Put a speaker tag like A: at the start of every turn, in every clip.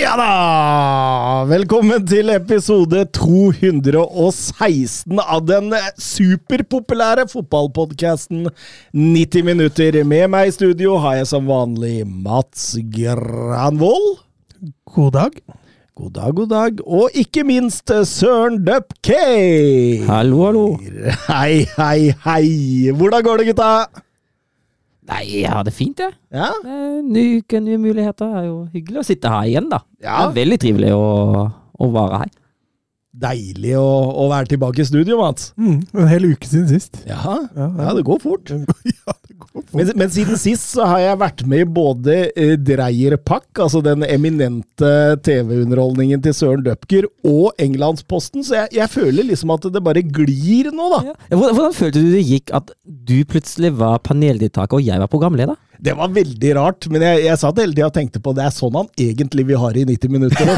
A: Ja da! Velkommen til episode 216 av den superpopulære fotballpodkasten 90 minutter. Med meg i studio har jeg som vanlig Mats Granvold.
B: God dag.
A: God dag, god dag. Og ikke minst Søren Dupkay.
C: Hallo, hallo.
A: Hei, hei, hei. Hvordan går det, gutta?
C: Nei, jeg har det fint, jeg.
A: Ja?
C: Eh, Ny uke, nye muligheter. Det er jo hyggelig å sitte her igjen, da.
A: Ja.
C: Det er veldig trivelig å, å være her.
A: Deilig å, å være tilbake i studio, Mats.
B: Mm, en hel uke siden sist.
A: Ja,
B: Ja, ja.
A: ja det går fort.
B: ja, det går fort.
A: Men, men siden sist så har jeg vært med i både eh, Dreierpack, altså den eminente TV-underholdningen til Søren Dupker, og Englandsposten, så jeg, jeg føler liksom at det bare glir nå, da.
C: Ja. Hvordan, hvordan følte du det gikk at du plutselig var paneldeltaker og jeg var programleder?
A: Det var veldig rart, men jeg, jeg satt hele tida og tenkte på det er sånn han egentlig vil ha det i 90 minutter.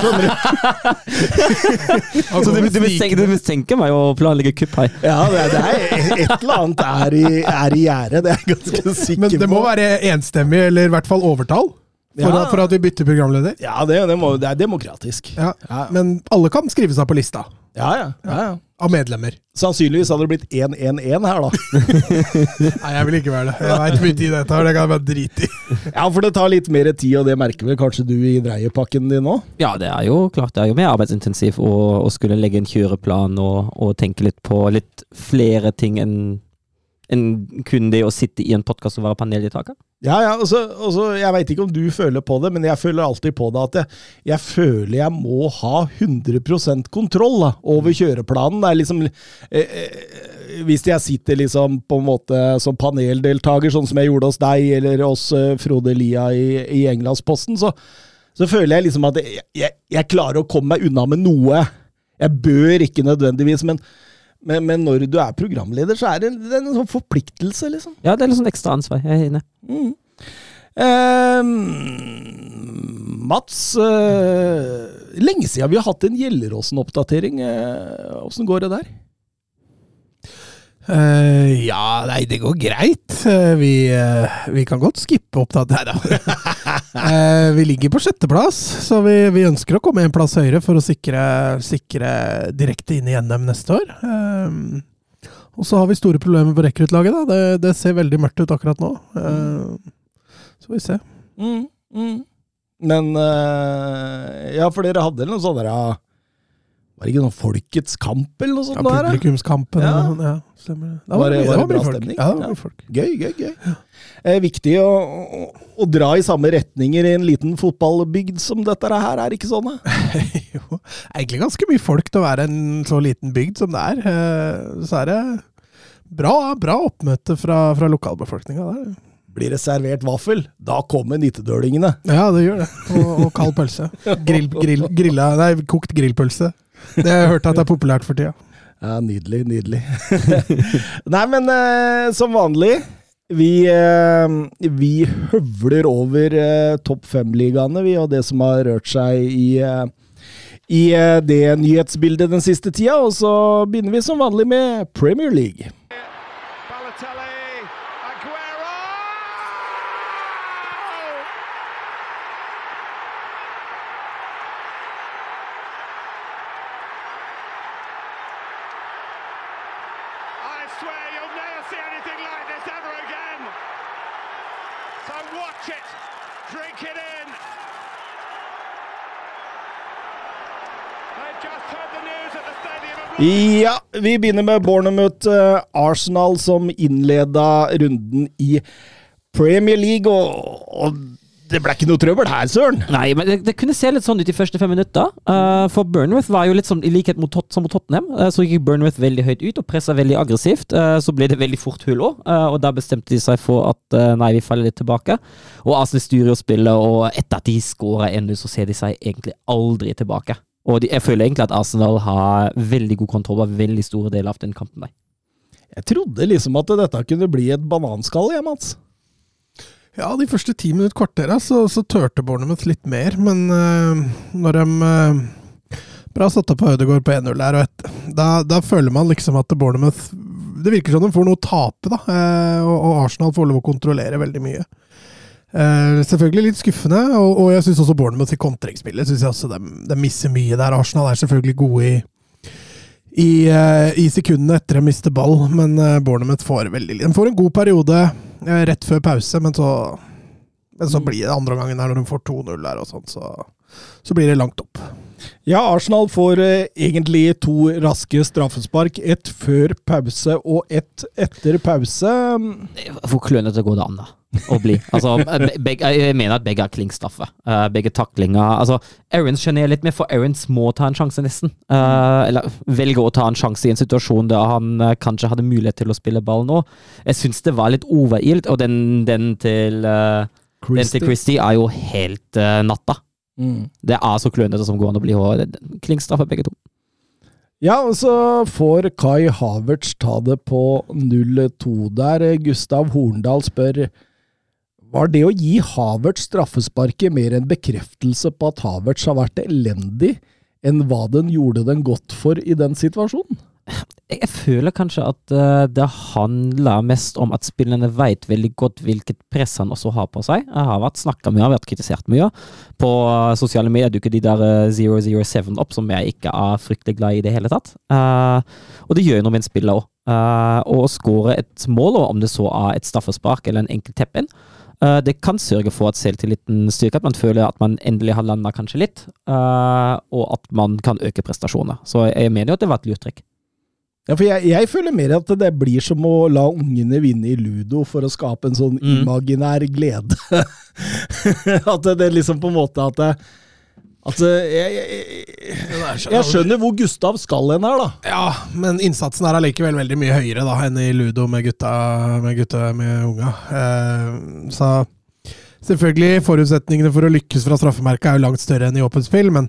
A: skjønner du?
C: Mistenker, du mistenker meg å planlegge kupp her?
A: Ja, det, det er et eller annet er i, er i gjære, det er jeg ganske sikker
B: Men det må
A: på.
B: være enstemmig, eller i hvert fall overtall, for,
A: Ja.
B: at, for at vi bytter programleder.
A: Ja, det, det, må, det er demokratisk.
B: Ja.
A: Ja.
B: Men alle kan skrive seg på lista
A: Ja, ja. ja, ja.
B: av medlemmer.
A: Sannsynligvis hadde det blitt 1-1-1 her, da.
B: Nei, jeg vil ikke være det. Jeg veit mye tid dette tar, det kan jeg bare drite i.
A: Ja, for det tar litt mer tid, og det merker vel kanskje du i dreiepakken din òg?
C: Ja, det er jo klart. Det er jo mer arbeidsintensivt å, å skulle legge en kjøreplan og, og tenke litt på litt flere ting enn enn kun det å sitte i en podkast og være paneldeltaker.
A: Ja, ja, altså, altså Jeg veit ikke om du føler på det, men jeg føler alltid på det at jeg, jeg føler jeg må ha 100 kontroll da, over kjøreplanen. Det er liksom eh, eh, Hvis jeg sitter liksom på en måte som paneldeltaker, sånn som jeg gjorde hos deg eller hos eh, Frode Lia i, i Englandsposten, så, så føler jeg liksom at jeg, jeg, jeg klarer å komme meg unna med noe. Jeg bør ikke nødvendigvis, men, men, men når du er programleder, så er det, det er en sånn forpliktelse, liksom.
C: Ja, det er litt sånn ekstra ansvar. Jeg er inne.
A: Mm. Eh, Mats, eh, lenge siden vi har hatt en Gjelleråsen-oppdatering. Eh, Åssen går det der?
B: Eh, ja, nei, det går greit. Uh, vi, uh, vi kan godt skippe opptatt Nei da. Vi ligger på sjetteplass, så vi, vi ønsker å komme en plass høyere for å sikre, sikre direkte inn i NM neste år. Og så har vi store problemer på rekruttlaget. Det, det ser veldig mørkt ut akkurat nå. Så får vi se.
A: Mm, mm. Men Ja, for dere hadde noe sånn der ja, Var det ikke noen Folkets kamp eller noe sånt?
B: Ja? Publikumskampen.
A: Ja.
B: Noe, Ja, stemmer. det. var,
A: Var det- var det
B: mye
A: bra
B: folk.
A: stemning?
B: Ja, det var
A: Ja.
B: folk.
A: Gøy, gøy, gøy. Eh, viktig å, å, å dra i samme retninger i en liten fotballbygd som dette her, er ikke sånn?
B: jo, egentlig ganske mye folk til å være en så liten bygd som det er. Eh, Så er det bra, bra oppmøte fra, fra lokalbefolkninga der.
A: Blir det servert vaffel, da kommer nittedølingene.
B: Ja, det gjør det. Og, og kald pølse. Grill, grill, grilla, nei, kokt grillpølse. Det har jeg hørt at det er populært for tida.
A: Ja, nydelig, nydelig. Nei, men eh, som vanlig, vi, eh, vi høvler over eh, topp fem-ligaene, vi, og det som har rørt seg i, eh, i eh, det nyhetsbildet den siste tida. Og så begynner vi som vanlig med Premier League.
D: So watch it, drink it in.
A: Ja, vi begynner med Bournemouth eh, Arsenal, som innleda runden i Premier League. Og det ble ikke noe trøbbel her, søren!
C: Nei, men det, det, kunne se litt sånn ut de første fem minutter. Uh, for Burnworth var jo litt sånn, i likhet mot, som mot Tottenham, uh, så gikk Burnworth veldig høyt ut og pressa veldig aggressivt. Uh, så ble det veldig fort hull òg, og da bestemte de seg for at nei, vi faller litt tilbake. Og Arsenal styrer jo spillet, og etter at de skårer 1-0, så ser de seg egentlig aldri tilbake. Og de, jeg føler egentlig at Arsenal har veldig god kontroll over veldig store deler av den kampen. der.
A: Jeg trodde liksom at dette kunne bli et bananskall, jeg, Mats.
B: Ja, de første ti minutter, kvartera, så, så tørte Bournemouth litt mer, men uh, når de uh, Bra satt opp på Ødegaard på 1-0 der, og et, da, da, føler man liksom at Bournemouth Det virker som de får noe å tape, da, uh, og, og, Arsenal får lov å kontrollere veldig mye. selvfølgelig litt skuffende, og, og jeg syns også Bournemouth i kontringsspillet synes jeg også de, de misser mye der. Arsenal er selvfølgelig gode i i, i sekundene etter å miste ball, men Bournemouth får veldig De får en god periode rett før pause, men så, men så mm. blir det andre gangen her når de får 2-0 der og sånn, så, så, blir det langt opp.
A: Ja, Arsenal får eh, egentlig to raske straffespark. Ett før pause og ett etter pause.
C: Hvor klønete går det an, da? Å bli. Altså, begge, jeg mener at begge er klingstraffe. Uh, begge taklinger Altså, Aarons sjenerer litt mer, for Aarons må ta en sjanse, nesten. Uh, eller velger å ta en sjanse i en situasjon der han uh, kanskje hadde mulighet til å spille ball nå. Jeg syns det var litt overilt, og den, den til Den til Christie er jo helt natta. Mm. Det er så klønete som går an å bli. Klingstraffe, begge to.
A: Ja, og så får Kai Havertz ta det på 0-2 der. Gustav Horndal spør var det å gi Havertz straffesparket mer en bekreftelse på at Havertz har vært elendig, enn hva den gjorde den godt for i den situasjonen?
C: Jeg føler kanskje at uh, det handler mest om at spillerne vet veldig godt hvilket press han også har på seg. Jeg har vært snakka mye, har vært kritisert mye. På uh, sosiale medier dukker de der uh, 007 opp, som jeg ikke er fryktelig glad i i det hele tatt. Uh, og det gjør jo noe med en spiller òg. å skåre et mål, om det så er et straffespark eller en enkel tepp-in, det kan sørge for at selvtilliten styrker, at man føler at man endelig har landa kanskje litt, og at man kan øke prestasjoner. Så jeg mener jo at det var et lurt trekk.
A: Ja, for jeg, jeg, føler mer at det blir som å la ungene vinne i ludo for å skape en sånn mm. imaginær glede. at det, det liksom på en måte at det, Altså, jeg, jeg, jeg, skjønner hvor Gustav skal hen her, da.
B: Ja, men innsatsen er allikevel veldig mye høyere da enn i ludo med gutta med, gutta, med unga. Eh, så selvfølgelig, forutsetningene for å lykkes fra straffemerket er jo langt større enn i åpent spill, men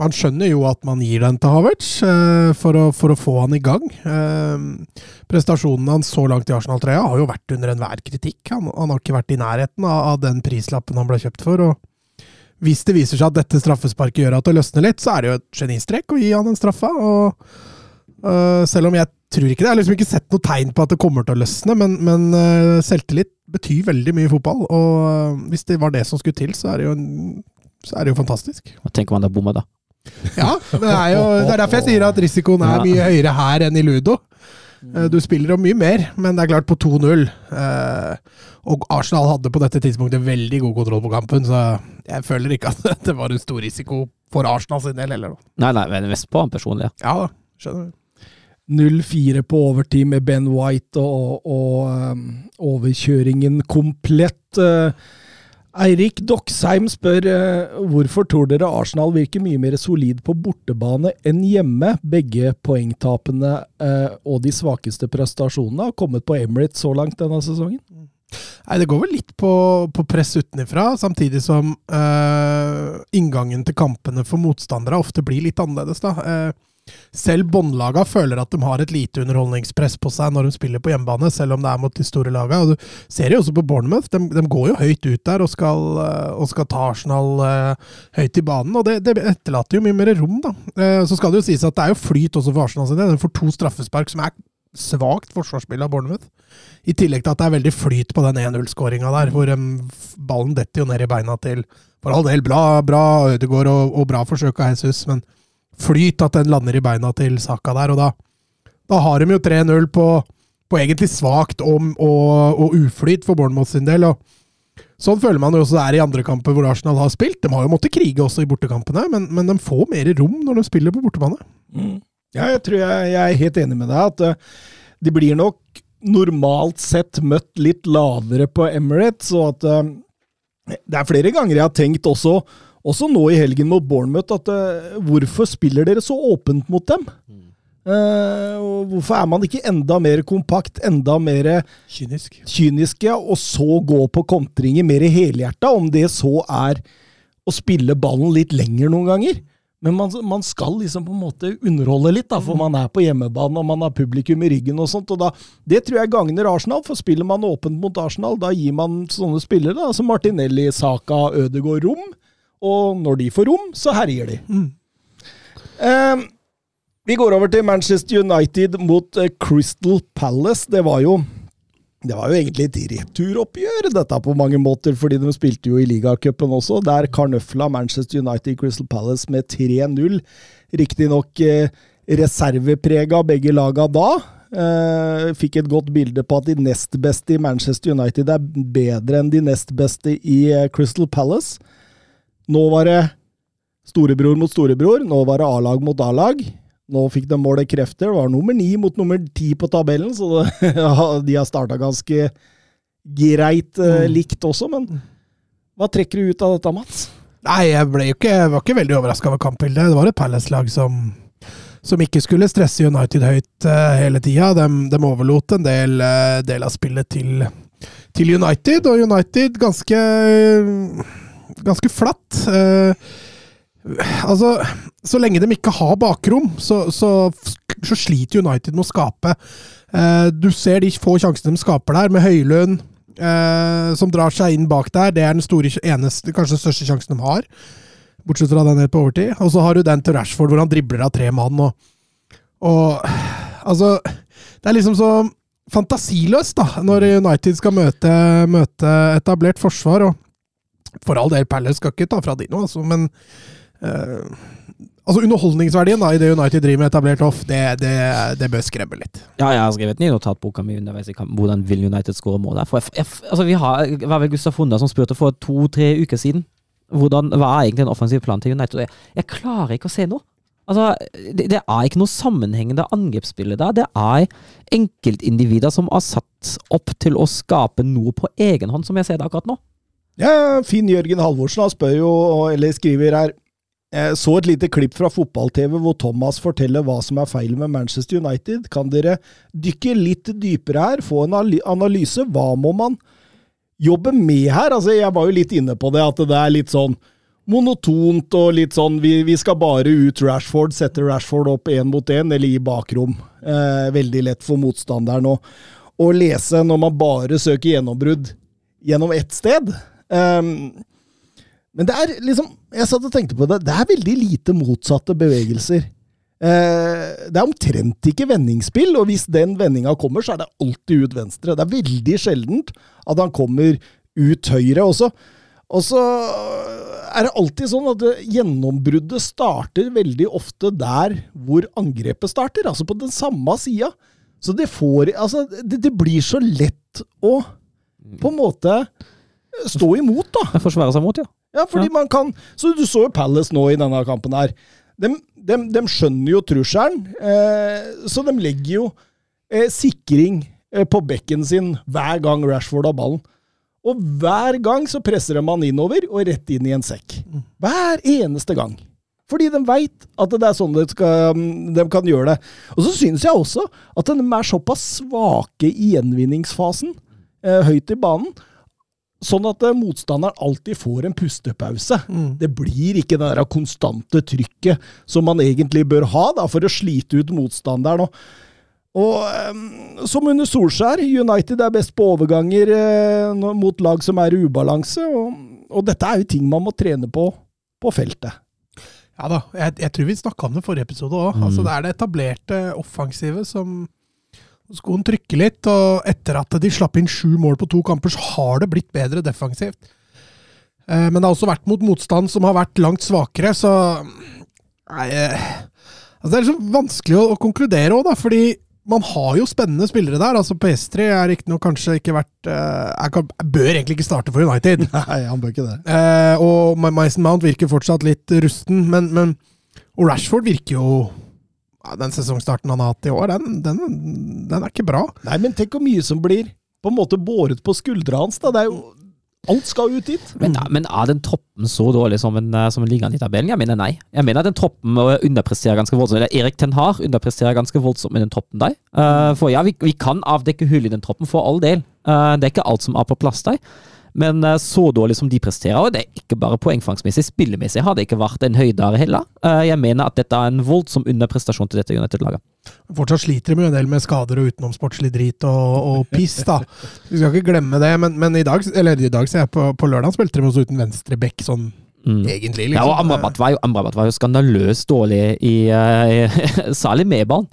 B: man skjønner jo at man gir den til Havertz eh, for, å, for, å, få han i gang. Eh, prestasjonen hans så langt i Arsenal-trøya har jo vært under enhver kritikk. Han, han, har ikke vært i nærheten av den prislappen han ble kjøpt for. og hvis det viser seg at dette straffesparket gjør at det løsner litt, så er det jo et genistrek å gi han den straffa. og uh, Selv om jeg tror ikke det. Jeg har liksom ikke sett noe tegn på at det kommer til å løsne, men, men uh, selvtillit betyr veldig mye i fotball. Og uh, hvis det var det som skulle til, så er det jo, en, så er det jo fantastisk.
C: Hva tenker man da bomma, da?
B: Ja, det er, jo, det er derfor jeg sier at risikoen er mye høyere her enn i ludo. Du spiller om mye mer, men det er klart på 2-0. Og Arsenal hadde på dette tidspunktet veldig god kontroll på kampen, så jeg føler ikke at det var en stor risiko for Arsenal sin del heller.
C: Nei, nei, men mest på han personlig.
B: Ja da, skjønner du.
A: 0-4 på overtid med Ben White og, og um, overkjøringen komplett. Uh, Eirik Doksheim spør uh, hvorfor tror dere Arsenal virker mye mer solid på bortebane enn hjemme? Begge poengtapene uh, og de svakeste prestasjonene har kommet på Emirates så langt denne sesongen.
B: Nei, Det går vel litt på, på press utenfra, samtidig som øh, inngangen til kampene for motstandere ofte blir litt annerledes. da. Uh, selv båndlaga føler at de har et lite underholdningspress på seg når de spiller på hjemmebane, selv om det er mot de store laga. Og du ser jo også på Bournemouth, de, de, går jo høyt ut der og skal, uh, og skal ta Arsenal høyt i banen. Og det, det, etterlater jo mye mer rom, da. så skal det jo sies at det er jo flyt også for Arsenal sin del. De får to straffespark som er svakt forsvarsspill av Bournemouth. I tillegg til at det er veldig flyt på den 1-0-skåringa der, hvor um, ballen detter jo ned i beina til For all del, bra, bra Ødegaard og, og bra forsøk av Jesus, men flyt at den lander i beina til Saka der. Og da, da har de jo 3-0 på, på, egentlig svakt om og, og, uflyt for Bournemouth sin del. og Sånn føler man jo også det er i andre kamper hvor Arsenal har spilt. De har jo måttet krige også i bortekampene, men, men de får mer rom når de spiller på bortebane.
A: Mm. Ja, jeg tror jeg, jeg, er helt enig med deg. at uh, De blir nok normalt sett møtt litt lavere på Emirates, og at uh, Det er flere ganger jeg har tenkt også, også nå i helgen mot Bournemouth, at uh, hvorfor spiller dere så åpent mot dem? Uh, og hvorfor er man ikke enda mer kompakt, enda mer
B: Kynisk.
A: kyniske, og så gå på kontringer mer helhjerta, om det så er å spille ballen litt lenger noen ganger? Men man, man skal liksom på en måte underholde litt, da, for man er på hjemmebane og man har publikum i ryggen. og sånt, og da, Det tror jeg gagner Arsenal, for spiller man åpent mot Arsenal, da gir man sånne spillere da, som Martinelli, Saka, Ødegaard rom. Og når de får rom, så herjer de. Eh, vi går over til Manchester United mot eh, Crystal Palace. Det var jo det var jo egentlig et returoppgjør, dette på mange måter, fordi de spilte jo i ligacupen også. Der karnøfla Manchester United Crystal Palace med 3-0. Riktignok eh, reserveprega begge laga da. Eh, fikk et godt bilde på at de nest beste i Manchester United er bedre enn de nest beste i eh, Crystal Palace. Nå var det storebror mot storebror, nå var det A-lag mot A-lag. Nå fikk de målet krefter. Det var nummer ni mot nummer ti på tabellen, så det, de har starta ganske greit eh, likt også. Men hva trekker du ut av dette, Mats?
B: Nei, jeg ble ikke, var ikke veldig overraska over kampbildet. Det var et Palace-lag som, som ikke skulle stresse United høyt eh, hele tida. De, de overlot en del, eh, del av spillet til, til United, og United ganske ganske flatt. Eh, altså, så lenge de ikke har bakrom, så, så, så sliter United med å skape. Eh, du ser de få sjansene de skaper der, med Høylund eh, som drar seg inn bak der. Det er den store, eneste, kanskje den største sjansen de har. Bortsett fra den helt på overtid. Og så har du den til Rashford, hvor han dribler av tre mann. Og, og altså Det er liksom så fantasiløst, da, når United skal møte, møte etablert forsvar. og For all del, Palace skal ikke ta fra de noe, altså, men Uh, altså Underholdningsverdien da, i det United driver med etablert off, det, det, det bør skremme litt.
C: Ja, jeg har skrevet ned notatboka mi underveis i kampen hvordan vil United skåre mål der. Altså vi har, var vel Gustav Fonda som spurte for to-tre uker siden hvordan, hva er egentlig en offensiv plan til United. Jeg, jeg klarer ikke å se noe. Altså, det, det, er ikke noe sammenhengende angrepsspiller der. Det er enkeltindivider som er satt opp til å skape noe på egen hånd, som jeg ser det akkurat nå.
A: Ja, Finn Jørgen Halvorsen spør jo, eller skriver her jeg så et lite klipp fra fotball-TV hvor Thomas forteller hva som er feil med Manchester United. Kan dere dykke litt dypere her, få en analyse? Hva må man jobbe med her? Altså, jeg var jo litt inne på det, at det er litt sånn monotont og litt sånn vi, vi skal bare ut Rashford, sette Rashford opp én mot én, eller i bakrom. Eh, veldig lett for motstanderen å, å lese når man bare søker gjennombrudd gjennom ett sted. Um, men det er liksom Jeg satt og tenkte på det. Det er veldig lite motsatte bevegelser. Uh, det er omtrent ikke vendingsspill, og hvis den vendinga kommer, så er det alltid ut venstre. Det er veldig sjeldent at han kommer ut høyre også. Og så er det alltid sånn at gjennombruddet starter veldig ofte der hvor angrepet starter, altså på den samme sida. Så det får Altså, det, det blir så lett å på en måte stå imot, da.
C: Forsvare seg mot, ja.
A: Ja, fordi ja. man kan Så du så jo Palace nå i denne kampen her. De, de, de skjønner jo trusselen, eh, så de legger jo eh, sikring eh, på bekken sin hver gang Rashford har ballen. Og hver gang så presser de han innover og rett inn i en sekk. Hver eneste gang. Fordi de veit at det er sånn de, skal, de, kan gjøre det. Og så synes jeg også at de er såpass svake i gjenvinningsfasen, eh, høyt i banen, Sånn at eh, motstanderen alltid får en pustepause. Mm. Det blir ikke det der konstante trykket som man egentlig bør ha da, for å slite ut motstanderen. Og, og um, som under Solskjær, United er best på overganger uh, mot lag som er i ubalanse. Og, og, dette er jo ting man må trene på på feltet.
B: Ja da, jeg, jeg tror vi snakka om det i forrige episode òg. Mm. Altså, det er det etablerte offensive som Skoen trykker litt, og etter at de slapp inn sju mål på to kamper, så har det blitt bedre defensivt. Eh, men det har også vært mot motstand som har vært langt svakere, så Nei eh, altså Det er liksom vanskelig å, konkludere òg, da, fordi man har jo spennende spillere der. altså PS3 er riktignok kanskje ikke vært eh, jeg, kan, jeg, bør egentlig ikke starte for United.
A: Nei, han bør ikke det.
B: og Mason Mount virker fortsatt litt rusten, men, men og Rashford virker jo den sesongstarten han har hatt i år, den, den, den, er ikke bra.
A: Nei, men tenk hvor mye som blir på en måte båret på skuldra hans. da. Det er jo Alt skal ut dit.
C: Men, men er den troppen så dårlig som en, eh, som en an i tabellen? Jeg mener nei. Jeg mener at den troppen underpresterer ganske voldsomt. Eller Erik Ten Har underpresterer ganske voldsomt med den troppen der. Uh, for ja, vi, vi, kan avdekke hull i den troppen, for all del. Uh, det er ikke alt som er på plass der. Men uh, så dårlig som de presterer, og det er ikke bare poengfangsmessig, spillemessig har det ikke vært en høydere heller. jeg mener at dette er en voldsom underprestasjon til dette United-laget.
B: Fortsatt sliter de jo en del med skader og utenomsportslig drit og, og piss, da. Vi skal ikke glemme det, men, men i dag, eller i dag, ser jeg på, på lørdag, spilte de også uten venstre bekk, sånn mm. egentlig. Liksom.
C: Ja, og Amrabat var jo, Amrabat var jo skandaløst dårlig i, uh, særlig med ballen.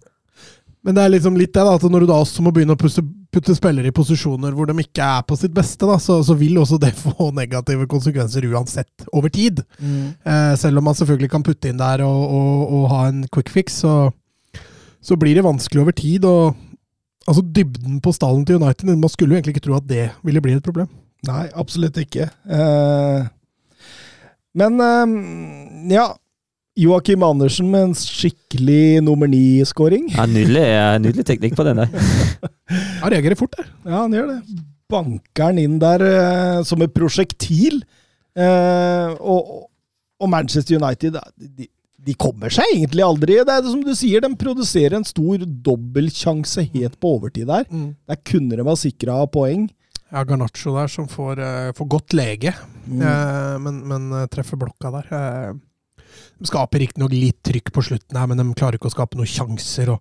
B: Men det er liksom litt det, da, at når du da også må begynne å pusse, putte spillere i posisjoner hvor de ikke er på sitt beste, da, så, så vil også det få negative konsekvenser uansett, over tid. Mm. Eh, selv om man selvfølgelig kan putte inn der og, og, og ha en quick fix, så, så, blir det vanskelig over tid. og altså Dybden på stallen til United Man skulle jo egentlig ikke tro at det ville bli et problem.
A: Nei, absolutt ikke. Eh, men eh, ja Joakim Andersen med en skikkelig nummer ni-skåring.
C: Ja, nydelig, nydelig, teknikk på den der.
B: Han reagerer fort der.
A: Ja, han gjør det. Banker han inn der eh, som et prosjektil. Eh, og, og, Manchester United de, de, kommer seg egentlig aldri. Det er det som du sier, De produserer en stor dobbeltsjanse helt på overtid der. Mm. Der kunne de ha sikra poeng.
B: Ja, Garnaccio der som får, uh, får godt lege, mm. uh, men, men uh, treffer blokka der. De skaper riktignok litt trykk på slutten, her, men de klarer ikke å skape noen sjanser.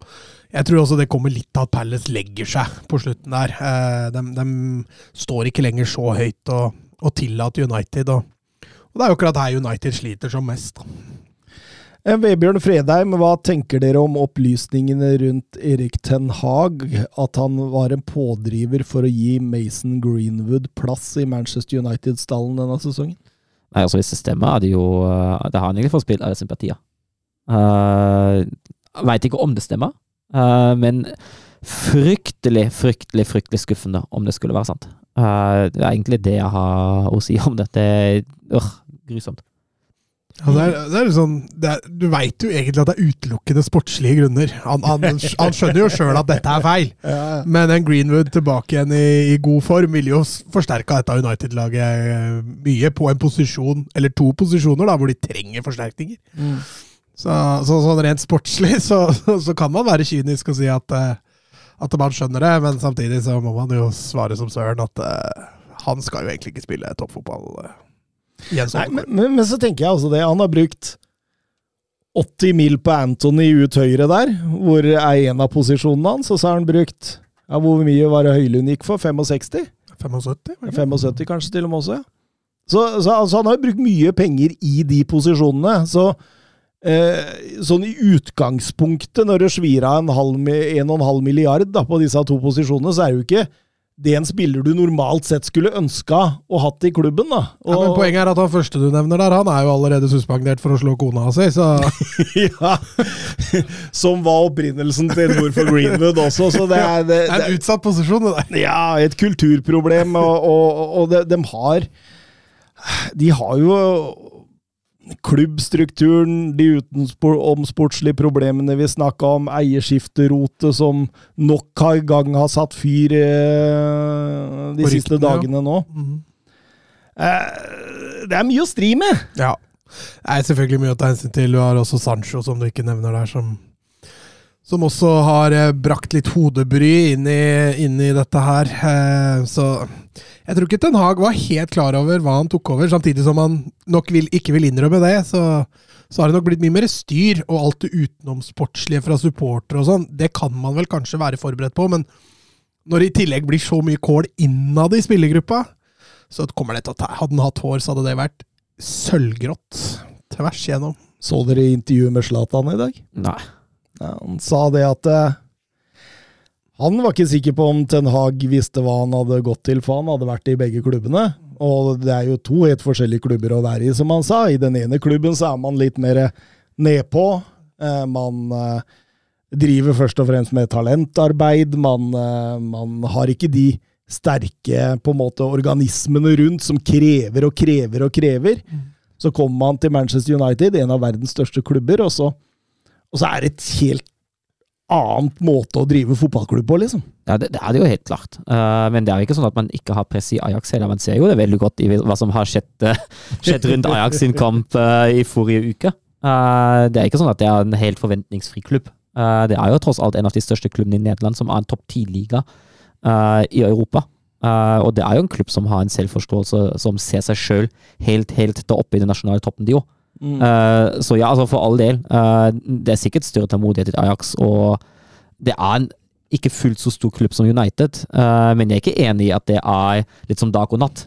B: Jeg tror også det kommer litt av at Palace legger seg på slutten der. De, eh, de står ikke lenger så høyt og, og tillater United. Og, og, det er jo akkurat her United sliter som mest.
A: Eh, Vebjørn Fredheim, hva tenker dere om opplysningene rundt Erik Ten Hag? At han var en pådriver for å gi Mason Greenwood plass i Manchester United-stallen denne sesongen?
C: Nei, altså Hvis det stemmer, er det jo eh, Det har han egentlig fått spill av sympatier. Uh, Veit ikke om det stemmer, uh, men fryktelig, fryktelig fryktelig skuffende om det skulle være sant. Uh, det er egentlig det jeg har å si om dette. Uh, grusomt.
B: Ja, det er, det er sånn, det er, du veit jo egentlig at det er utelukkende sportslige grunner. Han, han, han skjønner jo sjøl at dette er feil, ja. men en Greenwood tilbake igjen i, i god form vil jo forsterka dette United-laget eh, mye på en posisjon, eller to posisjoner, da, hvor de trenger forsterkninger. Mm. Så, så, sånn rent sportslig så, så, kan man være kynisk og si at, eh, at man skjønner det, men samtidig så må man jo svare som søren at uh, han skal jo egentlig ikke spille toppfotball. Uh.
A: Nei, men, men, men, så tenker jeg altså det. Han har brukt 80 mil på Anthony ut høyre der, hvor er en av posisjonene hans. Og så har han brukt ja, Hvor mye var det Høylund gikk for? 65?
B: 75,
A: 75 kanskje til og med også, ja. Så, så altså, han har jo brukt mye penger i de posisjonene. Så eh, sånn i utgangspunktet, når det svir av en, halv, en og en halv milliard da, på disse to posisjonene, så er det jo ikke det en spiller du normalt sett skulle ønska å hatt i klubben. da.
B: Og, ja, men Poenget er at han første du nevner der, han er jo allerede suspendert for å slå kona si, så
A: Ja! Som var opprinnelsen til nord for Greenwood også, så det er
B: Det, det er en utsatt posisjon, det der.
A: Ja, et kulturproblem, og, og, og de, de har De har jo klubbstrukturen, de utenomsportslige problemene vi snakka om, eierskifterotet som nok en gang har satt fyr eh, de siste ryktene, dagene nå. Ja. Mm -hmm. det er mye å stri med!
B: Ja. Det er selvfølgelig mye å ta hensyn til. Du har også Sancho, som du ikke nevner der, som som også har eh, brakt litt hodebry inn i, inn i dette her. Eh, så jeg tror ikke Ten Hag var helt klar over hva han tok over, samtidig som han nok vil, ikke vil innrømme det. Så, så, har det nok blitt mye mer styr, og alt det utenomsportslige fra supportere og sånn, det kan man vel kanskje være forberedt på, men når det i tillegg blir så mye kål innad i spillergruppa, så kommer det til å ta Hadde han hatt hår, så hadde det vært sølvgrått tvers igjennom.
A: Så dere intervjuet med Zlatan i dag?
C: Nei.
A: Han sa det at eh, han var ikke sikker på om Ten Hag visste hva han hadde gått til, for han hadde vært i begge klubbene. Og det er jo to helt forskjellige klubber å være i, som han sa. I den ene klubben så er man litt mer nedpå. Eh, man eh, driver først og fremst med talentarbeid. Man, man har ikke de sterke på en måte organismene rundt som krever og krever og krever. Mm. Så kommer man til Manchester United, en av verdens største klubber, og så og så er det et helt annet måte å drive fotballklubb på, liksom.
C: Ja, det, det er det jo helt klart. Uh, men det er jo ikke sånn at man ikke har press i Ajax heller. Man ser jo det veldig godt i hva som har skjedd, uh, skjedd rundt Ajax sin kamp uh, i forrige uke. Det er ikke sånn at det er en helt forventningsfri klubb. Det er jo tross alt en av de største klubbene i Nederland, som er en topp ti-liga i Europa. Og det er jo en klubb som har en selvforståelse, som ser seg sjøl helt, helt der oppe i den nasjonale toppen, de òg. Eh, så ja, altså for all del. Uh, det er sikkert større tålmodighet i Ajax, og det er en ikke fullt så stor klubb som United, uh, men jeg er ikke enig i at det er litt som dag og natt.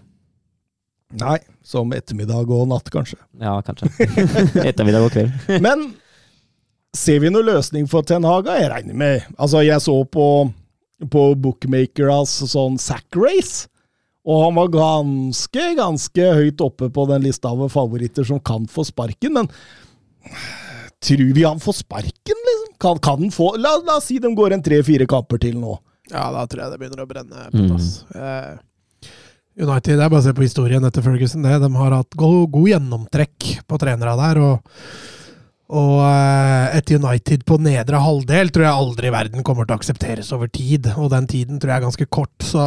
A: Nei, som ettermiddag og natt, kanskje.
C: Ja, kanskje. Ettermiddag og kveld.
A: Men ser vi noen løsning for Ten Haga? Jeg regner med Altså, jeg så på, på Bookmakers sånn sack race, og han var ganske, ganske høyt oppe på den lista av favoritter som kan få sparken, men tror vi han får sparken, liksom? Kan, kan han få la, la oss si de går en tre-fire kamper til nå.
B: Ja, da tror jeg det begynner å brenne Mm. Eh, United, det er bare å se på historien etter Ferguson, det. De har hatt god, god gjennomtrekk på trenere der. og og eh, et United på nedre halvdel tror jeg aldri i verden kommer til å aksepteres over tid. Og den tiden tror jeg er ganske kort, så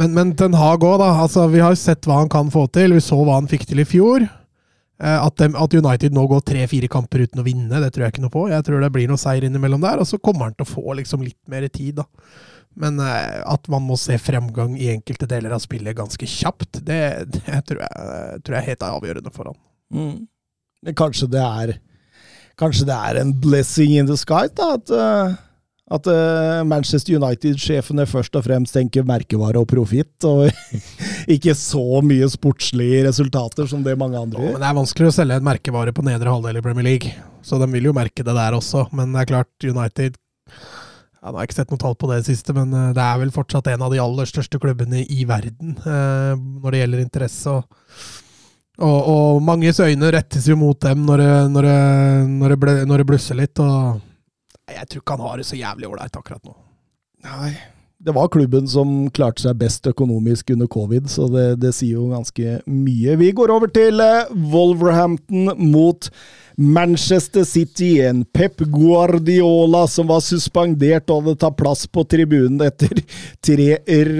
B: Men, men Ten Hag òg, da. Altså, vi har sett hva han kan få til. Vi så hva han fikk til i fjor. Eh, At, dem, at United nå går tre-fire kamper uten å vinne, det tror jeg ikke noe på. Jeg tror det blir noe seier innimellom der, og så kommer han til å få liksom litt mer tid, da. Men eh, at man må se fremgang i enkelte deler av spillet ganske kjapt, det, det tror, jeg, tror jeg helt avgjørende for han.
A: Men kanskje det er Kanskje det er en blessing in the sky, da? At, eh, at uh, Manchester United-sjefene først og fremst tenker merkevare og profitt, og ikke så mye sportslige resultater som det mange andre
B: Men
A: gjør.
B: det er vanskeligere å selge en merkevare på nedre halvdel i Premier League, så de vil jo merke det der også. Men det er klart, United ja, Jeg har ikke sett noe tall på det siste, men eh, det er vel fortsatt en av de aller største klubbene i verden eh, når det gjelder interesse. og og, og manges øyne rettes jo mot dem når det, når det, når det, ble, når det blusser litt. og Jeg tror ikke han har det så jævlig ålreit akkurat nå.
A: Nei. Det var klubben som klarte seg best økonomisk under covid, så det, det sier jo ganske mye. Vi går over til eh, Wolverhampton mot Manchester City. En Pep Guardiola som var suspendert og hadde tatt plass på tribunen etter tre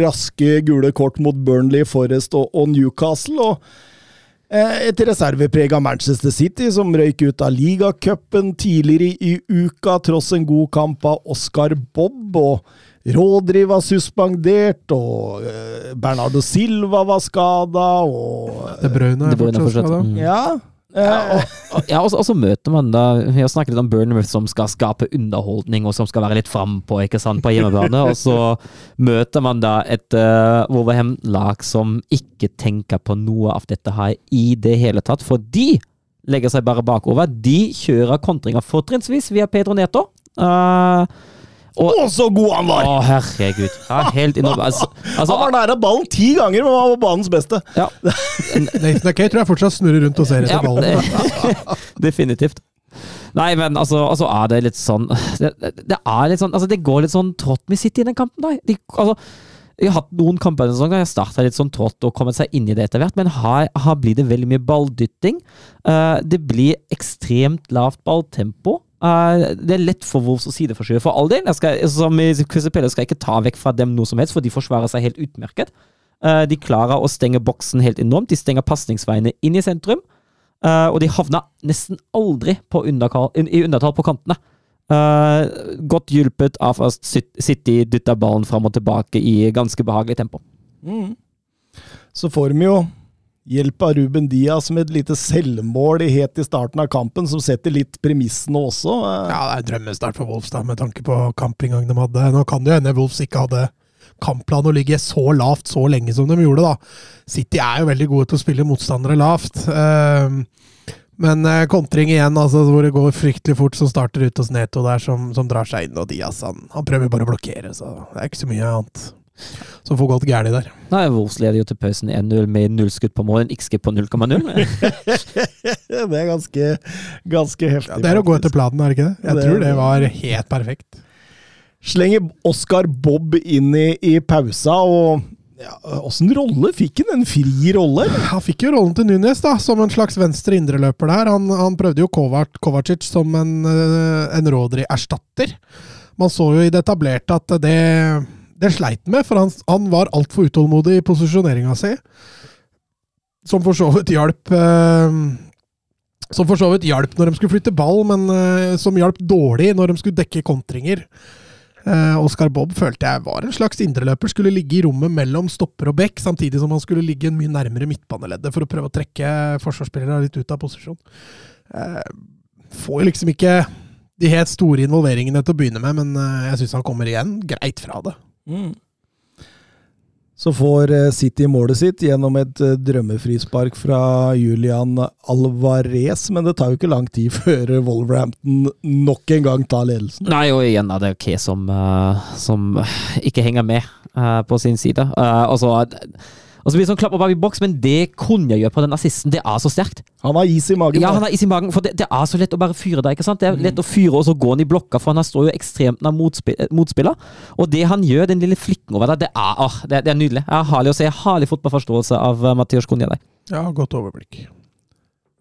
A: raske gule kort mot Burnley, Forest og, og Newcastle. og Eh, Et av Manchester City som røyk ut av ligacupen tidligere i uka, tross en god kamp av Oscar Bobb. og Rodri var suspendert, og eh, Bernardo Silva var skada, og
B: De Bruyne er fortsatt, skada.
C: mm.
A: Ja. Eh, og-
C: Ja, og så, og så møter man da Vi har snakket litt om Burnmouth som skal skape underholdning, og som skal være litt frampå ikke sant, på hjemmebane. og så møter man da et uh, Wolverhampton-lag som ikke tenker på noe av dette her i det hele tatt. For de legger seg bare bakover. De kjører kontringer fortrinnsvis via Pedro Neto. Uh, og
A: Å, så god han var!
C: Å, herregud. Ja, helt innom, altså, altså,
A: Han var nære ballen ti ganger, men han var banens beste.
C: ja,
B: Nathan Akay tror jeg fortsatt snurrer rundt og ser etter
C: Ja,
B: ballen.
C: det- definitivt. Nei, men altså, altså er det litt sånn det, det, det er litt sånn Altså, det går litt sånn trått med City i den kampen, da. De, altså, jeg har hatt noen kamper denne sesongen, jeg starta litt sånn trått og kommet seg inn i det etter hvert, men her, her blir det veldig mye balldytting. Uh, det blir ekstremt lavt balltempo. Eh, det er lett for Wolves å si det for all del, jeg skal, som i Crystal skal jeg ikke ta vekk fra dem noe som helst, for de forsvarer seg helt utmerket. Uh, de klarer å stenge boksen helt enormt. De stenger pasningsveiene inn i sentrum. Uh, og de havna nesten aldri på underkal, i undertall på kantene. Godt hjulpet av at City dytta ballen fram og tilbake i ganske behagelig tempo.
A: Så får de jo hjelp av Ruben Diaz med et lite selvmål helt i starten av kampen, som setter litt premissene også.
B: Ja, det er drømmestart for Wolves, da, med tanke på kampinngang de hadde. Nå kan det jo hende Wolves ikke hadde kampplan å ligge så lavt så lenge som de gjorde, da. City er jo veldig gode til å spille motstandere lavt. Ehm, Men eh, kontring igjen, altså, hvor det går fryktelig fort, som starter ut hos Neto der, som, som drar seg inn, og Diaz han, han prøver bare å blokkere, så det er ikke så mye annet som får gått galt der.
C: Nei, Wolfs leder jo til pausen 1-0 med null skudd på mål, en XG på 0,0.
A: det er ganske, ganske heftig.
B: Ja, det er å gå etter planen, er det ikke det? Jeg
A: Det-
B: tror det var helt perfekt.
A: Slenger Oscar Bob inn i, i pausa, og ja, Åssen rolle fikk han? En fri rolle?
B: Han fikk jo rollen til Nunes, da, som en slags venstre indreløper der. Han, han prøvde jo Kovac, Kovacic som en, eh, en Rodri-erstatter. Man så jo i det etablerte at det, det sleit med, for han, han var altfor utålmodig i posisjoneringa si. Som for så vidt hjalp eh, Som for så vidt hjalp når de skulle flytte ball, men eh, som hjalp dårlig når de skulle dekke kontringer. Eh, Oscar Bob følte jeg var en slags indreløper. Skulle ligge i rommet mellom stopper og bekk, samtidig som han skulle ligge mye nærmere midtbaneleddet for å prøve å trekke forsvarsspillerne litt ut av posisjon. Eh, får liksom ikke de helt store involveringene til å begynne med, men eh, jeg syns han kommer igjen greit fra det.
A: Så får eh, City målet sitt gjennom et eh, drømmefrispark fra Julian Alvarez, men det tar jo ikke lang tid før Wolverhampton nok en gang tar ledelsen.
C: Nei, og igjen er det Kay som, eh, som ikke henger med på sin side. Eh, og så blir det sånn klapper bak i boks, men det kunne jeg gjøre på den assisten. Det er så sterkt.
A: Han har is i magen.
C: Ja,
A: da.
C: han har is i magen, for det, det er så lett å bare fyre der. ikke sant? Det er lett å fyre, og så gå han i blokka, for han står jo ekstremt nær motspill, eh, motspiller. Og det han gjør, den lille flikken over der, det er, ah, det, det er nydelig. Jeg har herlig å se. Herlig fotballforståelse av uh, Mathias Kunja der.
B: Ja, godt overblikk.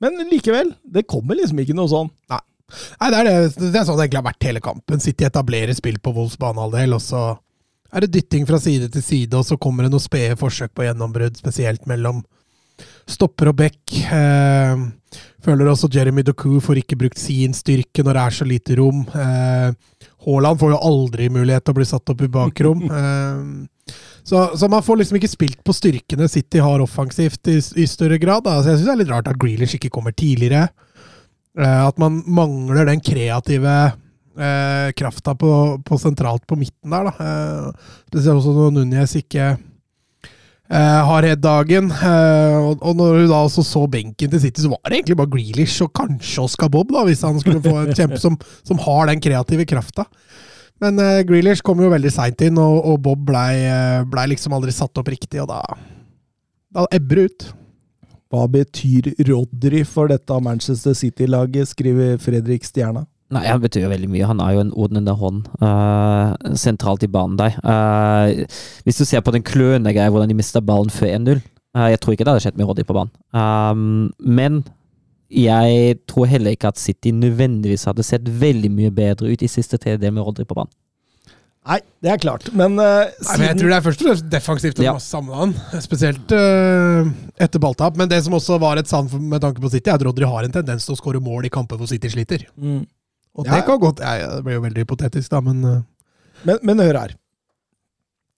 A: Men likevel, det kommer liksom ikke noe sånn.
B: Nei, det er, det, det er sånn det egentlig har vært hele kampen. City etablerer spill på Wolfs banehalvdel, og så er det dytting fra side til side, og så kommer det noen spede forsøk på gjennombrudd, spesielt mellom stopper og back. Eh, føler også Jeremy Doku får ikke brukt sin styrke når det er så lite rom. Eh, Haaland får jo aldri mulighet til å bli satt opp i bakrom. Eh, så, så man får liksom ikke spilt på styrkene City har offensivt i, i større grad. Da. Så jeg syns det er litt rart at Grealish ikke kommer tidligere. Eh, at man mangler den kreative eh, krafta på, på sentralt på midten der, da. Eh, spesielt også når Núñez ikke eh, har helt dagen. Eh, og, og når du da også så benken til City, så var det egentlig bare Grealish og kanskje Oscar Bob, da, hvis han skulle få en kjempe som, som har den kreative krafta. Men eh, Grealish kom jo veldig seint inn, og, og Bob blei ble liksom aldri satt opp riktig, og da, da ebber det ut.
A: Hva betyr Rodry for dette Manchester City-laget, skriver Fredrik Stjerna.
C: Nei, Han betyr jo veldig mye. Han er jo en ordnende hånd uh, sentralt i banen der. Uh, hvis du ser på den kløne greia, hvordan de mista ballen før 1-0 uh, Jeg tror ikke det hadde skjedd med Roddy på banen. Um, men jeg tror heller ikke at City nødvendigvis hadde sett veldig mye bedre ut i siste tredjedel med Roddy på banen.
A: Nei, det er klart, men uh,
B: Nei, men jeg tror det er først og fremst defensivt å
C: Ja.
B: samle han. Spesielt uh, etter balltap. Men det som også var et savn med tanke på City, er at Rodry har en tendens til å skåre mål i kamper hvor City sliter.
A: Mm.
B: Og
A: Ja.
B: det kan godt ja, Det blir jo veldig hypotetisk, da, men eh,
A: Men, men hør her.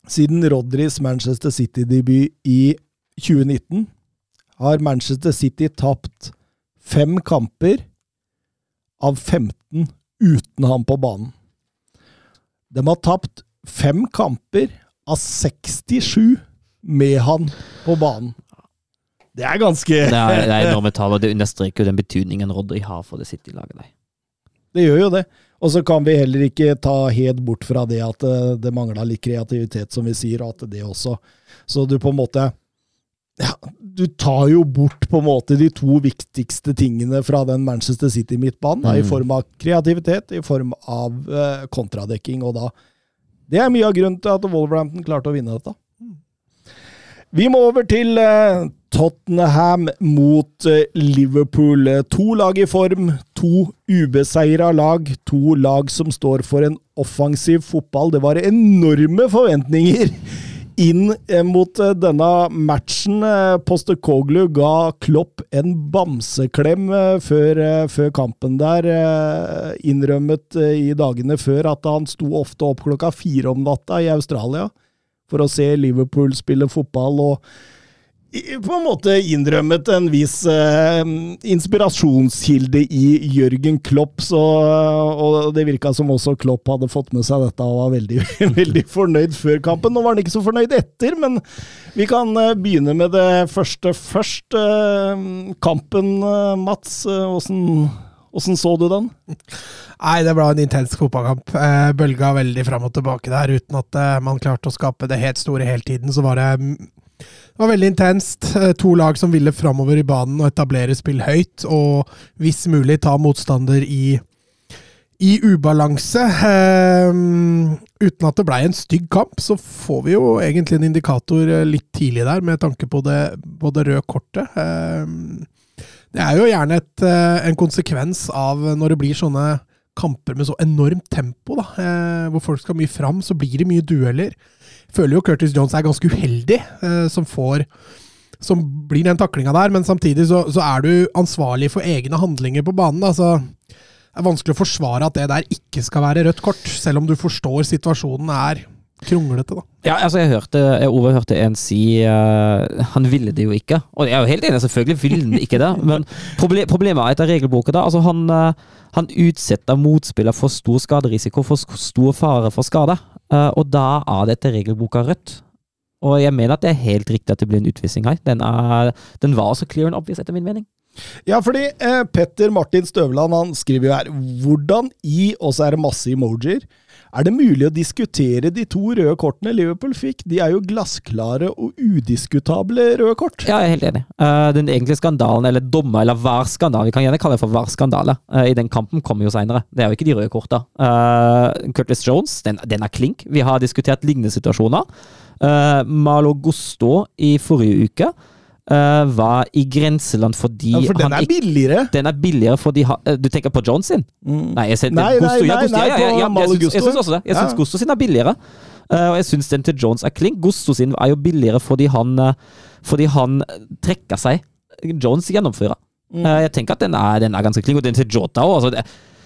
A: Siden Rodris Manchester City-debut i 2019 har Manchester City tapt fem kamper av 15 uten ham på banen. De har tapt fem kamper av 67 med han på banen. Det er ganske
C: Det er, det er enorme tall, og det understreker jo den betydningen Rodry har for det City-laget.
A: Det gjør jo det. Og så kan vi heller ikke ta helt bort fra det at eh, det mangla litt kreativitet, som vi sier, og at det også Så du på en måte ja, Du tar jo bort på en måte de to viktigste tingene fra den Manchester City-midtbanen, mm. i
C: Mm.
A: form av kreativitet, i form av uh, kontradekking, og da Det er mye av grunnen til at Wolverhampton klarte å vinne dette. Vi må over til eh, Tottenham mot eh, Liverpool. Eh, To lag i form, to ubeseira lag. To lag som står for en offensiv fotball. Det var enorme forventninger inn eh, mot denne matchen. Postekoglu ga Klopp en bamseklem før, før kampen der. Innrømmet i dagene før at han sto ofte opp klokka fire om natta i Australia for å se Liverpool spille fotball, og på en måte innrømmet en viss eh, inspirasjonskilde i Jørgen Klopp, så, og det virka som også Klopp hadde fått med seg dette og var veldig, veldig fornøyd før kampen. Nå var han ikke så fornøyd etter, men vi kan eh, begynne med det første først. Eh, kampen, eh, Mats, åssen så du den?
B: Nei, det ble en intens fotballkamp. Bølga veldig fram og tilbake der, uten at man klarte å skape det helt store hele tiden. Så var det, mm, det var veldig intenst. Eh, to lag som ville framover i banen og etablere spill høyt, og hvis mulig ta motstander i, i ubalanse. Um, uten at det blei en stygg kamp, så får vi jo egentlig en indikator eh, litt tidlig der, med tanke på det, på det røde kortet. Um, det er jo gjerne et, eh, en konsekvens av når det blir sånne kamper med så enormt tempo, da, hvor folk skal mye fram, så blir det mye dueller. Føler jo Curtis Jones er ganske uheldig, eh, som får som blir den taklinga der, men samtidig så, så, er du ansvarlig for egne handlinger på banen. Da, så det er vanskelig å forsvare at det der ikke skal være rødt kort, selv om du forstår situasjonen er kronglete, da.
C: Ja, altså jeg hørte, jeg overhørte en si uh, Han ville det jo ikke. Og jeg er jo helt enig, selvfølgelig ville han ikke det. Men proble problemet er etter regelboka da, altså han, uh, han utsetter motspiller for stor skaderisiko, for stor fare for skade. Uh, og da er det etter regelboka rødt. Og jeg mener at det er helt riktig at det blir en utvisning her. Den, er, den var også clear and obvious, etter min mening.
A: Ja, fordi eh, Petter Martin Støvland han skriver jo her hvordan i, og så er det masse emojier, er det mulig å diskutere de to røde kortene Liverpool fikk? De er jo glassklare og udiskutable røde kort.
C: Ja, jeg er helt enig. Uh, den egentlige skandalen, eller dommer, eller VAR-skandalen, vi kan gjerne kalle det for VAR-skandale, uh, i den kampen kommer jo seinere. Det er jo ikke de røde korta. Uh, Curtis Jones, den, den, er klink. Vi har diskutert lignende situasjoner. Malo Gusto i forrige uke uh, var i grenseland fordi
A: ja, For den er billigere?
C: Den er billigere fordi ha, uh, Du tenker på John sin? Mm. Nei, jeg,
A: ser, nei, Gusto, ja, Gusto,
C: nei, ja, ja, ja, jeg, jeg syns også det. Jeg syns Gusto sin er billigere. Uh, og jeg syns den til Jones er klink. Gusto sin er jo billigere fordi han, fordi han trekker seg. Jones gjennomfører. Mm. jeg tenker at den er, den er ganske klink. Og den til Jota òg. Altså,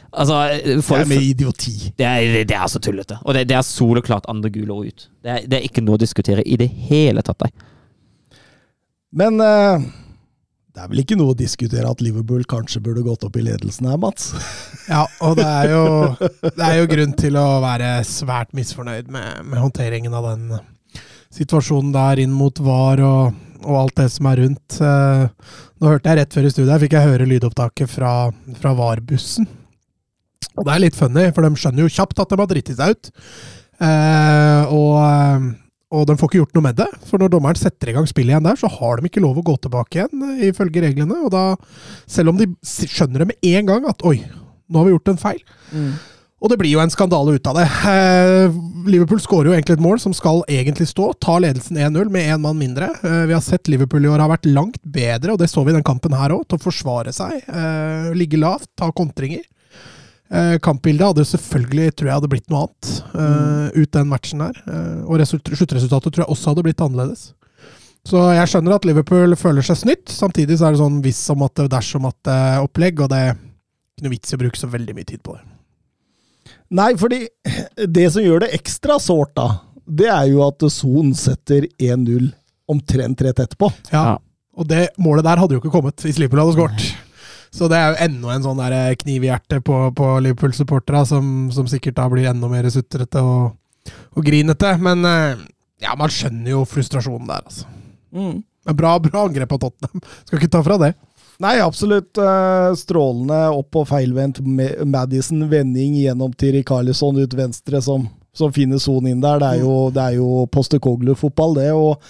C: Altså,
A: for, det er med idioti.
C: Det er, det er så tullete. Og det, det er soleklart andre gule år ut. Det er, det er, ikke noe å diskutere i det hele tatt. Nei.
A: Men uh, det er vel ikke noe å diskutere at Liverpool kanskje burde gått opp i ledelsen her, Mats?
B: ja, og det er jo, det er jo grunn til å være svært misfornøyd med, med, håndteringen av den situasjonen der inn mot VAR og, og alt det som er rundt. Uh, nå hørte jeg rett før i studiet, fikk jeg høre lydopptaket fra, fra VAR-bussen. Og det er litt funny, for de skjønner jo kjapt at de har dritt seg ut. Uh, og og de får ikke gjort noe med det. For når dommeren setter i gang spillet igjen der, så har de ikke lov å gå tilbake igjen, eh, ifølge reglene. Og da, selv om de skjønner det med en gang at oi, nå har vi gjort en feil. Mm. Og det blir jo en skandale ut av det. Eh, Liverpool skårer jo egentlig et mål som skal egentlig stå. Ta ledelsen 1-0 med én mann mindre. Eh, vi har sett Liverpool i år har vært langt bedre, og det så vi i den kampen her òg, til å forsvare seg. Eh, ligge lavt, ta kontringer. Eh, kampbildet hadde selvfølgelig, tror jeg, hadde blitt noe annet uh, ut den matchen der. Uh, og sluttresultatet tror jeg også hadde blitt annerledes. Så jeg skjønner at Liverpool føler seg snytt. Samtidig så er det sånn hvis om at det dersom at uh, opplegg, og det er ikke noe vits i å bruke så veldig mye tid på det.
A: Nei, fordi det som gjør det ekstra sårt, da, det er jo at Son setter 1-0 omtrent rett etterpå.
B: Ja, og det målet der hadde jo ikke kommet hvis Liverpool hadde skåret. Så det er jo enda en sånn der eh, kniv i hjertet på, på Liverpool-supporterne, som, som, sikkert da blir enda mer sutrete og, og, grinete. Men eh, ja, man skjønner jo frustrasjonen der, altså. Mm. Men bra, bra angrep av Tottenham. Skal ikke ta fra det.
A: Nei, absolutt uh, strålende opp på feilvendt Madison. Vending gjennom til Rikarlison ut venstre, som, som finner sonen inn der. Det er jo, det er jo Postecoglou-fotball, det. og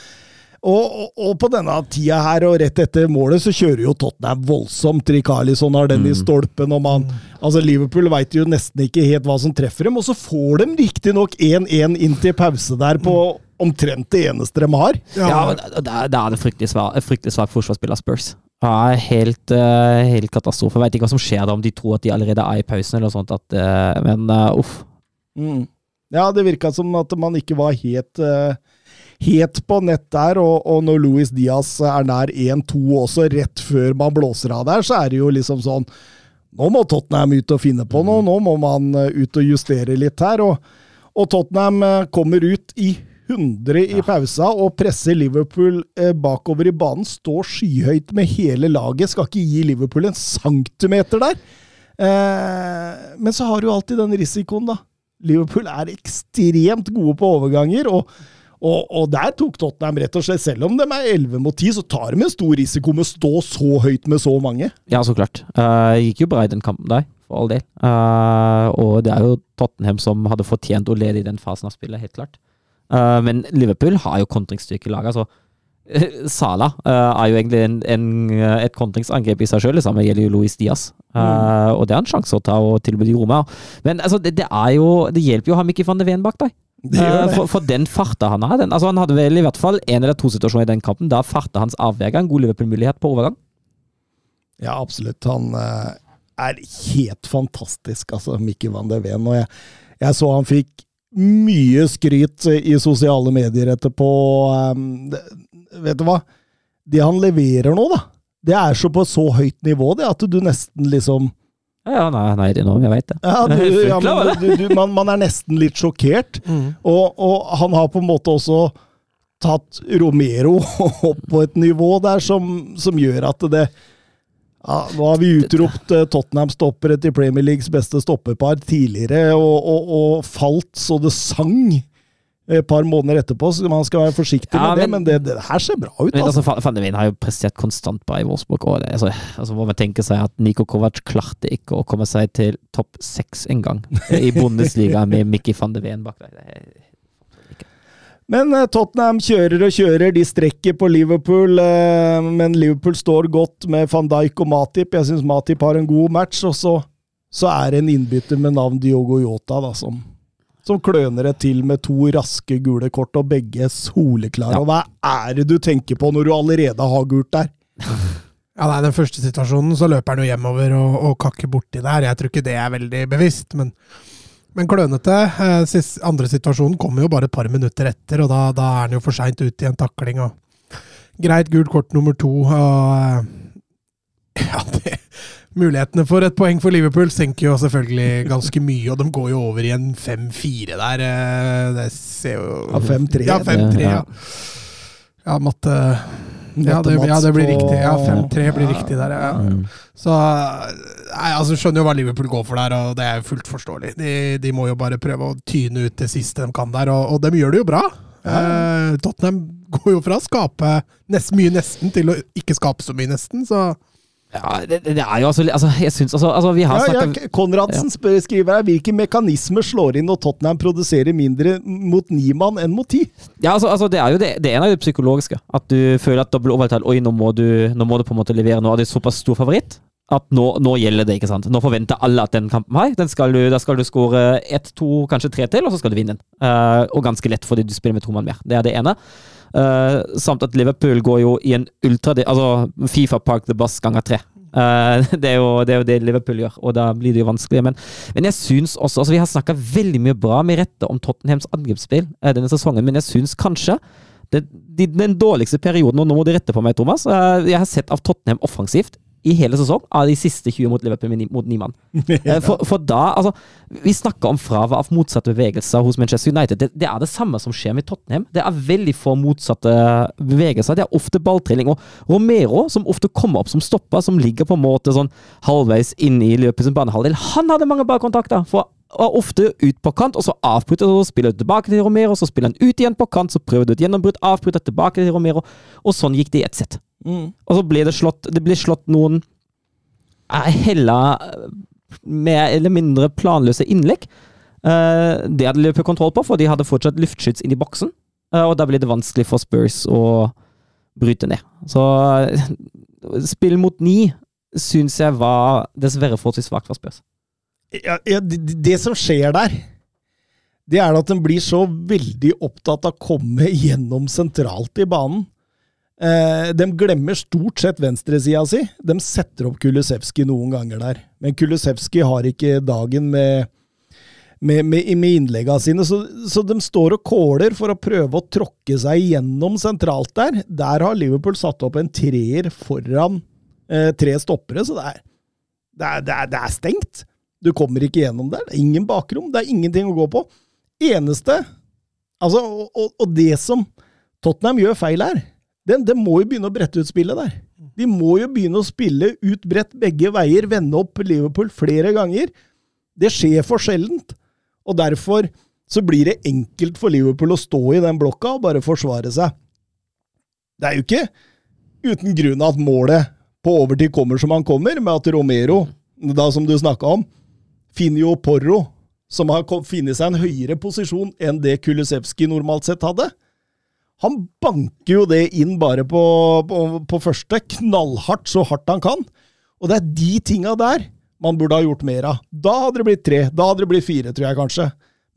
A: og, og, og, på denne tida her, og rett etter målet, så kjører jo Tottenham voldsomt. Rikarlison har den mm. i stolpen, og man Altså, Liverpool veit jo nesten ikke helt hva som treffer dem, og så får de riktignok 1-1 inn til pause der på omtrent det eneste de har.
C: Ja, ja da, da er det fryktelig svakt svak forsvarsspill av Spurs. Ja, helt, uh, helt katastrofe. Jeg veit ikke hva som skjer da, om de tror at de allerede er i pausen, eller noe sånt. At, uh, men uh, uff.
A: Mm. Ja, det virka som at man ikke var helt het på nett der, og, og når Louis Diaz er nær 1-2 også, rett før man blåser av der, så er det jo liksom sånn Nå må Tottenham ut og finne på noe, nå må man eh, ut og justere litt her. Og, og Tottenham eh, kommer ut i 100 i pausa og presser Liverpool eh, bakover i banen. Står skyhøyt med hele laget. Skal ikke gi Liverpool en centimeter der. Eh, men så har du alltid den risikoen, da. Liverpool er ekstremt gode på overganger. og og, og, der tok Tottenham rett og slett, selv om de er 11 mot 10, så tar de en stor risiko med å stå så høyt med så mange.
C: Ja, så klart. Uh, gikk jo bra i den kampen der, for all del. Uh, og det er jo Tottenham som hadde fortjent å lede i den fasen av spillet, helt klart. Uh, men Liverpool har jo kontringsstyrke i laget. altså Sala er jo egentlig en, en, et kontringsangrep i seg sjøl. Det samme gjelder jo Luis Diaz. Mm. Og det er en sjanse å ta og tilby de Roma. Men altså, det, det er jo Det hjelper jo å ha Mikki van de Ven bak deg. Eh. For, for den farta han har. Den, altså Han hadde vel i hvert fall én eller to situasjoner i den kampen. Da farta hans avveier en god Liverpool-mulighet på overgang.
A: Ja, absolutt. Han eh, er helt fantastisk, altså, Mikke van de Ven. Og jeg, jeg så han fikk mye skryt i sosiale medier etterpå. Det, vet du hva? Det han leverer nå, da, det er så på så høyt nivå det at du nesten liksom
C: Ja, nei, nei, det er noe, jeg veit det.
A: ja, du, ja, men, du, du, man, man er nesten litt sjokkert.
B: Mm.
A: Og, og han har på en måte også tatt Romero opp på et nivå der som, som gjør at det ja, Nå har vi utropt eh, Tottenham-stoppere til Premier Leagues beste stopperpar tidligere, og, og, og falt så det sang et par måneder etterpå, så man skal være forsiktig
C: Ja,
A: med det,
C: men-
A: men det, det her ser bra ut.
C: Men
A: Altså.
C: altså, Van- de har jo prestert konstant bra i Wolfsburg. Og det, altså, altså må man tenke seg at Niko Kovac klarte ikke å komme seg til topp seks engang i Bundesliga med Mikki van de bak der. Er-
A: Men eh, Tottenham kjører og kjører, de strekker på Liverpool, eh, men Liverpool står godt med van Dijk og Matip. Jeg syns Matip har en god match, og så, så er det en innbytter med navn Diogo Yota da, som, som kløner det til med to raske gule kort, og begge soleklare.
C: Ja.
A: Og hva er det du tenker på når du allerede har gult der?
B: Ja, nei, Den første situasjonen så løper han jo hjemover og, og kakker borti der. Jeg tror ikke det er veldig bevisst, men, men klønete. Eh, sist, andre situasjonen kommer jo bare et par minutter etter, og da, da er han jo for seint ute i en takling. og Greit gult kort nummer to. og eh, ja, det, Mulighetene for et poeng for Liverpool senker jo selvfølgelig ganske mye, og de går jo over i en 5-4 der. eh, Det ser jo
A: Ja, 5-3.
B: Ja, 5-3, ja.
C: Ja.
B: ja, matte ja det, ja, det blir riktig. Ja, 5-3 blir riktig der. Ja. Så nei, altså, skjønner jo hva Liverpool går for der, og det er jo fullt forståelig. De, de må jo bare prøve å tyne ut det siste de kan der, og, og de gjør det jo bra. Eh, Tottenham går jo fra å skape nest, mye nesten til å ikke skape så mye nesten, så
C: Ja, det, det er jo altså, altså Jeg syns altså, altså Vi har
A: Ja, ja, Konradsen ja. skriver her hvilke mekanismer slår inn når Tottenham produserer mindre mot ni mann enn mot ti.
C: Ja, altså, altså Det er jo det, det ene er jo det psykologiske. At du føler at dobbel overtall Oi, nå må, du, nå må du på en måte levere. Nå er det såpass stor favoritt at nå, nå gjelder det. ikke sant? Nå forventer alle at den kampen har. Den skal du, da skal du skåre ett, to, kanskje tre til, og så skal du vinne den. Uh, og ganske lett fordi du spiller med to mann mer. Det er det ene. Eh, samt at Liverpool går jo i en ultra... Altså Fifa Park the Bus ganger tre. Uh, det, er jo, det er jo det Liverpool gjør, og da blir det jo vanskelig. Men, men jeg syns også altså Vi har snakka veldig mye bra med rette om Tottenhams angrepsspill uh, denne sesongen, men jeg syns kanskje det, de, den dårligste perioden, og nå må du rette på meg, Thomas Jeg har sett av Tottenham offensivt i hele sesong av de siste 20 mot Liverpool mot ni- mann. Eh, For, for da, altså Vi snakker om fravær av motsatte bevegelser hos Manchester United. Det, det er det samme som skjer med Tottenham. Det er veldig få motsatte bevegelser. Det er ofte balltrilling. Og Romero, som ofte kommer opp som stopper, som ligger på en måte sånn halvveis inn i løpet sin banehalvdel, han hadde mange ballkontakter. For og ofte ut på kant, og så avbryter så spiller du tilbake til Romero, så spiller han ut igjen på kant, så prøver du et gjennombrudd, avbryter tilbake til Romero, og sånn gikk det i ett sett. Og så ble det slått Det ble slått noen eh, hella eh, mer eller mindre planløse innlegg. Uh, det hadde Liverpool kontroll på, for de hadde fortsatt luftskyts inn i boksen. Uh, og da ble det vanskelig for Spurs å bryte ned. Så uh, spill mot ni syns jeg var dessverre forholdsvis svakt for Spurs.
A: Ja, ja, det, det som skjer der, det er at den blir så veldig opptatt av å komme gjennom sentralt i banen. Eh, de glemmer stort sett venstresida si. De setter opp Kulisevskij noen ganger der. Men Kulisevskij har ikke dagen med, med, med, med innleggene sine, så, så de står og kåler for å prøve å tråkke seg gjennom sentralt der. Der har Liverpool satt opp en treer foran eh, tre stoppere, så det er, det er, det er, det er stengt. Du kommer ikke gjennom der. Det er ingen bakrom. Det er ingenting å gå på. Eneste altså, og, og, og det som Tottenham gjør feil her, det, det må jo begynne å brette ut spillet der. De må jo begynne å spille ut bredt begge veier, vende opp Liverpool flere ganger. Det skjer for sjeldent. Og derfor så blir det enkelt for Liverpool å stå i den blokka og bare forsvare seg. Det er jo ikke uten grunn at målet på overtid kommer som han kommer, med at Romero, da som du snakka om, finner jo Porro, som har funnet seg en høyere posisjon enn det Kulusevski normalt sett hadde. Han banker jo det inn bare på, på, på første, knallhardt, så hardt han kan. Og det er de tinga der man burde ha gjort mer av. Da hadde det blitt tre, da hadde det blitt fire, tror jeg kanskje.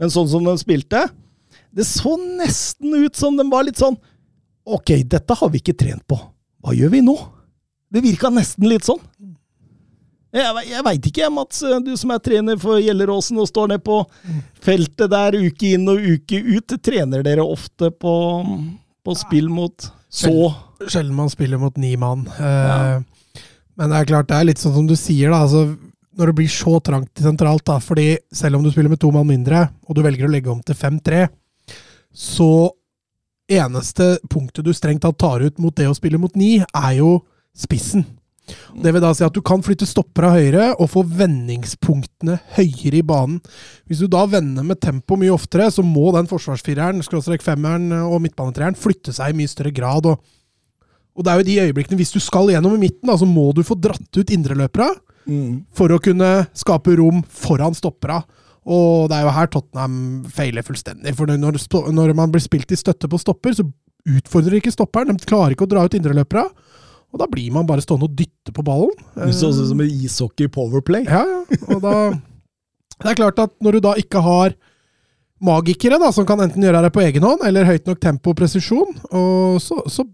A: Men sånn som de spilte, det så nesten ut som de var litt sånn Ok, dette har vi ikke trent på. Hva gjør vi nå? Det virka nesten litt sånn. Jeg, jeg veit ikke, Mats, du som er trener for Gjelleråsen og står ned på feltet der uke inn og uke ut. Trener dere ofte på, på spill mot så
B: Sjelden man spiller mot ni mann. Ja. Men det er klart, det er litt sånn som du sier, da. Altså, når det blir så trangt sentralt, da, fordi selv om du spiller med to mann mindre, og du velger å legge om til 5-3, så eneste punktet du strengt tatt tar ut mot det å spille mot ni, er jo spissen. Det vil da si at du kan flytte stoppera høyere og få vendingspunktene høyere i banen. Hvis du da vender med tempo mye oftere, så må den forsvarsfireren, skråstrek femmeren og midtbanetreeren flytte seg i mye større grad. Og, og det er jo de øyeblikkene, hvis du skal gjennom i midten, da, så må du få dratt ut indreløpera for å kunne skape rom foran stoppera. Og det er jo her Tottenham feiler fullstendig. For når, når man blir spilt i støtte på stopper, så utfordrer ikke stopperen. De klarer ikke å dra ut indreløpere. Og da blir man bare stående og dytte på ballen.
A: Det så ut som en ishockey powerplay.
B: Ja, ja. Og da Det er klart at når du da ikke har magikere da, som kan enten gjøre det på egen hånd, eller høyt nok tempo og presisjon, og så, så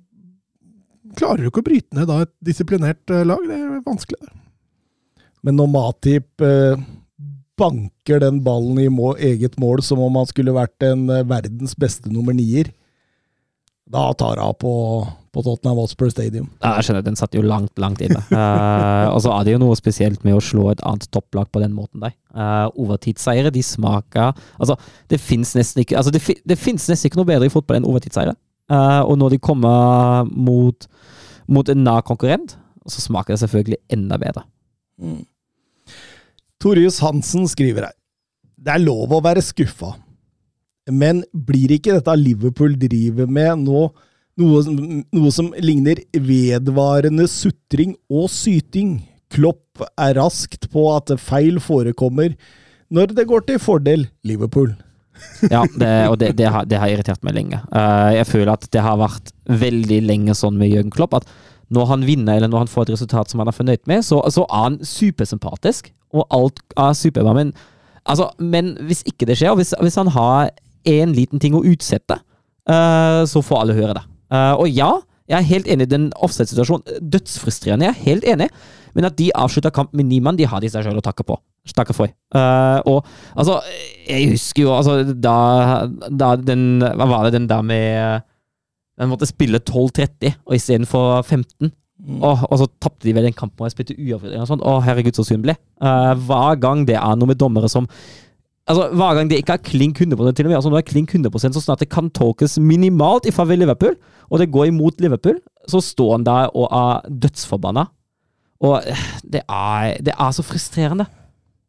B: klarer du ikke å bryte ned da et disiplinert eh, lag. Det er vanskelig. det.
A: Men når Matip eh, banker den ballen i må, eget mål som om han skulle vært en eh, verdens beste nummer nier, da tar hun på, på Tottenham Hotspur Stadium.
C: Ja, jeg skjønner, den satt jo langt, langt inne. uh, og så er det jo noe spesielt med å slå et annet topplag på den måten der. Uh, overtidsseiere, de smaker Altså, det fins nesten Altså, nesten ikke noe bedre i fotball enn overtidsseiere. Uh, og når de kommer mot, mot en nær konkurrent, så smaker det selvfølgelig enda bedre.
A: Torjus Hansen skriver her. Det er lov å være skuffa, men blir ikke dette Liverpool driver med nå noe, som- noe som ligner vedvarende sutring og syting? Klopp er raskt på at feil forekommer når det går til fordel Liverpool.
C: Ja, det, og det, det, har, det har irritert meg lenge. Uh, jeg føler at det har vært veldig lenge sånn med Jørgen Klopp at når han vinner, eller når han får et resultat som han er fornøyd med, så, så er han supersympatisk, og alt er superbra. Men, altså, men hvis ikke det skjer, og hvis, hvis han har én liten ting å utsette, uh, så får alle høre det. Eh, og ja, jeg er helt enig i den offside-situasjonen. Dødsfrustrerende, jeg er helt enig. Men at de avslutter kamp med ni mann, de har de seg selv å takke på. Takke for. Uh, og altså, jeg husker jo altså, da, da den Hva var det den der med Den måtte spille 12-30 og istedenfor 15. Og, og så tapte de vel den kampen og jeg spilte uavgjort. Å, herregud, så synd det ble. Eh, hver gang det er noe med dommere som Altså, Hver gang det ikke er klink 100 til og med, altså når det er klink 100% så snart det kan tolkes minimalt i favør Liverpool, og det går imot Liverpool, så står han der og er dødsforbanna. Og eh, det er, det er så frustrerende.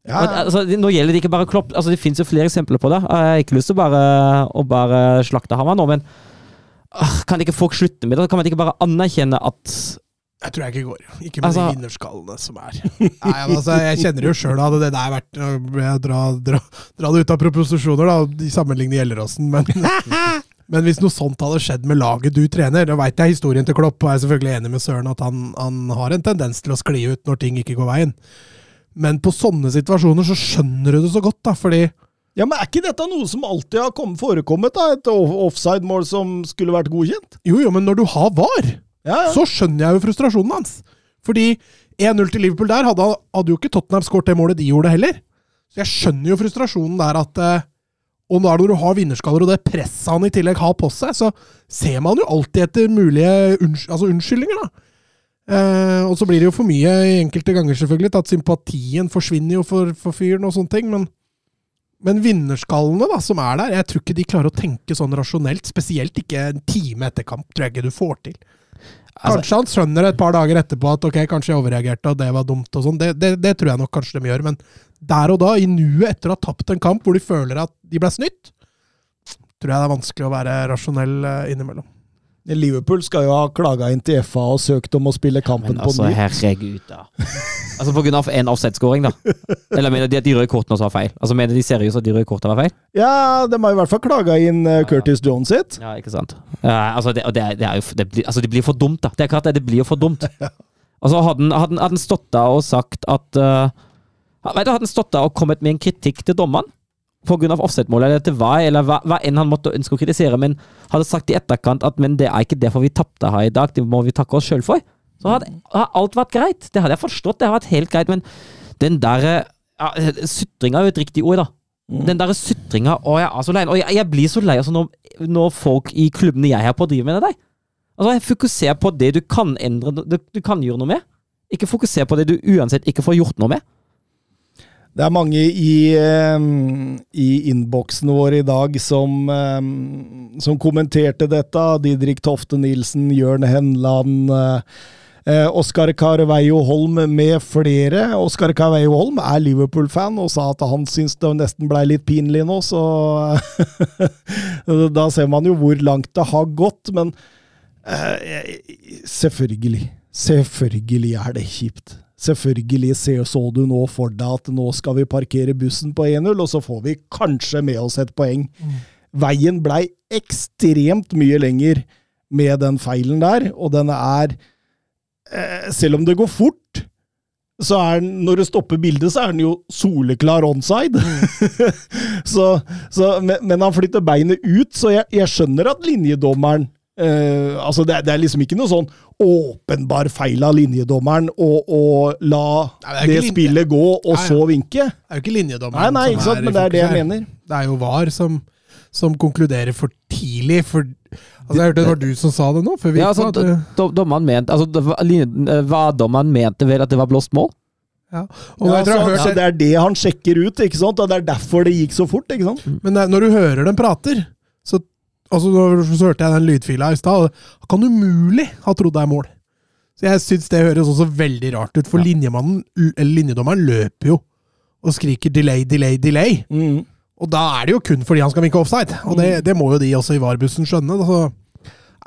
A: Ja,
C: Og, altså, det- nå gjelder det ikke bare Klopp. Altså, det finnes jo flere eksempler på det. Jeg har ikke lyst til å bare, å bare slakte ham nå, men ah, kan ikke folk slutte med det? Kan man ikke bare anerkjenne at
B: Jeg tror jeg ikke går. Ikke med
C: Altså-
B: de vinnerskallene som er. Nei, men altså, Jeg kjenner jo sjøl at det der vært Jeg dra, dra, dra det ut av proposisjoner, da, de sammenligner Gjelleråsen, men Men hvis noe sånt hadde skjedd med laget du trener, da veit jeg historien til Klopp, og jeg er selvfølgelig enig med Søren at han, han har en tendens til å skli ut når ting ikke går veien. Men på sånne situasjoner så skjønner du det så godt, da, fordi
A: Ja, men Er ikke dette noe som alltid har kommet, forekommet? da? Et offside-mål som skulle vært godkjent?
B: Jo, jo, men når du har VAR,
A: Ja,
B: så skjønner jeg jo frustrasjonen hans. Fordi 1-0 til Liverpool der hadde, hadde jo ikke Tottenham skåret det målet de gjorde heller. Så jeg skjønner jo frustrasjonen der at eh, Og da når du har vinnerskaller og det presset han i tillegg har på seg, så ser man jo alltid etter mulige unns altså unnskyldninger, da. Eh, og så blir det jo for mye enkelte ganger, selvfølgelig, at sympatien forsvinner jo for, for fyren og sånne ting. Men, men vinnerskallene da, som er der, jeg tror ikke de klarer å tenke sånn rasjonelt. Spesielt ikke en time etter kamp, tror jeg ikke du får til.
C: Altså-
B: Kanskje han skjønner et par dager etterpå at ok, kanskje jeg overreagerte og det var dumt. og sånn. Det, det, det tror jeg nok kanskje de gjør. Men der og da, i nuet etter å ha tapt en kamp hvor de føler at de ble snytt, tror jeg det er vanskelig å være rasjonell eh, innimellom.
A: Liverpool skal jo ha klaga inn til FA og søkt om å spille kampen på
C: altså,
A: ny.
C: herregud, da. Altså på grunn av en offside-skåring, da. Eller mener de at de røde kortene også var feil? Altså Mener de seriøst at de røde kortene var feil?
A: Ja, de har i hvert fall klaga inn eh, Curtis Jones sitt.
C: Ja, ikke sant. Ja, altså, det, det, er- det er jo det blir, Altså, det blir for dumt, da. Det er klart det, det blir jo for dumt. Altså, hadde han stått der og sagt at uh, Vet du, Hadde han stått der og kommet med en kritikk til dommeren av offset-målet, eller til hva, eller hva, hva enn han måtte ønske å kritisere, men hadde sagt i etterkant at men det er ikke derfor vi tapte her i dag, det må vi takke oss sjøl for, så hadde, hadde alt vært greit. Det hadde jeg forstått, det hadde vært helt greit, men den der ja, Sutringa er jo et riktig ord, da. Den der sutringa Å, jeg er så lei. Og jeg, jeg blir så lei altså, når, når folk i klubbene jeg er på, driver med det der. Altså, Fokuser på det du kan endre, du, du kan gjøre noe med. Ikke fokuser på det du uansett ikke får gjort noe med.
A: Det er mange i, i innboksen vår i dag som, som kommenterte dette. Didrik Tofte Nilsen, Jørn Henland, eh, eh, Oskar Carveio Holm med flere. Oskar Carveio Holm er Liverpool-fan og sa at han syntes det nesten blei litt pinlig nå, så Da ser man jo hvor langt det har gått, men eh, selvfølgelig. Selvfølgelig er det kjipt. Selvfølgelig ser, så du nå for deg at nå skal vi parkere bussen på 1-0, og så får vi kanskje med oss et poeng. Veien blei ekstremt mye lenger med den feilen der, og den er eh, Selv om det går fort, så er den, når du stopper bildet, så er den jo soleklar onside. så, så, men, men han flytter beinet ut, så jeg, jeg skjønner at linjedommeren eh, altså det, er- det er liksom ikke noe sånn åpenbar feil av linjedommeren å, la
B: Nei, det
A: det
B: linje-
A: spillet gå, og
B: Nei,
A: så vinke.
B: Det er jo ikke linjedommeren
A: nei, ikke
B: som
A: sant,
B: er
A: men det er det jeg
B: her.
A: mener.
B: Det er jo VAR som, som konkluderer for tidlig. For, altså, jeg hørte det var du som sa det nå. Før vi
C: Ja, altså,
B: at,
C: do- do- dommeren mente altså, eh, Hva dommeren mente vel at det var blåst mål?
B: ja. Og
A: Ja, så,
B: hørt
A: så det er det han sjekker ut, ikke sant? og det er derfor det gikk så fort. ikke sant?
B: Men det, når du hører dem prater, altså, så hørte jeg den lydfila i stad. Han kan umulig ha trodd det er mål. Så jeg syns det høres også veldig rart ut, for linjemannen, eller linjedommeren løper jo og skriker 'delay, delay, delay'.
A: Mm.
B: Og da er det jo kun fordi han skal vinke offside. Og det, det må jo de også i VAR-bussen skjønne. Så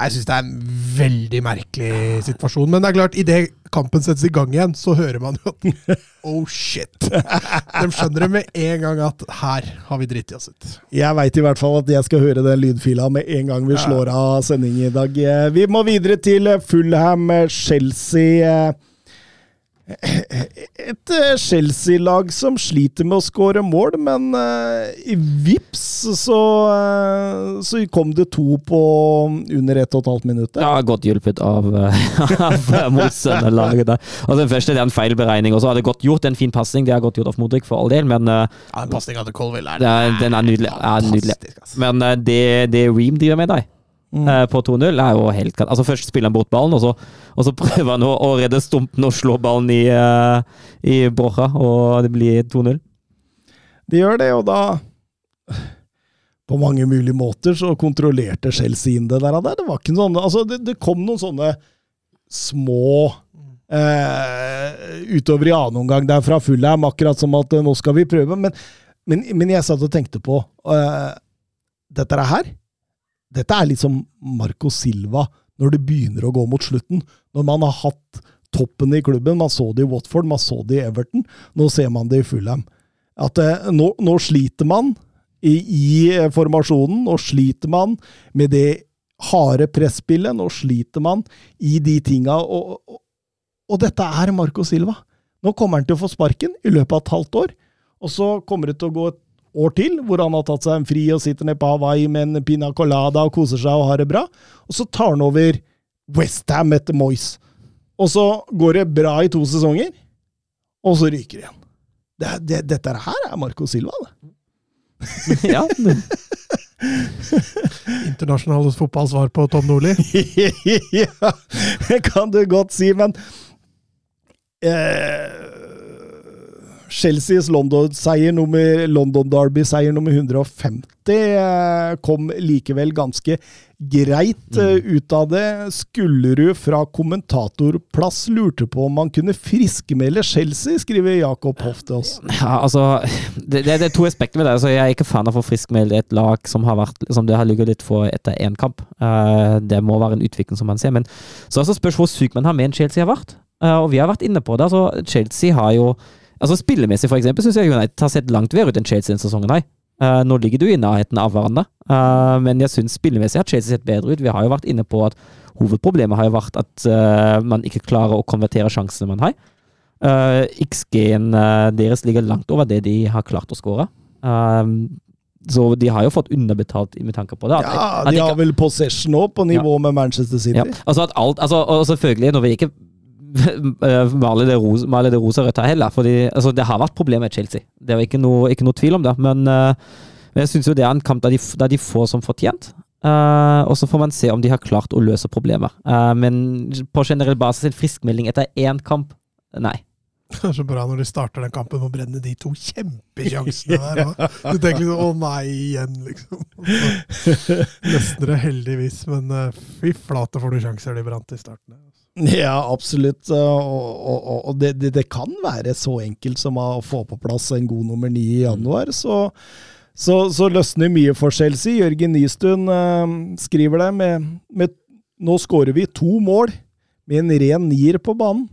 B: jeg syns det er en veldig merkelig situasjon. Men det er klart, idet kampen settes i gang igjen, så hører man jo at Oh shit! De skjønner det med en gang at her har vi dritt i oss ut.
A: Jeg veit i hvert fall at jeg skal høre den lydfila med en gang vi slår av sending i dag. Eh, Vi må videre til Fulham-Chelsea. Et eh, Chelsea-lag som sliter med å skåre mål, men eh, i vips så, eh, så kom det to på under ett og et halvt minutt.
C: Ja, godt hjulpet av, av motstanderlaget der. Og den første det er en feilberegning, og så har det godt gjort en fin pasning. Det har godt gjort av Modric, for all del, men
B: Ja, Den pasninga til Colville
C: er, den er nydelig. Er nydelig. Men det, det Ream driver med deg eh, på 2-0, er jo helt Altså Først spiller han bort ballen, og så, og så prøver han å, å redde stumpen og slå ballen i, uh, i Borja, og det blir 2-0.
A: De gjør det, og da På mange mulige måter så kontrollerte Chelsea inn det der. Det var ikke sånne, altså det, det kom noen sånne små eh, utover i annen omgang der fra Fulham, akkurat som at eh, nå skal vi prøve. Men, men, men jeg satt og tenkte på eh, Dette her Dette er liksom Marco Silva når det begynner å gå mot slutten. Når man har hatt toppen i klubben. Man så det i Watford, man så det i Everton. Nå ser man det i Fulham. At eh, nå, nå sliter man i, i eh, formasjonen. Nå sliter man med det harde presspillet. Nå sliter man i de tinga. Og, og, og dette er Marco Silva. Nå kommer han til å få sparken i løpet av et halvt år. Og så kommer det til å gå et år til, hvor han har tatt seg en fri og sitter nede på Hawaii med en pina colada og koser seg og har det bra. Og så tar han over Westham etter Moyes. Og så går det bra i to sesonger, og så ryker det igjen. Det, er- det, dette her er Marco Silva, det.
C: ja.
B: Internasjonale fotballsvar på Tom Nordli.
A: ja, det kan du godt si, men eh, Chelseas London-seier nummer, London Derby-seier nummer 150 eh, kom likevel ganske greit mm. ut av det. Skullerud fra kommentatorplass lurte på om man kunne friskmelde Chelsea, skriver Jakob Hoff til oss.
C: Ja, altså, det, det, er to aspekter med det. Altså, jeg er ikke fan av å friskmelde et lag som har vært som det har ligget litt for etter én kamp. Uh, det må være en utvikling som man ser. Men så altså spørs hvor syk man har en Chelsea har vært. Uh, og vi har vært inne på det. altså Chelsea har jo altså Spillemessig, for eksempel, syns jeg United har sett langt bedre ut enn Chelsea denne sesongen. her. Uh, nå ligger du i nærheten av hverandre, uh, men jeg syns spillemessig har Chelsea sett bedre ut. Vi har jo vært inne på at hovedproblemet har jo vært at uh, man ikke klarer å konvertere sjansene man har. XG-en deres ligger langt over det de har klart å skåre. så de har jo fått underbetalt med tanke på det.
A: At, ja, de har vel possession òg, på nivå ja. med Manchester City. Ja.
C: Altså alt, altså, og selvfølgelig, når vi ikke male det, male det rosa-rødt her heller. Fordi altså, det har vært problemer med Chelsea. Det er ikke noe, ikke noe tvil om det. Men, uh, men jeg syns jo det er en kamp der de, der de får som fortjent. Uh, og så får man se om de har klart å løse problemer. Uh, men på generell basis en friskmelding etter én kamp, nei.
B: Det er så bra når de starter den kampen med å brenne de to kjempesjansene der. Du tenker liksom 'å nei, igjen', liksom. Løsner det heldigvis, men fy flate for noen sjanser de brant i starten.
A: Ja, absolutt. Og, og, og det, det, kan være så enkelt som å få på plass en god nummer ni i januar. Så, så, så løsner mye for Chelsea. Jørgen Nystuen uh, skriver det med, med Nå skårer vi to mål med en ren nier på banen.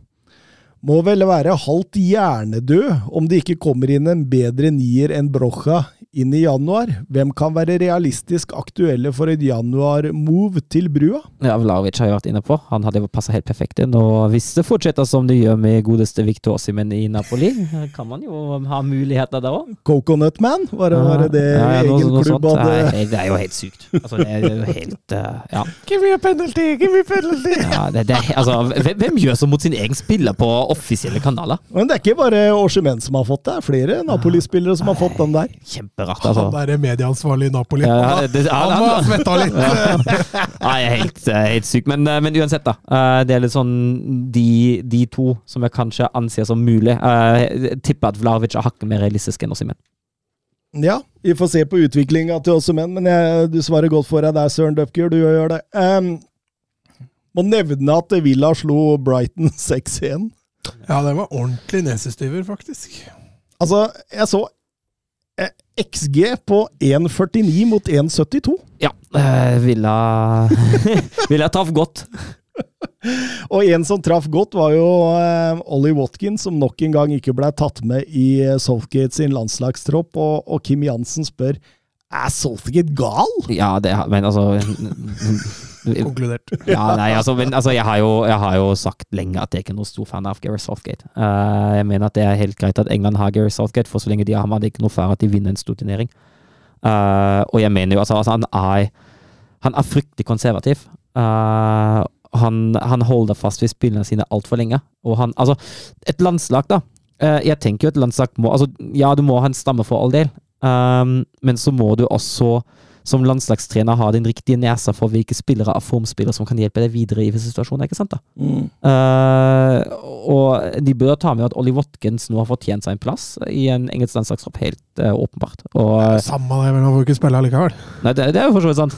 A: Må vel være halvt hjernedød om det ikke kommer inn en bedre nier enn Brocha inn i januar. Hvem kan være realistisk aktuelle for et januar-move til brua?
C: Ja, Vlaovic har jeg vært inne på. Han hadde passa helt perfekt inn. Og hvis det fortsetter som det gjør med godeste Victor Simen i Napoli, kan man jo ha muligheter der òg.
A: Coconut Man, var det var det, det ja, ja, egen noe, klubb
C: hadde? Det, det er jo helt sykt. Altså, det er jo helt uh, Ja.
B: Give me a penalty! Give me a penalty!
C: Ja, det, det, altså, hvem, hvem gjør så mot sin egen spiller på offisielle kanaler?
A: Men det er ikke bare Oshimen som har fått det, det er flere Napoli-spillere som har fått den der.
C: Kjempe kjemperart. Altså.
B: Han derre medieansvarlig i Napoli, ja, ja, det, ja, han, må ha svetta litt!
C: ja, jeg er helt, helt syk. Men, eh, men, uansett, da. Eh, det er litt sånn de, de to som jeg kanskje anser som mulig. Eh, jeg tipper at Vlavic er hakket mer realistisk enn Ossimen.
A: Ja, vi får se på utviklinga til Ossimen, men jeg, du svarer godt for deg der, Søren Dupker. Du gjør det. Um, må nevne at Villa slo Brighton 6-1.
B: Ja, det var ordentlig nesestyver, faktisk.
A: Altså, jeg så XG på 1,49 mot 1,72.
C: Ja, eh, Villa Villa traff godt.
A: og en som traff godt, var jo eh, Ollie Watkins, som nok en gang ikke ble tatt med i Southgate sin landslagstropp. Og, og Kim Jansen spør er Southgate gal?
C: Ja, det, men altså
B: Konkludert.
C: ja, nei, altså, men, altså jeg, har jo, jeg, har jo, sagt lenge at jeg ikke er noen stor fan av Gary Southgate. Uh, jeg mener at det er helt greit at England har Gary Southgate, for så lenge de har ham, er det ikke noe fare at de vinner en stor turnering. Uh, og jeg mener jo altså, altså han, er, han er fryktelig konservativ. Uh, han, han, holder fast ved spillene sine altfor lenge. Og han, altså, et landslag, da. jeg tenker jo et landslag må altså, Ja, du må ha en stamme for all del, um, men så må du også som landslagstrener ha den riktige nesa for hvilke spillere av formspillere som kan hjelpe deg videre i visse situasjoner. ikke sant da? Mm. Uh, og de bør ta med at Ollie Watkins nå har fortjent seg en plass i en engelsk landslagstropp, helt uh, åpenbart. Og,
B: det Samme det, men han får ikke spille allikevel.
C: Nei, det, det er jo for så vidt sant.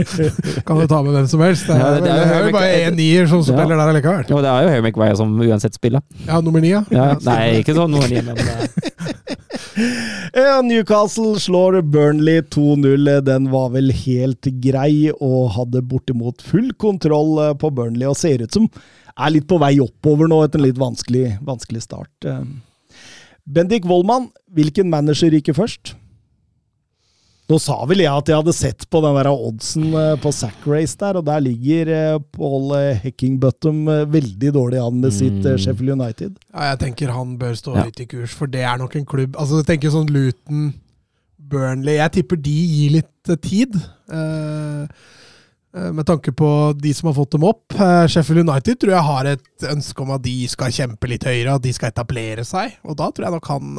B: kan du ta med hvem som helst. Det er, ja, det er, det er jo bare én nier som spiller ja. der allikevel.
C: Jo, det er jo Harry Maguire som uansett spiller.
B: Ja, nummer ni, ja.
C: ja nei, ikke sånn nummer ni, men
A: ja, Newcastle slår Burnley 2-0. Den var vel helt grei og hadde bortimot full kontroll eh, på Burnley, og ser ut som er litt på vei oppover nå etter en litt vanskelig, vanskelig start. Eh, Bendik Wollmann, hvilken manager gikk først? Nå sa vel jeg at jeg hadde sett på den der oddsen eh, på Sack Race der, og der ligger Paul Heckingbottom veldig dårlig an med sitt mm. Sheffield United.
B: Ja, jeg tenker han bør stå ja. litt i kurs, for det er nok en klubb Altså, jeg tenker sånn Luton, Burnley Jeg tipper de gir litt tid. Uh, med tanke på de som har fått dem opp. Sheffield United tror jeg har et ønske om at de skal kjempe litt høyere, at de skal etablere seg. Og da tror jeg nok han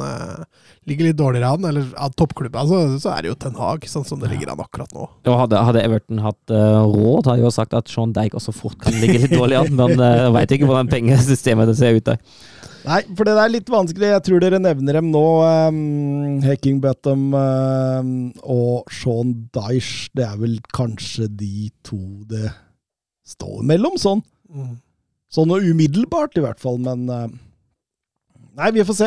B: ligger litt dårligere an, eller av toppklubben, altså, så er det jo Ten Hag, sånn som det ligger an akkurat nå.
C: Og hadde, hadde Everton hatt uh, råd, hadde jeg jo sagt at Sean Deig også fort kan ligge litt dårlig an, men uh, veit ikke hvordan pengesystemet det ser ut der.
A: Nei, for det er litt vanskelig. Jeg tror dere nevner dem nå. Um, Hacking Bottom um, og Sean Dyche. Det er vel kanskje de to det står mellom, sånn.
B: Mm.
A: Sånn og umiddelbart, i hvert fall, men uh, Nei, vi får se.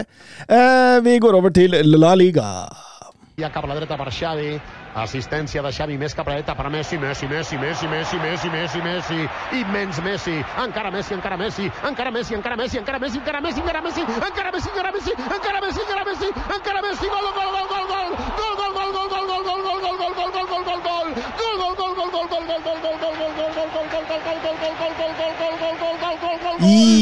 A: Uh, vi går over til La Liga.
E: Ja assistència de Xavi més cap a per Messi, Messi, Messi, Messi, Messi, Messi, Messi, Messi, immens Messi, encara Messi, encara Messi, encara Messi, encara Messi, encara Messi, encara Messi, encara Messi, encara Messi, encara Messi, encara Messi, encara Messi, encara Messi, gol, gol, gol, gol, gol, gol, gol, gol, gol, gol, gol, gol, gol, gol, gol, gol, gol, gol,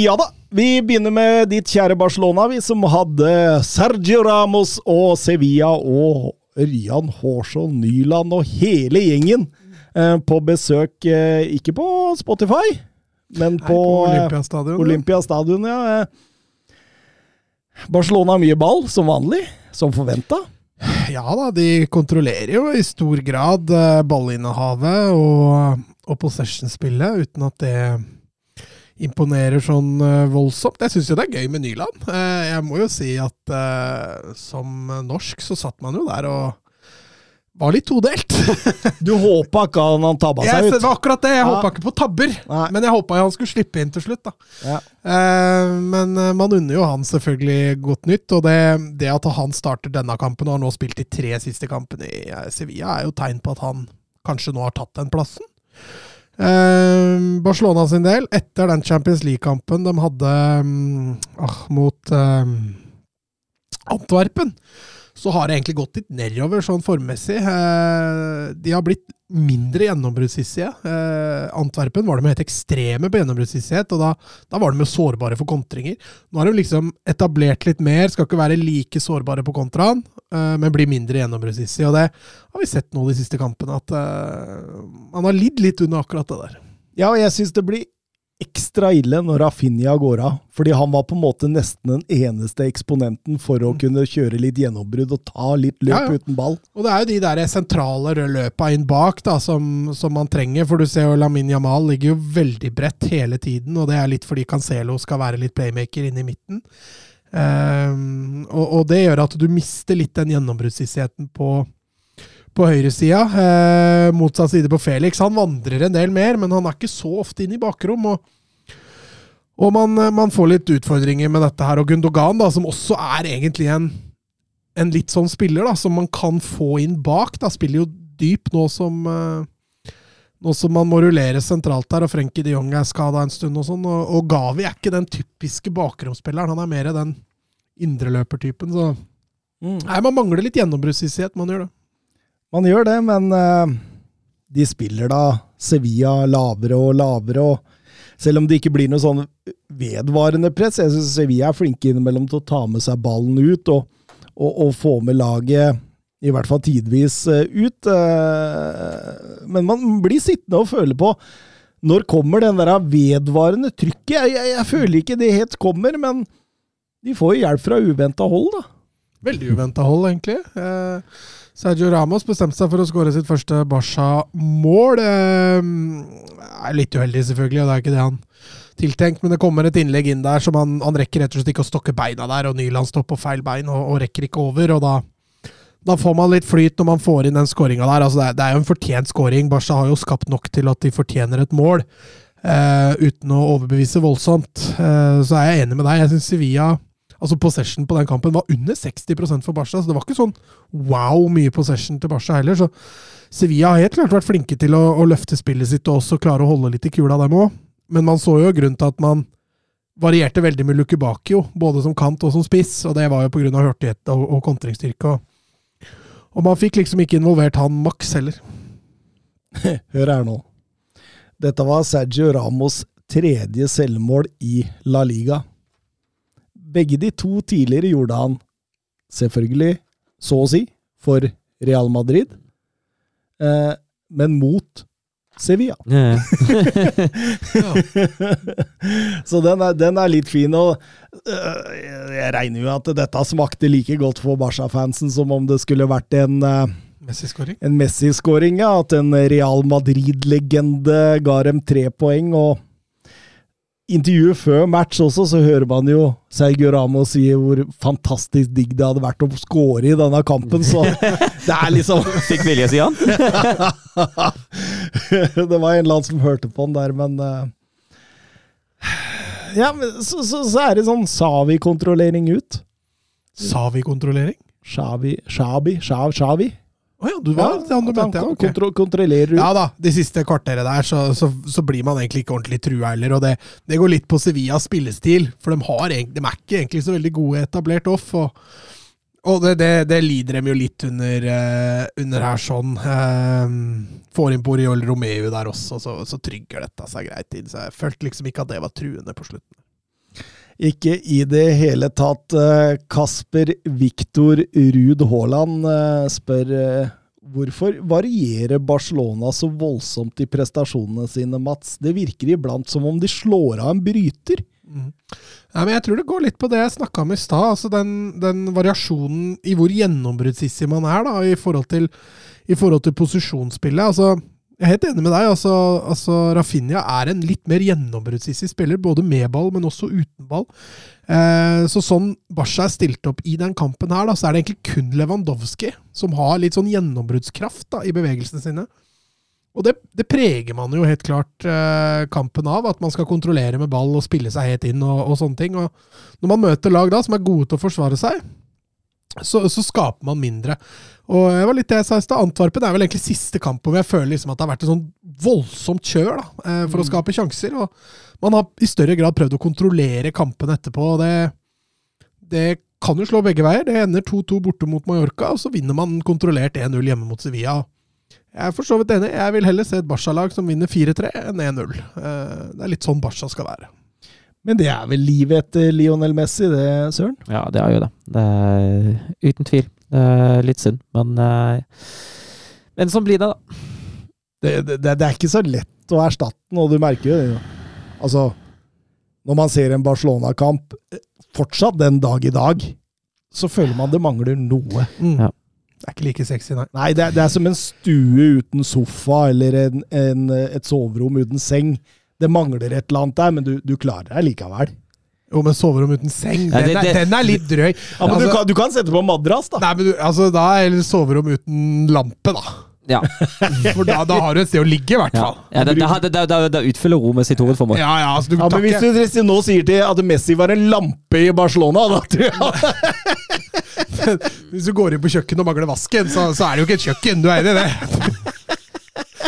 A: Ja da, vi begynner med ditt kjære Barcelona, vi som hadde Sergio Ramos og Sevilla og Ørjan Hårsson Nyland og hele gjengen eh, på besøk, eh, ikke på Spotify, men
B: Nei,
A: på,
B: på
A: eh,
B: Olympiastadion.
A: Olympiastadion. Ja. eh. Barcelona har mye ball, som vanlig, som forventa.
B: Ja da, de kontrollerer jo i stor grad eh, ballinnehavet og, og possession-spillet, uten at det imponerer sånn eh, voldsomt. Jeg syns jo det er gøy med Nyland. Eh, jeg må jo si at eh, som norsk så satt man jo der og var litt todelt.
A: Du håpa ikke han han tabba seg ut?
B: det var akkurat det. Jeg
A: Ja.
B: håpa ikke på tabber,
A: Nei.
B: men jeg håpa han skulle slippe inn til slutt.
A: Ja.
B: Eh, men man unner jo han selvfølgelig godt nytt, og det, det at han starter denne kampen og har nå spilt de tre siste kampene i Sevilla, er jo tegn på at han kanskje nå har tatt den plassen. Eh, Barcelona sin del, etter den Champions League-kampen de hadde um, ah, mot um, Antwerpen, så har det egentlig gått litt nedover sånn formmessig. Eh, de har blitt mindre gjennombruddshissige. Eh, Antwerpen var de helt ekstreme på gjennombruddshissighet, og da, da var de jo sårbare for kontringer. Nå har de liksom etablert litt mer, skal ikke være like sårbare på kontraen, eh, men blir mindre gjennombruddshissige. Og det har vi sett nå de siste kampene, at han har lidd litt under akkurat det der.
A: Ja, og jeg syns det blir ekstra ille når Rafinha går av. Fordi han var på en måte nesten den eneste eksponenten for å kunne kjøre litt gjennombrudd og ta litt løp
B: Ja, ja.
A: uten ball.
B: Og det er jo de der sentrale løpa inn bak da, som, som man trenger. For du ser jo Lamin Jamal ligger jo veldig bredt hele tiden, og det er litt fordi Cancelo skal være litt playmaker inne i midten. Um, og, og det gjør at du mister litt den gjennombruddshissigheten på, på høyresida. Eh, motsatt side på Felix. Han vandrer en del mer, men han er ikke så ofte inne i bakrom. og og man, man får litt utfordringer med dette her. Og Gundogan, da, som også er egentlig en, en litt sånn spiller, da, som man kan få inn bak. da, Spiller jo dyp nå som eh, nå som man må rullere sentralt der, og Frenkie de Jong er skada en stund. Og sånn, og, og Gavi er ikke den typiske bakromsspilleren. Han er mer den indreløpertypen. Så nei, man mangler litt gjennombruddshissighet. Man gjør det.
A: Man gjør det, men eh, de spiller da Sevilla lavere og lavere. og Selv om det ikke blir noe sånn vedvarende press. Jeg syns Sevilla er flinke innimellom til å ta med seg ballen ut og, og, og få med laget i hvert fall tidvis eh, ut. eh, Men man blir sittende og føle på når kommer den der vedvarende trykket? Jeg, jeg, jeg føler ikke det helt kommer, men de får jo hjelp fra uventa hold, da.
B: Veldig uventa hold, egentlig. Eh, Sergio Ramos bestemte seg for å skåre sitt første Barca-mål. Eh, er litt uheldig, selvfølgelig, og det er ikke det han tiltenkt, men det kommer et innlegg inn der som han, han rekker rett og slett ikke å stokke beina der, og Nyland står på feil bein og, og rekker ikke over, og da, da får man litt flyt når man får inn den skåringa der. Altså det, er, det er jo en fortjent skåring. Barca har jo skapt nok til at de fortjener et mål, eh, uten å overbevise voldsomt. Eh, så er jeg enig med deg. Jeg syns Sevilla Altså Possession på den kampen var under 60% for Barca. Så det var ikke sånn wow mye possession til Barca heller. Så Sevilla har helt klart vært flinke til å, å løfte spillet sitt og også klare å holde litt i kula, dem òg. Men man så jo grunnen til at man varierte veldig med Luke Bakio, både som kant og som spiss. Og det var jo pga. hurtighet og, og kontringsstyrke. Og, og man fikk liksom ikke involvert han maks heller.
A: Hør her nå. Dette var Sergio Ramos tredje selvmål i La Liga. Begge de to tidligere gjorde han selvfølgelig, så å si, for Real Madrid, eh, men mot Sevilla.
C: Ja.
A: Så den er, den er litt fin. Og øh, Jeg regner jo at dette smakte like godt for Barca-fansen som om det skulle vært en øh,
B: Messi-skåring.
A: en Messi-skåring, ja. At en Real Madrid-legende ga dem tre poeng. og intervjuet før match også, så hører man jo Sergio Ramos si hvor fantastisk digg det hadde vært å skåre i denne kampen, så det er liksom
C: Fikk vilje, sier han.
A: Det var en eller annen som hørte på den der, men eh, Ja, men så, så, så er det sånn Savi-kontrollering ut.
B: Savi-kontrollering?
A: Shavi Shabi? Shav, Shavi?
B: Å ja, du var ja, han du mente, ja. Okay.
A: kontro kontrollerer du.
B: Ja da, de siste kvarteret der, så, så, så blir man egentlig ikke ordentlig trua heller. Og det, det går litt på Sevillas spillestil, for de, har, de er ikke egentlig så veldig gode etablert off. Og, og det, det, det lider dem jo litt under, eh, under her sånn. Eh, får inn på Oriol Romeo der også, så, så trygger dette seg greit inn. Så jeg følte liksom ikke at det var truende på slutten.
A: Ikke i det hele tatt. Eh, Kasper Viktor Ruud Haaland eh, spør eh, hvorfor varierer Barcelona så voldsomt i prestasjonene sine, Mats? Det virker iblant som om de slår av en bryter.
B: Nei, men Jeg tror det går litt på det jeg snakka om i stad. Altså den, den variasjonen i hvor gjennombruddssissig man er da, i forhold til, i forhold til posisjonsspillet. Altså, jeg er helt enig med deg. altså, altså Rafinha er en litt mer gjennombruddssissig spiller, både med ball, men også uten ball. Eh, så sånn Barca er stilt opp i den kampen her, da, så er det egentlig kun Lewandowski som har litt sånn gjennombruddskraft i bevegelsene sine. Og det, det preger man jo helt klart eh, kampen av, at man skal kontrollere med ball og spille seg helt inn og, og sånne ting. Og når man møter lag da som er gode til å forsvare seg, så, så skaper man mindre. Og det var litt det jeg sa i stad. Antwerpen er vel egentlig siste kamp hvor jeg føler liksom at det har vært et sånn voldsomt kjør da, for for å skape sjanser. Og man har i større grad prøvd å kontrollere kampen etterpå. og det, det kan jo slå begge veier. Det ender 2-2 borte mot Mallorca, og så vinner man kontrollert 1-0 hjemme mot Sevilla. Jeg er for så vidt enig. Jeg vil heller se et Barca-lag som vinner 4-3 enn 1-0. Eh, Det er litt sånn Barca skal være.
A: Men det er vel livet etter Lionel Messi, det, Søren?
C: Ja, det er jo det. det er, uten tvil. Det er litt synd, men eh, Men sånn blir det, da.
A: Det, det, det er ikke så lett å erstatte den, og du merker jo det. Altså, når man ser en Barcelona-kamp, eh, fortsatt den dag i dag, så føler man det mangler noe.
B: Mm.
C: Ja.
B: Det er ikke like sexy, nei.
A: Nei, det er, det er som en stue uten sofa, eller en, en, et soverom uten seng. Det mangler et eller annet der, men du, du klarer deg likevel.
B: Jo, men soverom uten seng,
C: Ja,
B: den, er,
C: det-
B: den er litt drøy.
A: Ja, men
B: Altså-
A: du, kan, du kan sette på madrass, da.
B: Nei, men du, altså, da er det soverom uten lampe, da.
C: Ja.
B: For da, da har du et sted å ligge, i hvert fall.
C: ja ja da, da, da, da, det utfyller rommet sitt hovedformål.
B: Ja, ja, altså, du
A: Ja, men Hvis du hvis du nå sier til at Messi var en lampe i Barcelona, da tror jeg
B: Hvis du går inn på kjøkkenet og mangler vasken, så, så er det jo ikke et kjøkken. Du er enig i det?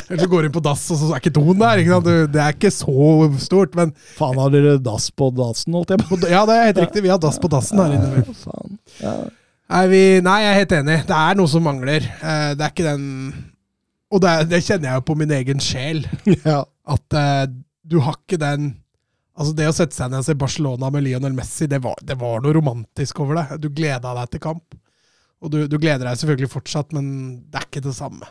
B: Eller så går du inn på dass, og så er ikke doen der. Ikke? Det er ikke så stort, men
A: Faen, har dere dass på dassen, holdt jeg på
B: Ja, det er helt riktig. Vi har dass på dassen her inne.
A: Ja.
B: Vi, nei, jeg er helt enig. Det er noe som mangler. Eh, Det er ikke den Og det, det kjenner jeg jo på min egen sjel.
A: Ja.
B: At eh, du har ikke den Altså Det å sette seg ned og se Barcelona med Lionel Messi, det var, det var noe romantisk over det. Du gleda deg til kamp. Og du, du gleder deg selvfølgelig fortsatt, men det er ikke det samme.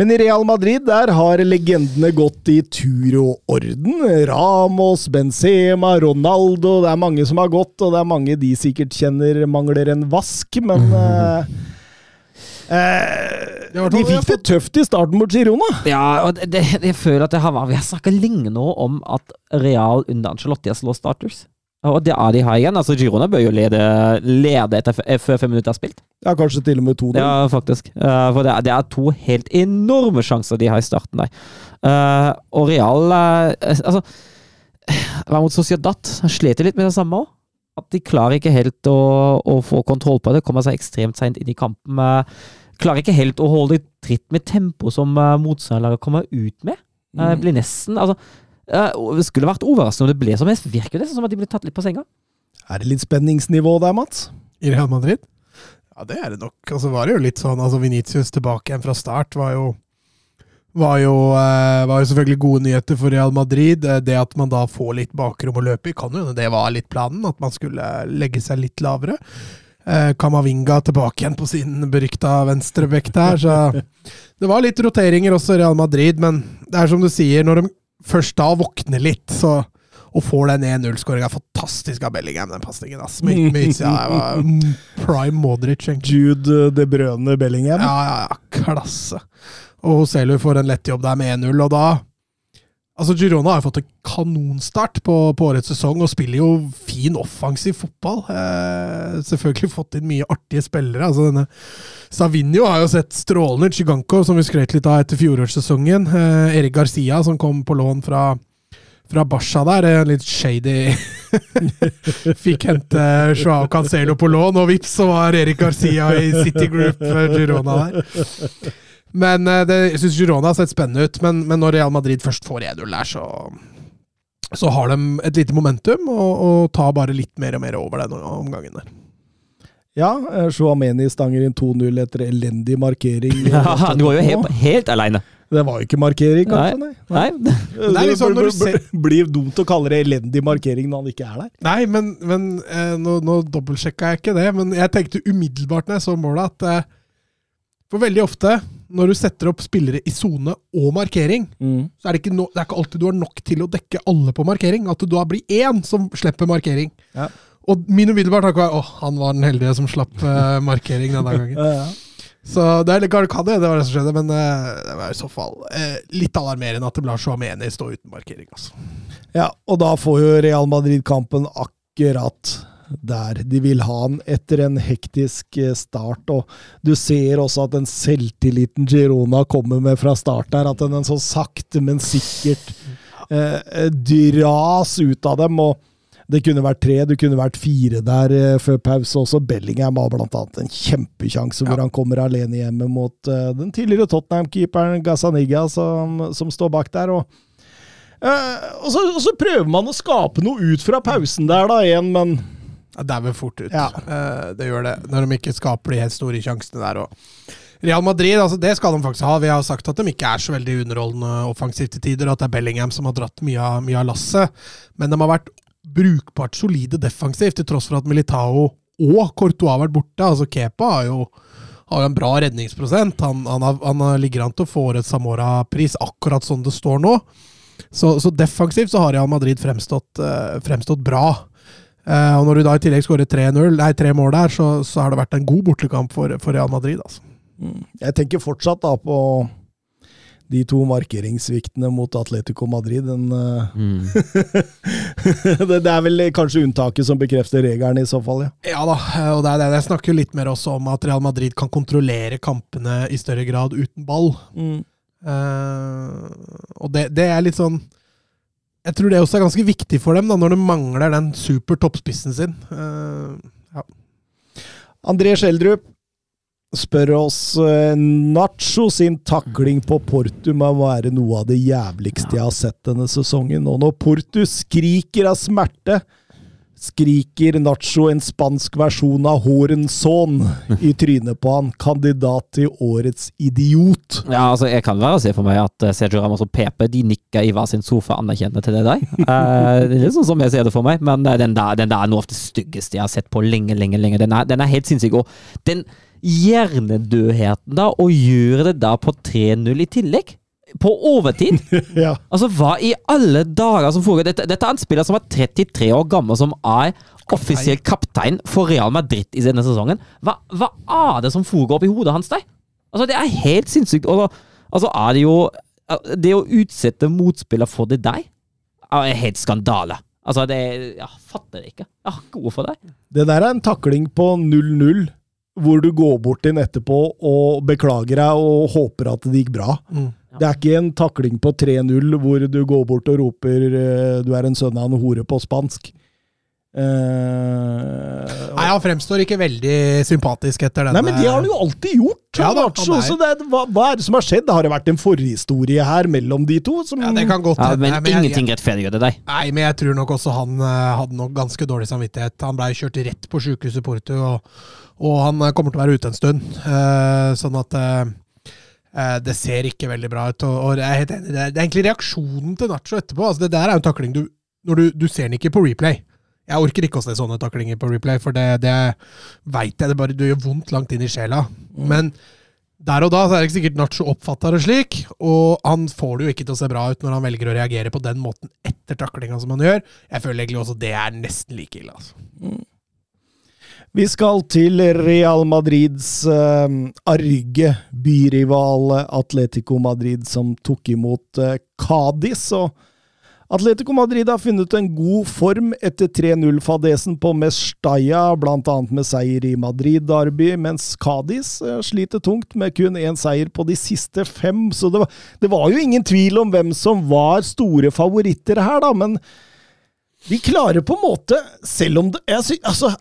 A: Men i Real Madrid der har legendene gått i tur og orden. Ramos, Benzema, Ronaldo. Det er mange som har gått, og det er mange de sikkert kjenner mangler en vask, men eh, eh,
B: hvert
A: De fikk det tøft i starten mot Girona.
C: Ja, og det, det, jeg føler at det har, Vi har snakka lenge nå om at Real under Ancelotti har slått starters. Og det er de her igjen. altså Girona bør jo lede, lede etter f- før fem minutter er spilt.
A: Ja, kanskje til og med 2-0.
C: Ja, faktisk. Uh, for det er, det er to helt enorme sjanser de har i starten der. Uh, og Real uh, Altså Hva mot Sociedad? Sliter litt med det samme òg. At de klarer ikke helt å, å få kontroll på det. Kommer seg ekstremt seint inn i kampen. eh, klarer ikke helt å holde tritt med tempo som uh, motstanderlaget kommer ut med. Uh, blir nesten Altså eh, Det skulle vært overraskende om det ble sånn, helst. det virker det nesten som at de ble tatt litt på senga.
A: Er det litt spenningsnivå der, Mats?
B: I Real Madrid? Ja, det er det nok. Og så var det jo litt sånn altså Venitius tilbake igjen fra start var jo var jo, eh, var jo selvfølgelig gode nyheter for Real Madrid. Eh, Det at man da får litt bakrom å løpe i, kan jo hende det var litt planen. At man skulle legge seg litt lavere. Eh, Kamavinga tilbake igjen på sin berykta venstrebekk der. Så det var litt roteringer også i Real Madrid, men det er som du sier, når de først da våkner litt, så Og får den 1-0-skåringa. Fantastisk av Bellingham, den pasningen. var prime Modric, egentlig.
A: Jude eh, De Brøne Bellingham.
B: Ja, ja, ja. Klasse. Og Selu får en lett jobb der med 1-0, og da Altså, Girona har fått en kanonstart på, på årets sesong og spiller jo fin offensiv fotball. Eh, selvfølgelig fått inn mye artige spillere. altså denne Savinho har jo sett strålende. Chiganko, som vi skrøt litt av etter fjorårssesongen. Eh, Erik Garcia, som kom på lån fra, fra Basha der. eh, Litt shady Fikk hente Joao Cancelo på lån, og vips, så var Erik Garcia i City Group eh, Girona der. Men eh, det, jeg syns Girona har sett spennende ut. Men, men når Real Madrid først får 1-0 der, så, så har de et lite momentum, og, og tar bare litt mer og mer over den omgangen der.
A: Ja, Shuameni Chouameni stanger inn 2-0 etter elendig markering.
C: Ja, du var jo helt, helt aleine.
A: Det var jo ikke markering, kanskje? Nei.
C: Nei.
B: Det er litt sånn når du ser-
A: Det blir dumt å kalle det elendig markering når han ikke er der.
B: Nei, men, men eh, nå, nå dobbeltsjekka jeg ikke det, men jeg tenkte umiddelbart når jeg så målet, at eh, For veldig ofte, når du setter opp spillere i sone og markering, så er det, ikke no, det er ikke alltid du har nok til å dekke alle på markering. At du da blir én som slipper markering.
A: Ja.
B: Og min umiddelbare tanke var åh, han var den heldige som slapp uh, markering denne gangen.
A: Ja, ja.
B: Så det er litt kan det, det var det som skjedde, men uh, det var i så fall uh, litt alarmerende at det lar Chouameni stå uten markering. Altså.
A: Ja, og da får jo Real Madrid kampen akkurat der de vil ha han etter en hektisk eh, start. Og du ser også at den selvtilliten Girona kommer med fra start der, at den er så sakte, men sikkert eh, eh, dras ut av dem. og det kunne vært tre, det kunne vært fire der eh, før pause også. Bellingham har annet en kjempekjanse hvor
B: Ja.
A: han kommer alene hjemme mot eh, den tidligere Tottenham-keeperen Gazaniga, som, som står bak der. og Eh, og, så, og så prøver man å skape noe ut fra pausen der, da, igjen, men
B: det er vel fort ut.
A: Ja.
B: Eh, det gjør det, når de ikke skaper de helt store sjansene der. òg. Real Madrid, altså det skal de faktisk ha. Vi har sagt at de ikke er så veldig underholdende offensivt til tider, og at det er Bellingham som har dratt mye av, mye av lasset. Men de har vært brukbart solide defensivt, til tross for at Militao og Courtois har vært borte. Altså Kepa har jo, har en bra redningsprosent. Han, han, har, han ligger an til å få årets Samora-pris, akkurat sånn det står nå. Så, så defensivt så har Real Madrid fremstått, eh, fremstått bra. Eh, og når du da i tillegg skårer 3-0, tre mål der, så, så har det vært en god bortekamp for, for Real Madrid. Altså.
A: jeg tenker fortsatt da på de to markeringssviktene mot Atletico Madrid. Den, eh,
C: Mm.
A: det, det er vel kanskje unntaket som bekrefter regelen, i så fall. ja.
B: Ja da, eh, og det er det. Jeg snakker litt mer også om at Real Madrid kan kontrollere kampene i større grad uten ball. Eh, og det, det er litt sånn Jeg tror det også er ganske viktig for dem, da, når de mangler den super toppspissen sin. Eh,
A: André Schjelderup spør oss uh, Nacho sin takling på Portu må være noe av det jævligste jeg har sett denne sesongen. Og når Portu skriker av smerte, skriker Nacho en spansk versjon av Horenson i trynet på han. Kandidat til årets idiot.
C: Ja, altså Jeg kan være å se for meg at eh, Sergio Ramos og Pepe de nikker i hver sin sofa anerkjennende til det der. Eh, det er sånn som jeg ser det for meg, men eh, den der, den der er noe av det styggeste jeg har sett på lenge, lenge, lenge. Den er, den er helt sinnssyk. Og den hjernedødheten da, å gjøre det da på 3-0 i tillegg, på overtid
A: Ja.
C: Altså, hva i alle dager som foregår? Dette, dette er en spiller som er 33 år gammel, som er offisiell kaptein for Real Madrid i denne sesongen. Hva, hva er det som foregår oppi hodet hans der? Altså, det er helt sinnssykt. Og altså, er det jo Det å utsette motspiller for det deg, er helt skandale. Altså, det Jeg fatter det ikke. Jeg har ikke ord for det.
A: Det der er en takling på 0-0, hvor du går bort inn etterpå og beklager deg og håper at det gikk bra.
B: mm.
A: Det er ikke en takling på 3-0 hvor du går bort og roper eh, 'du er en sønn av en hore' på spansk. Uh,
B: Nei, Han fremstår ikke veldig sympatisk etter denne
A: Nei, men det har han jo alltid gjort!
B: Ja da,
A: så det, er- hva, hva er det som har skjedd? Har det vært en forhistorie her mellom de to? Som,
B: Ja, det kan godt
C: Ja, men,
B: men
C: ingenting rettferdiggjør det deg.
B: Nei, men jeg tror nok også han uh, hadde nok ganske dårlig samvittighet. Han blei kjørt rett på sjukehuset Porto, og, og han kommer til å være ute en stund. Uh, sånn at det ser ikke veldig bra ut. Og, jeg er helt enig, det er, egentlig reaksjonen til Nacho etterpå. Altså, det der er jo en takling du når du, du ser den ikke på replay. Jeg orker ikke å se sånne taklinger på replay, for det, det veit jeg. Det bare det gjør vondt langt inn i sjela. Men Der og da så er det ikke sikkert Nacho oppfatter det slik, og han får det jo ikke til å se bra ut når han velger å reagere på den måten etter taklinga som han gjør. Jeg føler egentlig også det er nesten like ille. altså.
A: Vi skal til Real Madrids uh, arge byrival Atletico Madrid, som tok imot uh, Cádiz. og Atletico Madrid har funnet en god form etter 3-0-fadesen på Mestalla, bl.a. med seier i Madrid-derby, mens Cádiz sliter tungt med kun én seier på de siste fem. Så det var, det var jo ingen tvil om hvem som var store favoritter her, da, men de klarer på en måte, selv om det altså,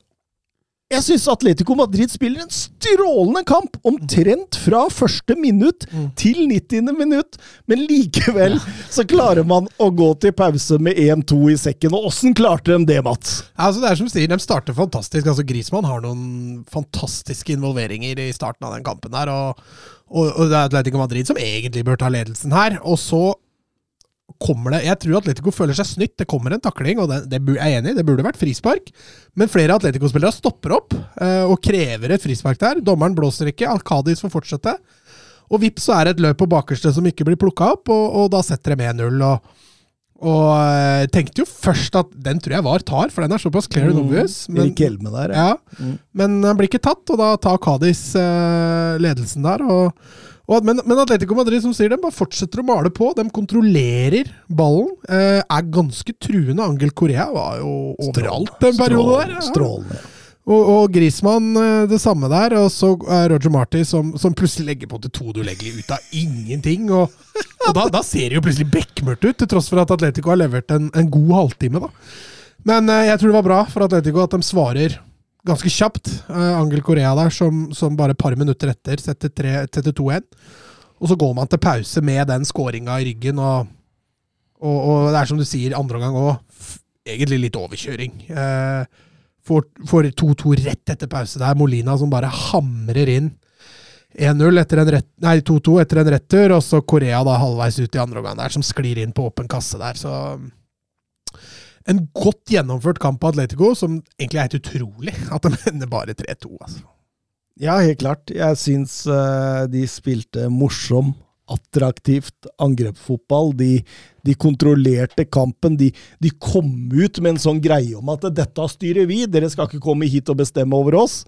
A: jeg syns Atletico Madrid spiller en strålende kamp, omtrent fra første minutt til 90. minutt, men likevel så klarer man å gå til pause med 1-2 i sekken. Og åssen klarte de det, Mats?
B: Altså det er som du sier, De starter fantastisk. altså Griezmann har noen fantastiske involveringer i starten av den kampen. der, og, og, og det er Atletico Madrid som egentlig bør ta ledelsen her. Og så kommer det Jeg tror Atletico føler seg snytt. Det kommer en takling, og det, det er jeg enig i, det burde vært frispark. Men flere Atletico-spillere stopper opp eh, og krever et frispark der. Dommeren blåser ikke. Alcadis får fortsette. Og vips så er det et løp på bakerste som ikke blir plukka opp, og, og da setter de 1-0. og og eh, tenkte jo først at den tror jeg var tar, for den er såpass clear and obvious. Men,
A: der, ja.
B: ja, men han blir ikke tatt, og da tar Kadis eh, ledelsen der. Og, og, men, men Atletico Madrid som sier det, bare fortsetter å male på. De kontrollerer ballen. eh, er ganske truende. Angel Korea var jo overalt en periode der. ja.
A: Strålende.
B: Og, og Griezmann eh, det samme der. Og så er Roger Marty som, som plutselig legger på til to du legger ut av ingenting. Og, og da, da ser det jo plutselig bekmørkt ut, til tross for at Atletico har levert en, en god halvtime. da. Men eh, jeg tror det var bra for Atletico at de svarer ganske kjapt. Uh, Angel Korea der, som, som bare et par minutter etter setter, setter 2-1. Og så går man til pause med den skåringa i ryggen, og, og, og det er som du sier, andre omgang òg, egentlig litt overkjøring. Uh, får 2-2 rett etter pause der. Molina som bare hamrer inn 1-0 etter en rett, nei 2-2 etter en retur, og så Korea da halvveis ut i andre omgang der, som sklir inn på åpen kasse der. Så en godt gjennomført kamp av Atletico, som egentlig er helt utrolig at de ender bare 3-2. altså.
A: Ja, helt klart. Jeg syns uh, de spilte morsom, attraktivt angrepsfotball. De, de kontrollerte kampen. De, de kom ut med en sånn greie om at dette styrer vi, dere skal ikke komme hit og bestemme over oss.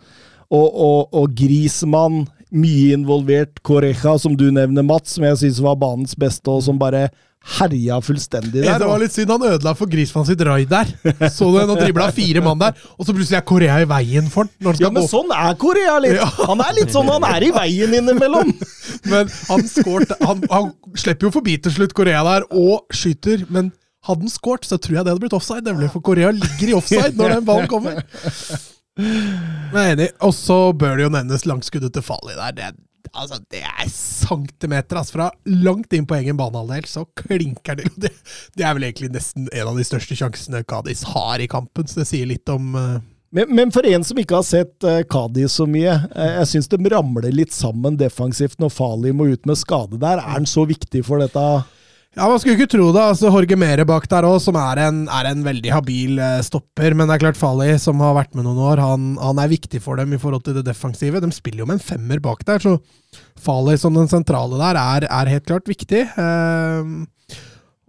A: Og, og, og Grismann, mye involvert. Correja, som du nevner, Mats, som jeg syns var banens beste, og som bare herja fullstendig der.
B: Det var litt synd han ødela for Griezmann sitt raid der. Så du når dribla fire mann der, og så plutselig er Korea i veien for han
A: Ja, men
B: gå.
A: sånn er Korea litt.
B: Ja.
A: Han er litt sånn, han er i veien innimellom.
B: Men han, skårte, han, han slipper jo forbi til slutt Korea der, og skyter. Men hadde han skåret, så tror jeg det hadde blitt offside. Nemlig, for Korea ligger i offside når den ballen kommer. Jeg er enig. Og så bør det jo nevnes langskuddet til Fali der. Det, altså, det er centimeter. Altså, fra langt inn på egen banehalvdel så klinker det. Det, det er vel egentlig nesten en av de største sjansene Kadis har i kampen, så det sier litt om uh...
A: Men, men for en som ikke har sett uh, Kadi så mye, uh, jeg syns de ramler litt sammen defensivt når Fali må ut med skade der. Er han så viktig for dette?
B: Ja, Man skulle ikke tro det. altså Jorge Mere bak der òg, som er en, er en veldig habil eh, stopper. Men det er klart Fali, som har vært med noen år, han, han er viktig for dem i forhold til det defensive. De spiller jo med en femmer bak der, så Fali som den sentrale der er, er helt klart viktig. Eh,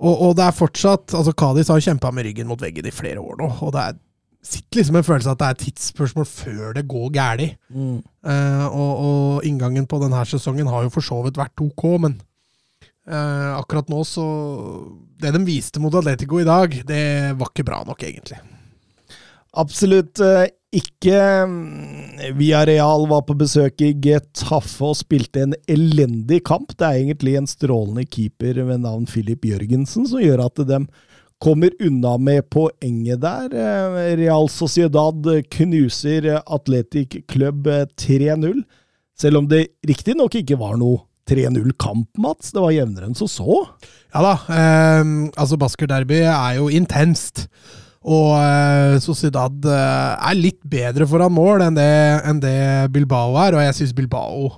B: og, og det er fortsatt altså Kadis har kjempa med ryggen mot veggen i flere år nå. og det er sitter liksom en følelse av at det er et tidsspørsmål før det går galt. Eh, og, og inngangen på denne sesongen har jo for så vidt vært ok, men eh, akkurat nå så Det de viste mot Atletico i dag, det var ikke bra nok, egentlig.
A: Absolutt eh, ikke. Via Real var på besøk i Getafe og spilte en elendig kamp. Det er egentlig en strålende keeper ved navn Filip Jørgensen som gjør at de kommer unna med poenget der. Eh, Real Sociedad knuser Atletic Club eh, 3-0, selv om det riktignok ikke var noe 3-0-kamp, Mats. Det var jevnere enn så så.
B: Ja da, eh, altså Basker Derby er jo intenst. Og eh, Sociedad eh, er litt bedre foran mål enn det, enn det Bilbao er, og jeg syns Bilbao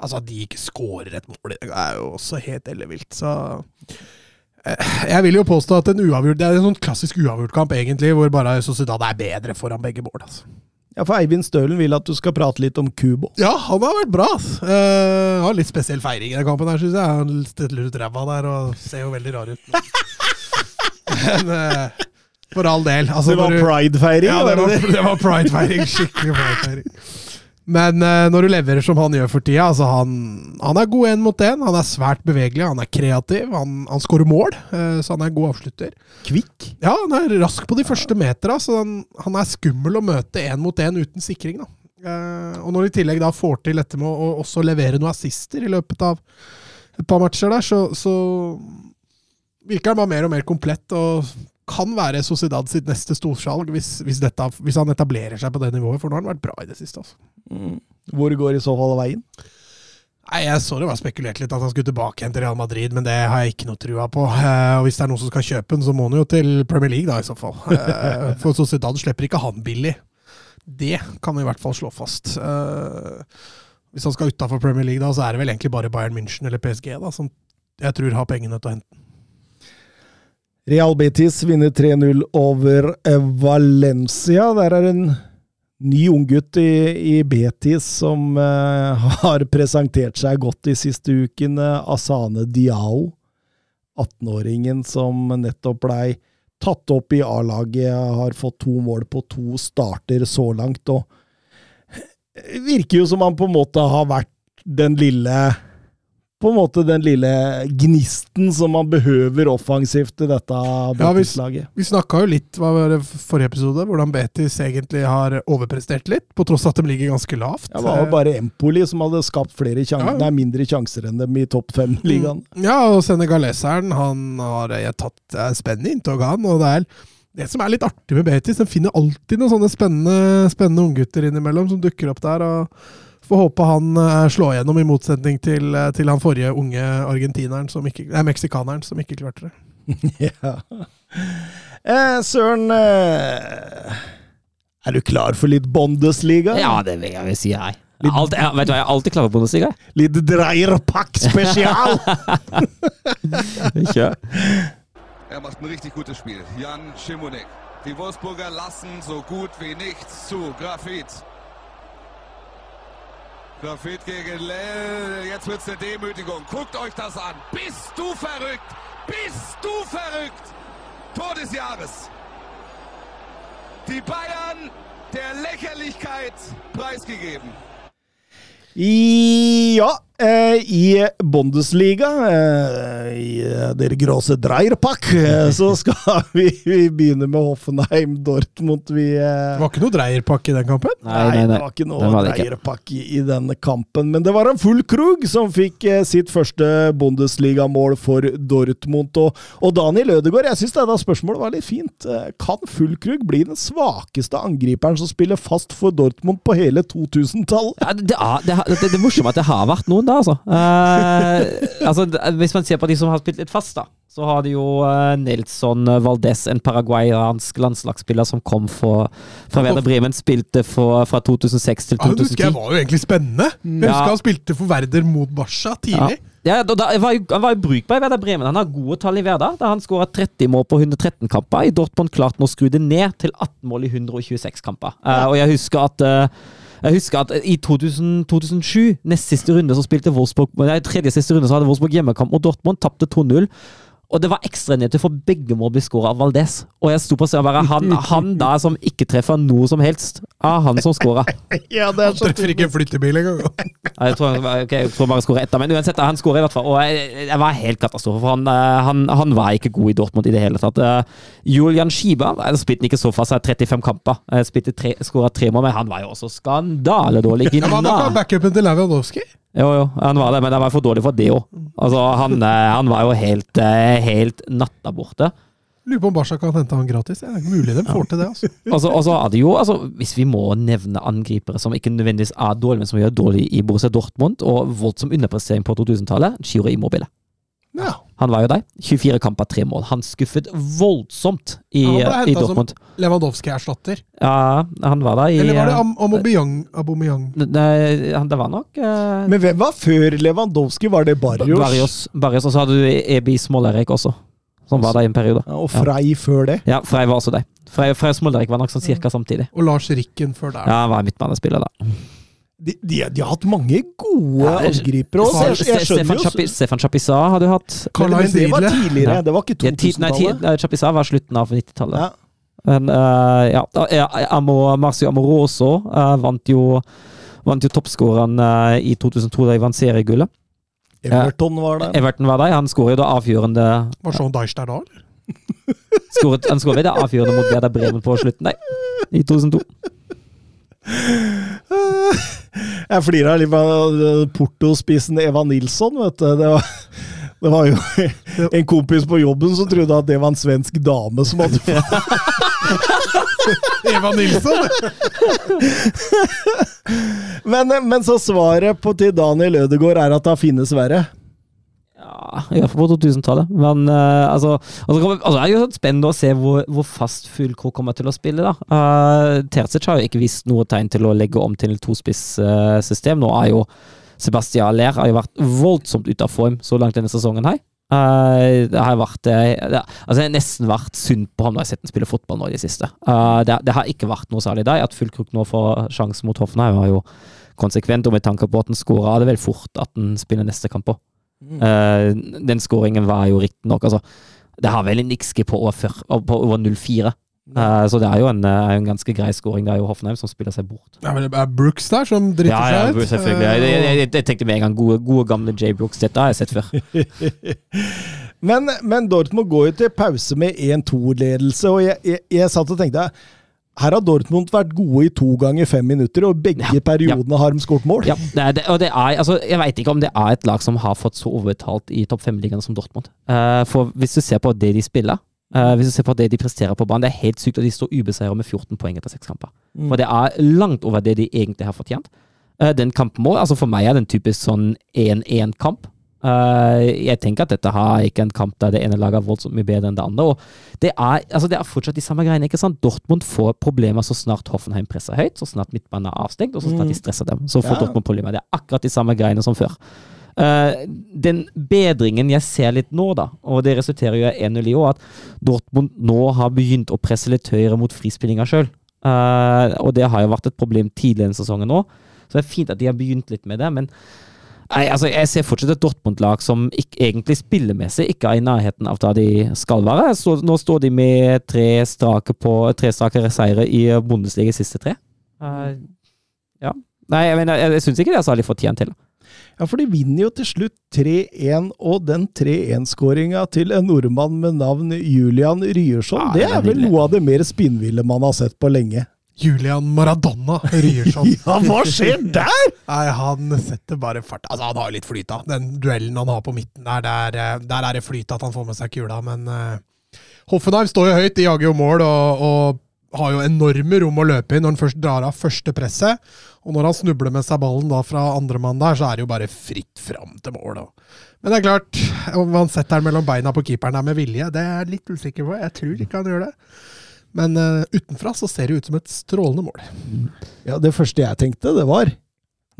B: Altså, at de ikke skårer et mål, det er jo også helt ellevilt, så eh, Jeg vil jo påstå at en uavgjort Det er en sånn klassisk uavgjort kamp, egentlig, hvor bare Sociedad er bedre foran begge mål. altså.
A: Ja, for Eivind Stølen vil at du skal prate litt om Kubo.
B: Ja, han har vært bra. ass. Eh, har litt spesiell feiring i den kampen, her, syns jeg. Han steller ut ræva der og ser jo veldig rar ut. Men uh, for all del. Altså,
A: Det var pridefeiring?
B: Ja, det
A: var det
B: var pride-feiring. Skikkelig pride-feiring. Men eh, når du leverer som han gjør for tida altså han, han er god én mot én, han er svært bevegelig, han er kreativ, han, han skårer mål, eh, så han er en god avslutter.
A: Kvikk.
B: Ja, han er rask på de første metera, så han, han er skummel å møte én mot én uten sikring. da. Eh, og når de i tillegg da får til dette med å også levere noen assister i løpet av et par matcher der, så, så virker han bare mer og mer komplett og kan være Sociedad sitt neste storsalg hvis, hvis, dette, hvis han etablerer seg på det nivået, for nå har han vært bra i det siste. altså.
A: Mm. Hvor går i så fall veien?
B: Nei, Jeg så det var spekulert litt at han skulle tilbake igjen til Real Madrid, men det har jeg ikke noe trua på. Eh, og Hvis det er noen som skal kjøpe den, så må han jo til Premier League, da, i så fall. Eh, for Sociedad slipper ikke han billig. Det kan vi i hvert fall slå fast. Eh, hvis han skal utafor Premier League, da, så er det vel egentlig bare Bayern München eller PSG da, som jeg tror har pengene til å hente.
A: Real Betis vinner 3-0 over eh, Valencia. Der er en ny unggutt i, i Betis som eh, har presentert seg godt de siste ukene. Asane Diao. 18-åringen som nettopp blei tatt opp i A-laget, har fått to mål på to starter så langt. og Virker jo som han på en måte har vært den lille på en måte den lille gnisten som man behøver offensivt i dette
B: Ja,
A: Betis-laget.
B: Vi snakka jo litt hva var det forrige episode, hvordan Betis egentlig har overprestert litt, på tross at de ligger ganske lavt.
A: Ja, Det var jo bare Empoli som hadde skapt flere sjanser,
B: Ja.
A: nei, mindre sjanser enn dem i topp fem-ligaen.
B: Ja, og senegaleseren han har eh, tatt spennende spenn i inntog, han. Og det er det som er litt artig med Betis, de finner alltid noen sånne spennende, spennende unggutter innimellom som dukker opp der. og Får håpe han eh, slår gjennom, i motsetning til, eh, til han forrige unge argentineren, som ikke, nei, meksikaneren, som ikke klarte det.
A: ja. eh, Søren eh, Er du klar for litt Bundesliga?
C: Ja, det vil jeg si, jeg. Har alltid- jeg- vet du hva, jeg er alltid klar for Bundesliga.
A: Litt Dreierpack spesial!
C: Kjør.
F: Er macht ein richtig gutes Spiel. Jan Schimonek. Die Wolfsburger lassen so gut wie nichts zu. Grafit. Grafit gegen Lell. Jetzt wird's eine Demütigung. Guckt euch das an. Bist du verrückt? Bist du verrückt? Tor des Jahres. Die Bayern der Lächerlichkeit preisgegeben.
A: Ja, i Bundesliga, eh, i eh, der große Dreierpack, eh, så skal vi, vi begynne med Hoffenheim Dortmund. Vi, eh,
B: Det var ikke noe dreierpakke i den kampen.
C: Nei, nei, nei.
A: det var ikke noe
C: var
A: Dreierpack i, i denne kampen. Men det var en full krug som fikk eh, sitt første Bundesligamål for Dortmund. Og, og Daniel Ødegaard, jeg syns dette spørsmålet var litt fint. Eh, Kan full krug bli den svakeste angriperen som spiller fast for Dortmund på hele 2000-tallet?
C: Ja, det, det, er- det, det er morsomt at det har vært noen da, altså. Eh, altså. Hvis man ser på de som har spilt litt fast, da, så har de jo eh, Nelson Valdez, en paraguayansk landslagsspiller som kom fra, fra Werder Bremen, spilte for, fra 2006 til
B: Ja, det husker jeg var jo egentlig spennende. Jeg
C: Ja.
B: husker han spilte for Werder mot Barca tidlig.
C: Ja, da, da, var han var jo brukbar i Werder Bremen. Han har gode tall i Werder. Da han skåra 30 mål på 113 kamper. I Dortmund klarte han å skru det ned til 18 mål i 126 kamper. Eh, og jeg husker at eh, jeg husker at i 2000, 2007, nest siste runde, så spilte Wolfsburg Nei, tredje siste runde så hadde Wolfsburg hjemmekamp mot Dortmund, tapte 2-0. Og det var ekstranyheter for begge må bli skåra av Valdez. Og jeg sto på og bare han, han da som ikke treffer noe som helst, er han som skåra.
A: Ja, det er så
B: Treffer ikke en flyttebil engang.
C: Jeg tror, han- jeg tror bare skårer ett, men uansett, han skårer i hvert fall. Og jeg, jeg var helt katastrofe, for han, eh, han, han var ikke god i Dortmund i det hele tatt. Eh, Julian Schiba eh, spilte ikke så fast, 35 kamper. Spilte tre, skåra tre mål, men han var jo også skandaledårlig.
B: Ja, men han var backupen til Lewandowski.
C: Jo, jo, han var det, men han var for dårlig for det òg. Altså, han, eh, han var jo helt, eh, helt natta borte.
B: Lurer på om Barca kan hente han gratis. Det er ikke mulig de får til det. altså.
C: altså, altså, er det jo, altså, Hvis vi må nevne angripere som ikke nødvendigvis er dårlige, men som gjør dårlig i Borussia Dortmund, og voldsom underprestering på 2000-tallet, Chiro Immobile.
B: Ja.
C: Han var jo der. 24 kamper, tre mål. Han skuffet voldsomt i,
B: Han ble
C: i
B: hentet som-
C: Dortmund.
B: Lewandowski-erstatter.
C: Ja, han var der i
B: Eller var det Am Aubameyang? Aubameyang?
C: Nei, det var nok uh,
A: Men hvem var før Lewandowski? Var det Barrios?
C: Barrios, Barrios. Og så hadde du Ebi Smolerek også. som var der i en periode.
A: Ja, og Frei før det.
C: Ja, Frei var også det. Frei, Frei og Smolderik var sånn cirka samtidig.
B: Og Lars Rikken før der.
C: Ja, han var midtbanespiller da.
A: De, de, de har hatt mange gode
C: Ja,
A: angripere. jeg
C: Stefan
A: skjønner jo
C: Chapi- Stefan Chapisa hadde du hatt.
A: men, men det var tidligere,
C: Ja.
A: det var ikke
C: Ja, ti- nei, ti-
A: 2000-tallet.
C: nei, Chapisa var slutten av 90-tallet.
A: Ja.
C: Men eh, ja, ja, Marcio Amoroso uh, vant jo Vant jo toppskåreren uh, i 2002 da de vant seriegullet.
A: Everton var der.
C: Everton var der. Han skåret jo da avgjørende
B: Var Sean Deich der da, eller?
C: Han skåret det avgjørende mot Werder Bremen på slutten, nei. I 2002.
A: Jeg flirer litt av Porto-spissen Eva Nilsson, vet du. Det var, det var jo en kompis på jobben som trodde at det var en svensk dame som hadde
B: Eva Nilsson!
A: men, men så svaret på til Daniel Ødegaard er at det finnes verre.
C: Ja, i hvert fall på 2000-tallet. Men uh, altså, altså, altså, det er sånn spennende å se hvor, hvor fast Fulkro kommer til å spille. da. Uh, Terzic har jo ikke vist noe tegn til å legge om til tospissystem. Nå er jo Sebastian Aller har jo vært voldsomt ute av form så langt denne sesongen her. Uh, det har vært det, altså det har nesten vært synd på ham når jeg har sett ham spille fotball nå i det siste. Uh, det, det har ikke vært noe særlig der. At fullkrok nå får sjansen mot Hoffenheim, var jo konsekvent. Og med tanke på at han skåra, er det vel fort at han spiller neste kamp òg. Eh, den skåringen var jo riktignok altså, Det har vel en XG på over, fyr- på over 0,4. Eh, så det er jo en, uh, en ganske grei scoring. Det er jo Hoffenheim som spiller seg bort.
B: Ja, men det er Brooks der som driter
C: Ja, ja,
B: seg ut.
C: selvfølgelig. Jeg, jeg, jeg, jeg tenkte med en gang gode, gode gamle J. Brooks. Dette har jeg sett før.
A: Men, men Dortmund går jo til pause med 1-2-ledelse, og jeg, jeg, jeg satt og tenkte her har Dortmund vært gode i to ganger fem minutter, og begge
C: Ja,
A: periodene har de skåret mål.
C: Ja, det er, og det er, altså, jeg vet ikke om det er et lag som har fått så overbetalt i topp fem-ligaen som Dortmund. Uh, for hvis du ser på det de spiller, uh, hvis du ser på det de presterer på banen, det er helt sykt at de står ubeseiret med 14 poeng etter seks kamper. For det er langt over det de egentlig har fortjent. Uh, den kampen må, altså For meg er den typisk sånn 1-1-kamp. Eh, jeg tenker at dette har ikke en kamp der det ene laget er voldsomt mye bedre enn det andre. og Det er, altså det er fortsatt de samme greiene. ikke sant? Dortmund får problemer så snart Hoffenheim presser høyt, så snart midtbanen er avstengt, og så snart de stresser dem. Så får
A: Ja.
C: Dortmund problemer. Det er akkurat de samme greiene som før. Uh, den bedringen jeg ser litt nå, da, og det resulterer jo i 1-0 i år, at Dortmund nå har begynt å presse litt høyere mot frispillinga sjøl. og det har jo vært et problem tidligere i sesongen nå. Så det er fint at de har begynt litt med det, men Nei, altså Jeg ser fortsatt et Dortmund-lag som ikke, egentlig spillemessig ikke er i nærheten av da de skal være. Så, nå står de med tre strake, på, tre strake seire i Bundesliga siste tre. Uh, ja. Nei, jeg, mener, jeg, jeg syns ikke det er særlig fortjent til.
A: Ja, for de vinner jo til slutt 3-1, og den 3-1-skåringa til en nordmann med navn Julian Ryerson,
C: Ja,
A: det
C: er er
A: er vel noe av det mer spinnville man har sett på lenge.
B: Julian Maradona Ryerson.
A: Ja, hva skjer der?!
B: Nei, han setter bare fart. Altså, han har jo litt flyt, da. Den duellen han har på midten der, der, eh, der er det flyt at han får med seg kula, men uh, Hoffenheim står jo høyt, de jager jo mål og, og har jo enorme rom å løpe i når han først drar av første presset. Og når han snubler med seg ballen da fra andremann der, så er det jo bare fritt fram til mål. Da. Men det er klart, om han setter den mellom beina på keeperen der med vilje, det er jeg litt usikker på. Jeg tror ikke han gjør det. Men uh, utenfra så ser det ut som et strålende mål.
A: Ja, Det første jeg tenkte, det var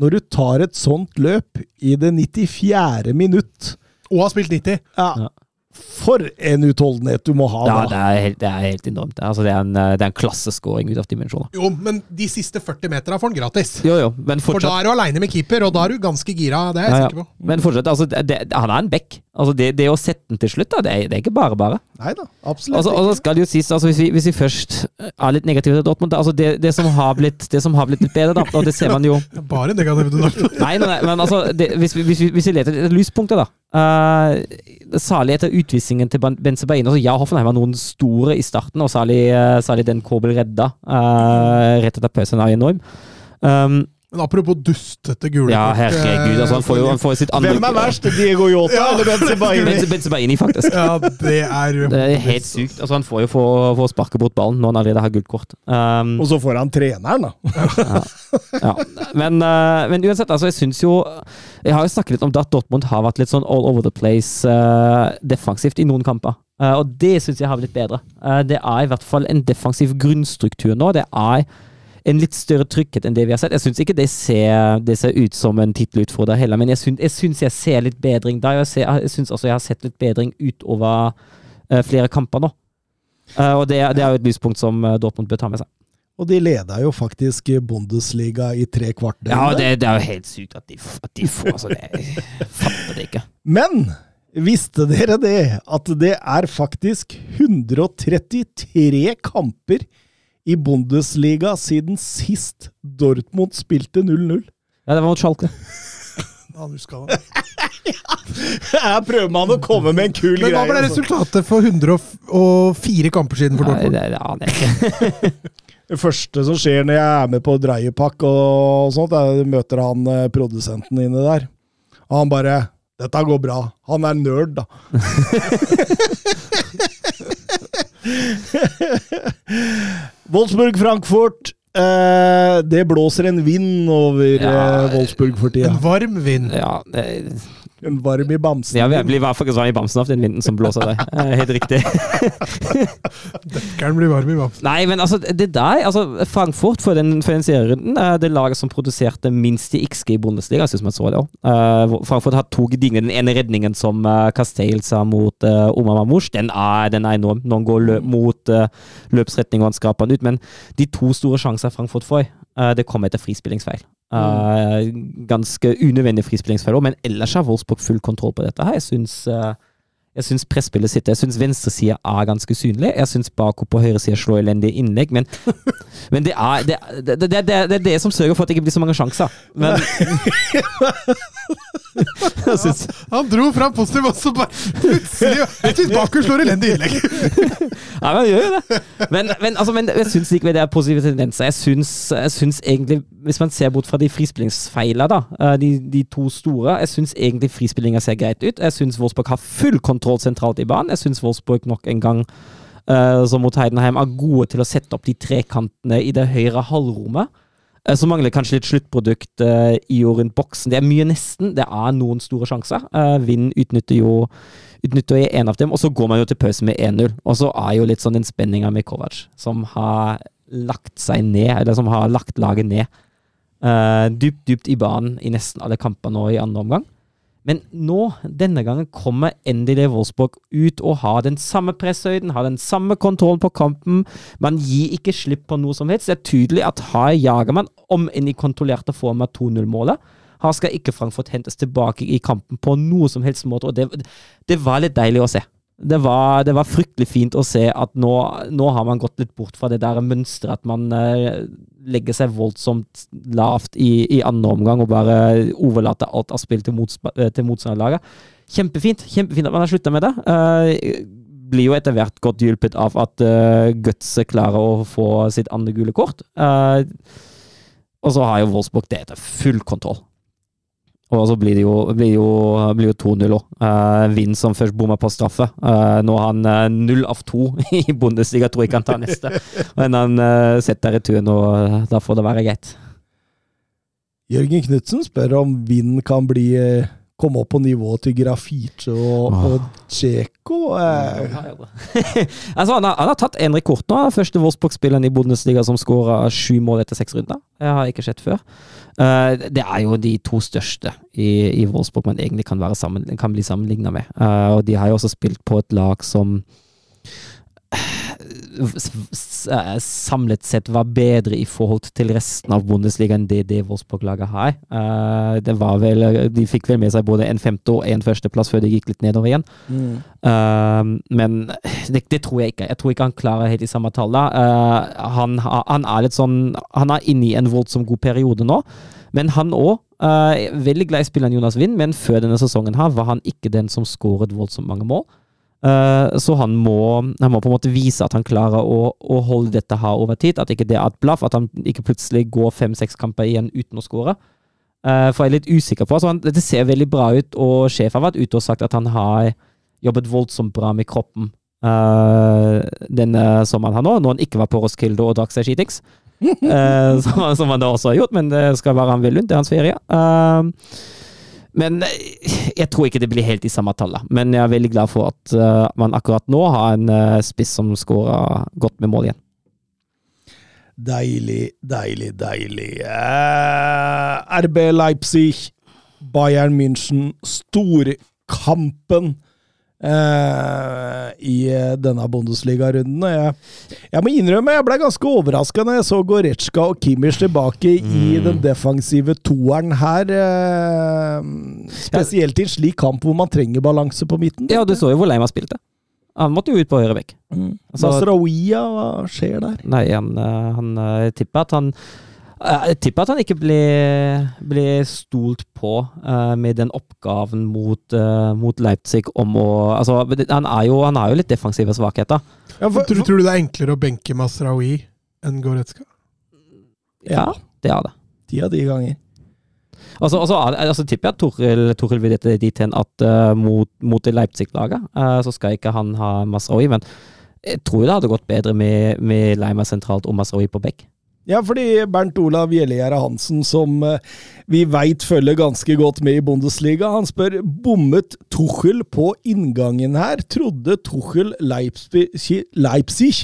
A: Når du tar et sånt løp i det 94. minutt
B: Og har spilt 90.
A: ja,
C: Ja.
A: For en utholdenhet du må ha
C: Ja, det er helt, det er helt enormt. Altså, det er en, eh, det er en klasseskåring ut av dimensjoner.
B: Jo, men de siste 40 meterne får han gratis.
C: Jo, jo, men
B: For da er du aleine med keeper, og da er du ganske gira. Det er jeg
C: Ja, ja.
B: sikker på.
C: Men fortsatt, altså, det, det, han er en back. Altså, det, det å sette den til slutt, da, det, er, det er ikke bare bare.
A: Nei da, absolutt
C: Altså, og så
A: ikke.
C: skal det jo sies, altså, hvis, vi, hvis vi først er litt negative til Dortmund altså, det, det, som har blitt, det som har blitt litt bedre, da, og det ser man jo
B: Bare negative Bare negativt. Nei.
C: Nei, nei, men altså, det, hvis, vi, hvis, hvis vi leter etter lyspunktet, da. Uh, særlig etter utvisningen til Ben- Benzebaini. Altså, ja, Hoffenheim var noen store i starten, og særlig, uh, særlig den Kobel redda uh, rett etter pausen, er enorm. Um,
B: Men apropos dustete gule
C: ja,
B: kort,
C: herregud. Altså, han får jo han får sitt andre
A: Hvem er verst? Diego Yota
B: Ja.
A: eller Benzibaini?
C: Benze- Benzebaini, faktisk.
B: Ja, det er jo
C: Det er helt sykt. Altså, han får jo få, få sparke bort ballen når han allerede har gult kort. Um,
A: Og så får han treneren, da.
C: ja. men, uh, men uansett, altså, jeg syns jo Jeg har jo snakket litt om at Dortmund har vært litt sånn all over the place uh, defensivt i noen kamper. Uh, og det syns jeg har blitt bedre. Eh, det er i hvert fall en defensiv grunnstruktur nå. Det er en litt større trygghet enn det vi har sett. Jeg syns ikke det ser, det ser ut som en tittelutfordrer heller, men jeg syns jeg, ser litt bedring der. Jeg, ser- jeg syns også jeg har sett litt bedring utover uh, flere kamper nå. Uh, og det, det er jo et lyspunkt som eh, Dortmund bør ta med seg.
A: Og de leda jo faktisk Bundesliga i tre kvarter.
C: Ja, det, det er jo helt sykt at de, at de får altså, det, Jeg fatter det ikke.
A: Men visste dere det? At det er faktisk 133 kamper i Bundesliga siden sist Dortmund spilte 0-0.
C: Ja, det var mot Schalke.
B: Han huska det.
A: Her prøver man å komme med en kul greie.
B: Men hva ble
A: altså.
B: resultatet for 104 kamper siden for
C: Nei,
B: Dortmund?
C: det, det aner jeg ikke.
A: Det første som skjer når jeg er med på Dreiepak og sånt, er møter han eh, produsenten inne der. Og han bare 'Dette går bra'. Han er nerd, da. Wolfsburg-Frankfurt. Eh, det blåser en vind over
C: Ja,
A: eh, Wolfsburg for tida.
B: En varm vind.
C: Ja, det,
A: En varm i bamsen.
C: ja, jeg blir i hvert fall ikke sånn i bamsen av den vinden som blåser der. Eh, Helt riktig.
B: Dekkeren blir varm i bamsen.
C: Nei, men altså, det der altså, Frankfurt for den, for den serierunden det laget som produserte minst i XG i Bundesliga. Synes man så det også. Frankfurt har to gedigne. Den ene redningen som uh, Castell sa mot uh, Omar Mamouche, den er, den er enorm. Når han går løp mot uh, løpsretning og han skraper den ut. Men de to store sjanser Frankfurt får, uh, det kommer etter frispillingsfeil. Uh, ganske unødvendig frispillingsfeil men ellers har Wolfsburg full kontroll på dette. her. Jeg syns uh, jeg syns presspillet sitter. Jeg syns venstresida er ganske synlig. Jeg syns Bako på høyresida slår elendige innlegg, men, men det, er, det, det, det, er det som sørger for at det ikke blir så mange sjanser. Men jeg syns
B: Han dro fram positiv, og så bare plutselig Jeg syns Baku slår elendige innlegg.
C: Ja, men gjør jo det. Men, men, altså, men jeg syns likevel det er positive tendenser. Jeg syns, egentlig, hvis man ser bort fra de frispillingsfeilene, da, eh, de, de to store, jeg syns egentlig frispillinga ser greit ut. Jeg syns Wolfsburg har full kontroll sentralt i banen. Jeg syns Wolfsburg nok en gang, uh, som mot Heidenheim, er gode til å sette opp de trekantene i det høyre halvrommet. Uh, Så mangler kanskje litt sluttprodukt uh, i og rundt boksen. Det er mye nesten. Det er noen store sjanser. Uh, Vind utnytter jo utnytter en av dem, og så går man jo til pause med 1-0. Og så er jo litt sånn den spenninga med Kovac, som har lagt seg ned, eller som har lagt laget ned. Uh, dypt, dypt i banen i nesten alle kamper nå i andre omgang. Men nå, denne gangen, kommer endelig Wolfsburg ut og har den samme presshøyden, har den samme kontrollen på kampen. Man gir ikke slipp på noe som helst. Det er tydelig at her jager man, om enn i kontrollerte form av 2-0-målet. Her skal ikke Frankfurt hentes tilbake i kampen på noe som helst måte, og det, det var litt deilig å se. Det var, det var fryktelig fint å se at nå, nå har man gått litt bort fra det der mønsteret at man eh, legger seg voldsomt lavt i, i andre omgang og bare overlater alt av spill til, motspa- eh, til motstanderlaget. Kjempefint kjempefint at man har slutta med det. Eh, blir jo etter hvert godt hjulpet av at eh, Gutse klarer å få sitt andre gule kort. Eh, og så har jo Wolfsburg det etter full kontroll. Og så blir det jo, blir jo, blir jo 2-0 òg. Uh, Vind som først bommer på straffe. Uh, nå har han eh, null av to i Bundesliga, tror jeg ikke han tar neste. Men han uh, setter returen, og eh, da får det være greit.
A: Jørgen Knutsen spør om Vind kan bli eh, komme opp på nivået til Grafice og,
C: Åh.
A: og Dzeko. Eh,
C: altså, han, har, han har tatt en rekord nå. Første Wolfsburg-spilleren i Bundesliga som skåra sju mål etter seks runder. Det har ikke skjedd før. Uh, det er jo de to største i, i Wolfsburg man egentlig kan, være sammen, kan bli sammenligna med. Uh, og de har jo også spilt på et lag som eh, samlet sett var bedre i forhold til resten av Bundesliga enn det det Wolfsburg-laget har. Uh, det var vel, de fikk vel med seg både en femte- og en førsteplass før de gikk litt nedover igjen.
A: mm.
C: Uh, men det, det tror jeg ikke. Jeg tror ikke han klarer helt de samme tallene. Uh, han, han er litt sånn Han er inne i en voldsomt god periode nå, men han òg Veldig glad i spilleren Jonas Wind, men før denne sesongen her var han ikke den som skåret voldsomt mange mål. Uh, så han må, han må på en måte vise at han klarer å, å holde dette her over tid. At ikke det er et blaff, at han ikke plutselig går fem-seks kamper igjen uten å skåre. Uh, for jeg er litt usikker på altså han, Det ser veldig bra ut, og sjefen har vært ute og sagt at han har jobbet voldsomt bra med kroppen uh, denne sommeren her nå, når han ikke var på Roskilde og drakk seg skitings. Som, som han da også har gjort, men det skal være han vil rundt, det er hans ferie. Uh, men eh, jeg tror ikke det blir helt de samme tallene. Men jeg er veldig glad for at uh, man akkurat nå har en uh, spiss som skårer godt med mål igjen.
A: Deilig, deilig, deilig. Uh, RB Leipzig, Bayern München, storkampen eh, i eh, denne Bundesliga-runden. Og Jeg, jeg må innrømme jeg ble ganske overraska når jeg så Goretzka og Kimmich tilbake i den defensive toeren her. Eh, spesielt i en slik kamp hvor man trenger balanse på midten.
C: Ja, du så jo hvor Leima spilte. Han måtte jo ut på høyre bekk.
A: Mm.
C: Altså-
A: Masraoia, hva skjer der?
C: Nei, han, han tipper at han Jeg tipper at han ikke blir, blir stolt på uh, med den oppgaven mot, uh, mot Leipzig om å Altså, han er jo, han har jo litt defensive svakheter.
A: Ja, for,
B: Tror, tror du det er enklere å benke Masraoui enn Goretzka?
C: Ja, det er det.
A: ti av de ganger.
C: Altså, altså, altså tipper jeg at Toril, Toril vil dette dit hen at uh, mot, mot Leipzig-laget, eh, så skal ikke han ha Masraoui, men jeg tror det hadde gått bedre med, med Leima sentralt og Masraoui på bekk.
A: Ja, fordi Bernt Olav Gjellegjerde Hansen, som eh, vi veit følger ganske godt med i Bundesliga, han spør bommet Tuchel på inngangen her? Trodde Tuchel Leipzig,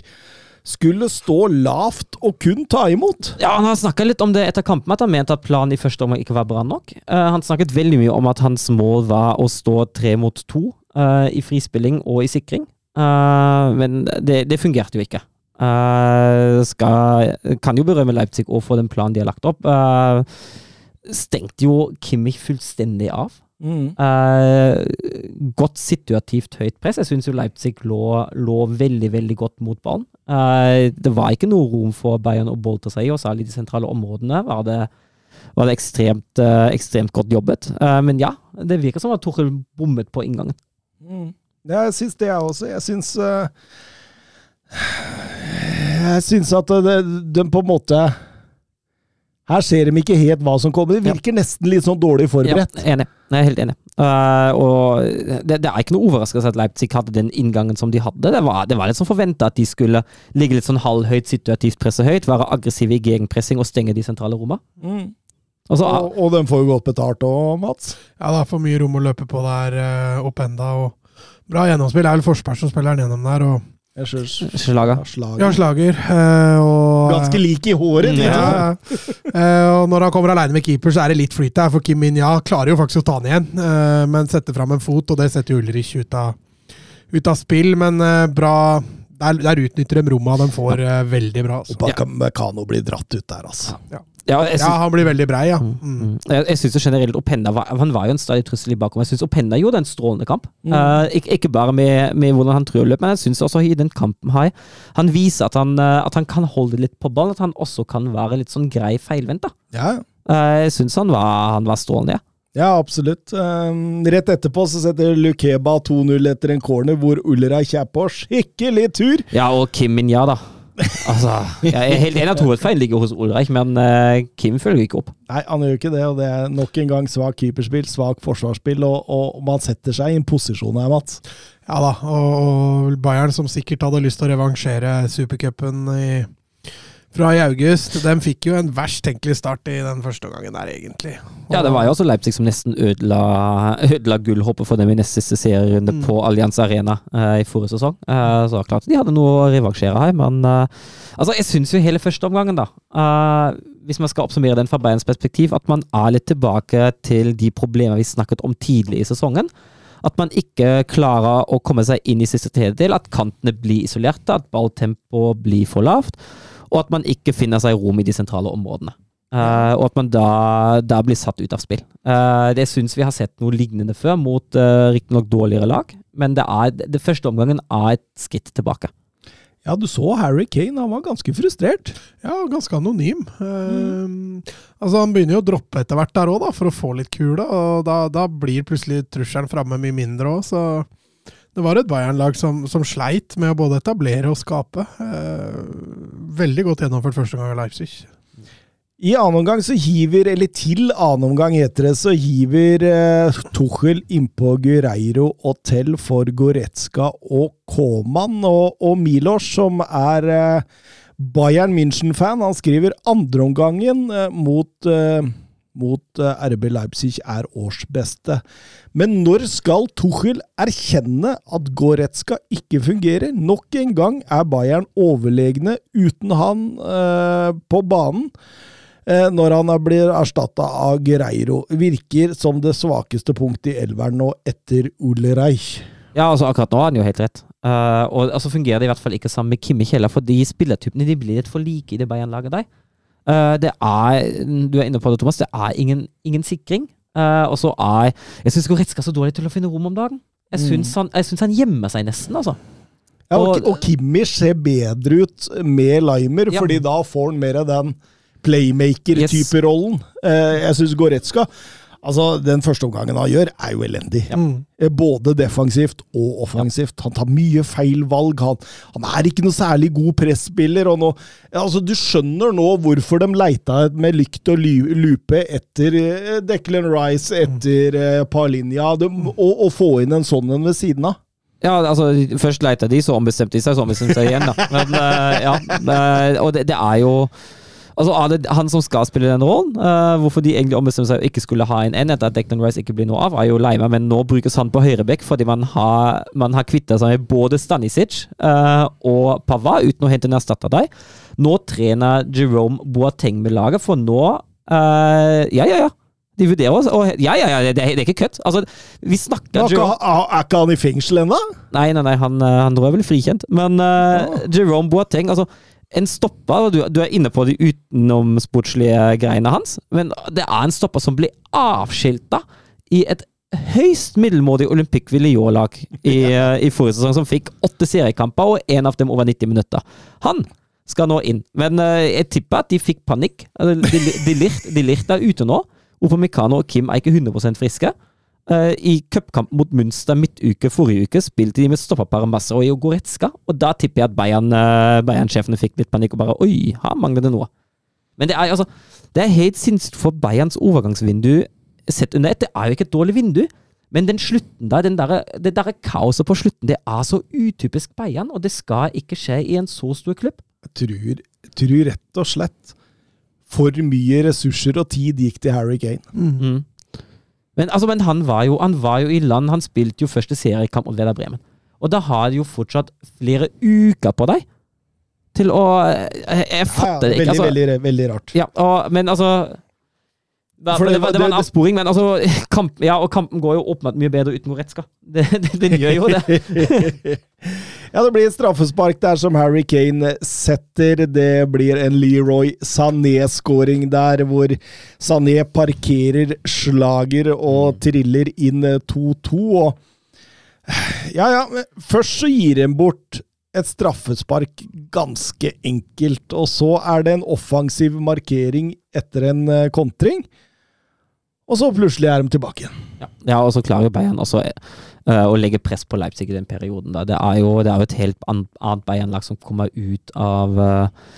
A: skulle stå lavt og kun ta imot?
C: Ja, Han har snakka litt om det etter kampen, at han mente at planen i første omgang ikke var bra nok. Eh, han snakket veldig mye om at hans mål var å stå tre mot to eh, i frispilling og i sikring. Men det, det fungerte jo ikke. Eh, skal, kan jo berømme Leipzig og for den planen de har lagt opp. Uh, stengte jo Kimmich fullstendig av. Eh, godt situativt høyt press. Jeg syns jo Leipzig lå, lå veldig veldig godt mot ballen. Det var ikke noe rom for Bayern å bolte seg i, og særlig de sentrale områdene var det, var det ekstremt, ekstremt godt jobbet. Men ja, det virker som at Torhild bommet på inngangen.
A: Mm. Jeg syns det, jeg også. Jeg syns Jeg syns at det, den på en måte Her ser de ikke helt hva som kommer. De virker nesten litt sånn dårlig forberedt.
C: Ja, enig. Jeg er helt enig. Uh, og det, det er ikke noe overraskelse at Leipzig hadde den inngangen som de hadde. Det var, det var litt sånn forventa at de skulle ligge litt sånn halvhøyt, situativt presse høyt, være aggressive i gegenpressing og stenge de sentrale rommene.
A: Mm.
C: Og
A: Og, og den får jo godt betalt òg, Mats.
B: Ja, det er for mye rom å løpe på der uh, opp enda. Og bra gjennomspill. Det er vel Forsberg som spiller den gjennom der. Og,
A: Jeg slager.
B: Ja, slager. eh, og,
A: Ganske like i håret, Mm,
B: ja, ja. Eh, og når han kommer alene med keeper, så er det litt flyt der. For Kim Min-ja klarer jo faktisk å ta han igjen, eh, men setter fram en fot, og det setter Ulrich ut av, ut av spill. Men bra der, der utnytter de romma de får veldig bra. Altså.
A: Og Baka- blir dratt ut der, altså.
C: Ja, jeg
B: Ja, han blir veldig brei, ja.
C: Mm,
B: Mm.
C: mm. Jeg, jeg synes generelt Openda var, han var jo en stadig trussel i bakom. Jeg syns Openda gjorde en strålende kamp.
A: Mm.
C: Uh, ikke, ikke bare med, med hvordan han tror løp, men jeg syns også i den kampen her Han viser at han, eh, at han kan holde litt på ballen, at han også kan være litt sånn grei feilvendt.
A: Ja,
C: Uh, jeg syns han, var- han var strålende. Ja.
A: ja absolutt. Um, rett etterpå så setter Lukeba 2-0 etter en corner hvor Ulreich er på skikkelig tur.
C: ja, og Kim Minja, da. Altså, jeg er helt enig at hovedfeilen ligger hos Ulreich, men uh, Kim følger ikke opp.
A: Nei, han gjør ikke det, og det er nok en gang svak keeperspill, svak forsvarsspill, og, og man setter seg i en posisjon her, Mats.
B: Ja da, og, og Bayern som sikkert hadde lyst til å revansjere supercupen i- fra i august, de fikk jo en verst tenkelig start i den første omgangen der, egentlig.
C: Ja, det var jo også Leipzig som nesten ødela, ødela gullhoppet for dem i nest siste serierunde
B: Mm.
C: på Allianz Arena uh, i forrige sesong. Uh, så klart de hadde noe å revansjere her, men uh, altså, jeg syns jo hele første omgangen, da Hvis man skal oppsummere den fra Bayerns perspektiv, at man er litt tilbake til de problemene vi snakket om tidlig i sesongen. At man ikke klarer å komme seg inn i siste tredjedel, at kantene blir isolerte, at balltempoet blir for lavt, og at man ikke finner seg rom i de sentrale områdene. Uh, og at man da, da blir satt ut av spill. Uh, det syns vi har sett noe lignende før, mot uh, riktignok dårligere lag, men det, er, det første omgangen er et skritt tilbake.
A: Ja, du så Harry Kane, han var ganske frustrert.
B: Ja, ganske anonym. Eh, altså Han begynner jo å droppe etter hvert der òg, for å få litt kule. Og da, da blir plutselig trusselen framme mye mindre òg, så det var et Bayern-lag som, som sleit med å både etablere og skape. Eh, veldig godt gjennomført første gang i Leipzig.
A: I annen omgang så hiver, eller til annen omgang heter det, så hiver eh, Tuchel innpå Gureiro og for Goretzka og Koman. Og, og Milos, som er eh, Bayern München-fan, han skriver andreomgangen eh, mot, eh, mot eh, RB Leipzig er årsbeste. Men når skal Tuchel erkjenne at Goretzka ikke fungerer? Nok en gang er Bayern overlegne uten han eh, på banen eh, når han blir erstatta av Greiro, Virker som det svakeste punktet i elveren nå etter Ole Reich.
C: Ja, altså akkurat nå har han jo helt rett. Uh, og altså fungerer det i hvert fall ikke sammen med Kimmich heller, for de spillertypene de blir litt for like i det Bayern-laget der. Eh, det er, du er inne på det, Thomas, det er ingen, ingen sikring. Eh, og så er Jeg syns Goretzka er så dårlig til å finne rom om dagen. Jeg syns han, han gjemmer seg nesten, altså.
A: Ja, og,
C: Og-
A: Kimmich ser bedre ut med Limer,
C: Ja.
A: fordi da får han mer av den playmaker-type rollen. Eh, jeg syns Goretzka Altså, Den første omgangen han gjør, er jo elendig.
B: Mm.
A: Eh, Både defensivt og offensivt. Han tar mye feil valg. Han, han er ikke noe særlig god presspiller. og nå, altså Du skjønner nå hvorfor de leita med lykt og lupe etter eh, Declan Rice, etter mm. Palinja, de, og, og få inn en sånn en ved siden av.
C: Ja, altså, først leita de, så ombestemte de seg, så ombestemte de seg igjen, da. Men, eh, ja, eh, og det, det er jo Altså, er det han som skal spille den rollen? uh, hvorfor de egentlig ombestemmer seg og ikke skulle ha en N etter at Declan Rice ikke blir noe av, er jo lei meg, men nå brukes han på høyrebekk fordi man har, man har kvitta seg med både Stanisic uh, og Pava uten å hente en erstatter der. Nå trener Jerome Boateng med laget, for nå uh, Ja, ja, ja. De vurderer oss, og ja, ja, ja, det, er- det er ikke kødd. Altså, vi snakker
A: Er ikke, han i fengsel ennå?
C: Nei, nei, nei, han, han tror jeg vel frikjent. Men eh, Jerome Boateng, altså en stopper, du, du er inne på de utenomsportslige greiene hans, men det er en stopper som blir avskilta i et høyst middelmådig Olympic Villillot-lag i, eh, i forrige sesong, som fikk åtte seriekamper, og én av dem over 90 minutter. Han skal nå inn, men eh, jeg tipper at de fikk panikk. De, De, de, Lirt, de Lirt er ute nå. Opomikano og Kim er ikke 100% friske. Eh, I cupkamp mot Münster midtuke forrige uke spilte de med stopperparet Masseroi og Goretzka, og da tipper jeg at Bayern-sjefene Bayern-sjefene fikk litt panikk og bare Oi, her mangler det noe. Men det er altså Det er helt sinnssykt for Bayerns overgangsvindu sett under ett. Det er jo ikke et dårlig vindu, men den slutten der, den der, det der kaoset på slutten, det er så utypisk Bayern, og det skal ikke skje i en så stor klubb.
A: Jeg tror, tror rett og slett for mye ressurser og tid gikk til Harry Kane.
C: Mm. Men, altså, men han, var jo, han var jo i land, han spilte jo første seriekamp mot Veda Bremen. Og da har de jo fortsatt flere uker på deg til å Jeg, jeg fatter det ikke.
A: veldig,
C: Altså,
A: veldig, veldig rart.
C: ja, og, men altså da,
A: det
C: det, var, det var en avsporing, men altså kamp, Ja, og kampen går jo åpenbart mye bedre uten Goretzka. Den gjør jo det.
A: ja, det blir straffespark der som Harry Kane setter. Det blir en Leroy Sané-skåring der, hvor Sané parkerer slager og triller inn 2-2. Og ja, ja, først så gir en bort et straffespark ganske enkelt, og så er det en offensiv markering etter en eh, kontring. Og så plutselig er de tilbake igjen.
C: Ja, ja og så klarer Bayern også eh, å legge press på Leipzig i den perioden. Da. Det, er jo, det er jo et helt annet Bayern-lag som kommer ut av eh,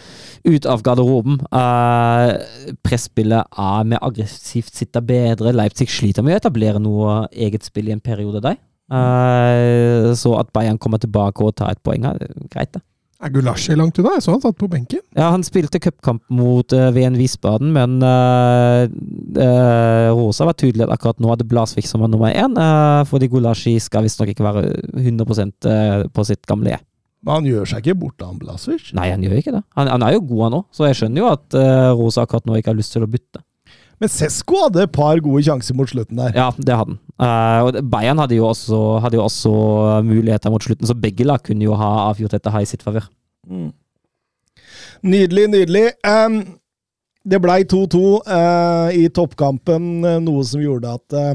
C: ut av garderoben. Uh, Presspillet er mer aggressivt, sitter bedre. Leipzig sliter med å etablere noe eget spill i en periode der. Uh, så at Bayern kommer tilbake og tar et poeng, er greit, det.
B: Er Gulasji langt unna? Jeg så han satt på benken.
C: Ja, han spilte cupkamp mot uh, VN Wiesbaden, men uh, uh, Rosa var tydelig at akkurat nå hadde Blasvik som var nummer én, uh, fordi Gulashi skal visstnok ikke være 100 uh, på sitt gamle E.
A: Men han gjør seg ikke bort av Blasvik?
C: Nei, han gjør ikke det. Han, han er jo god, han òg, så jeg skjønner jo at Rosa akkurat nå ikke har lyst til å bytte.
A: Men Sesko hadde et par gode sjanser mot slutten der.
C: Ja, det hadde han. Uh, og Bayern hadde jo, også, hadde jo også muligheter mot slutten, så begge lag kunne jo ha avgjort dette her i sitt favør.
A: Mm. Nydelig, nydelig. Um, det blei 2-2 uh, i toppkampen, eh, noe som gjorde at uh,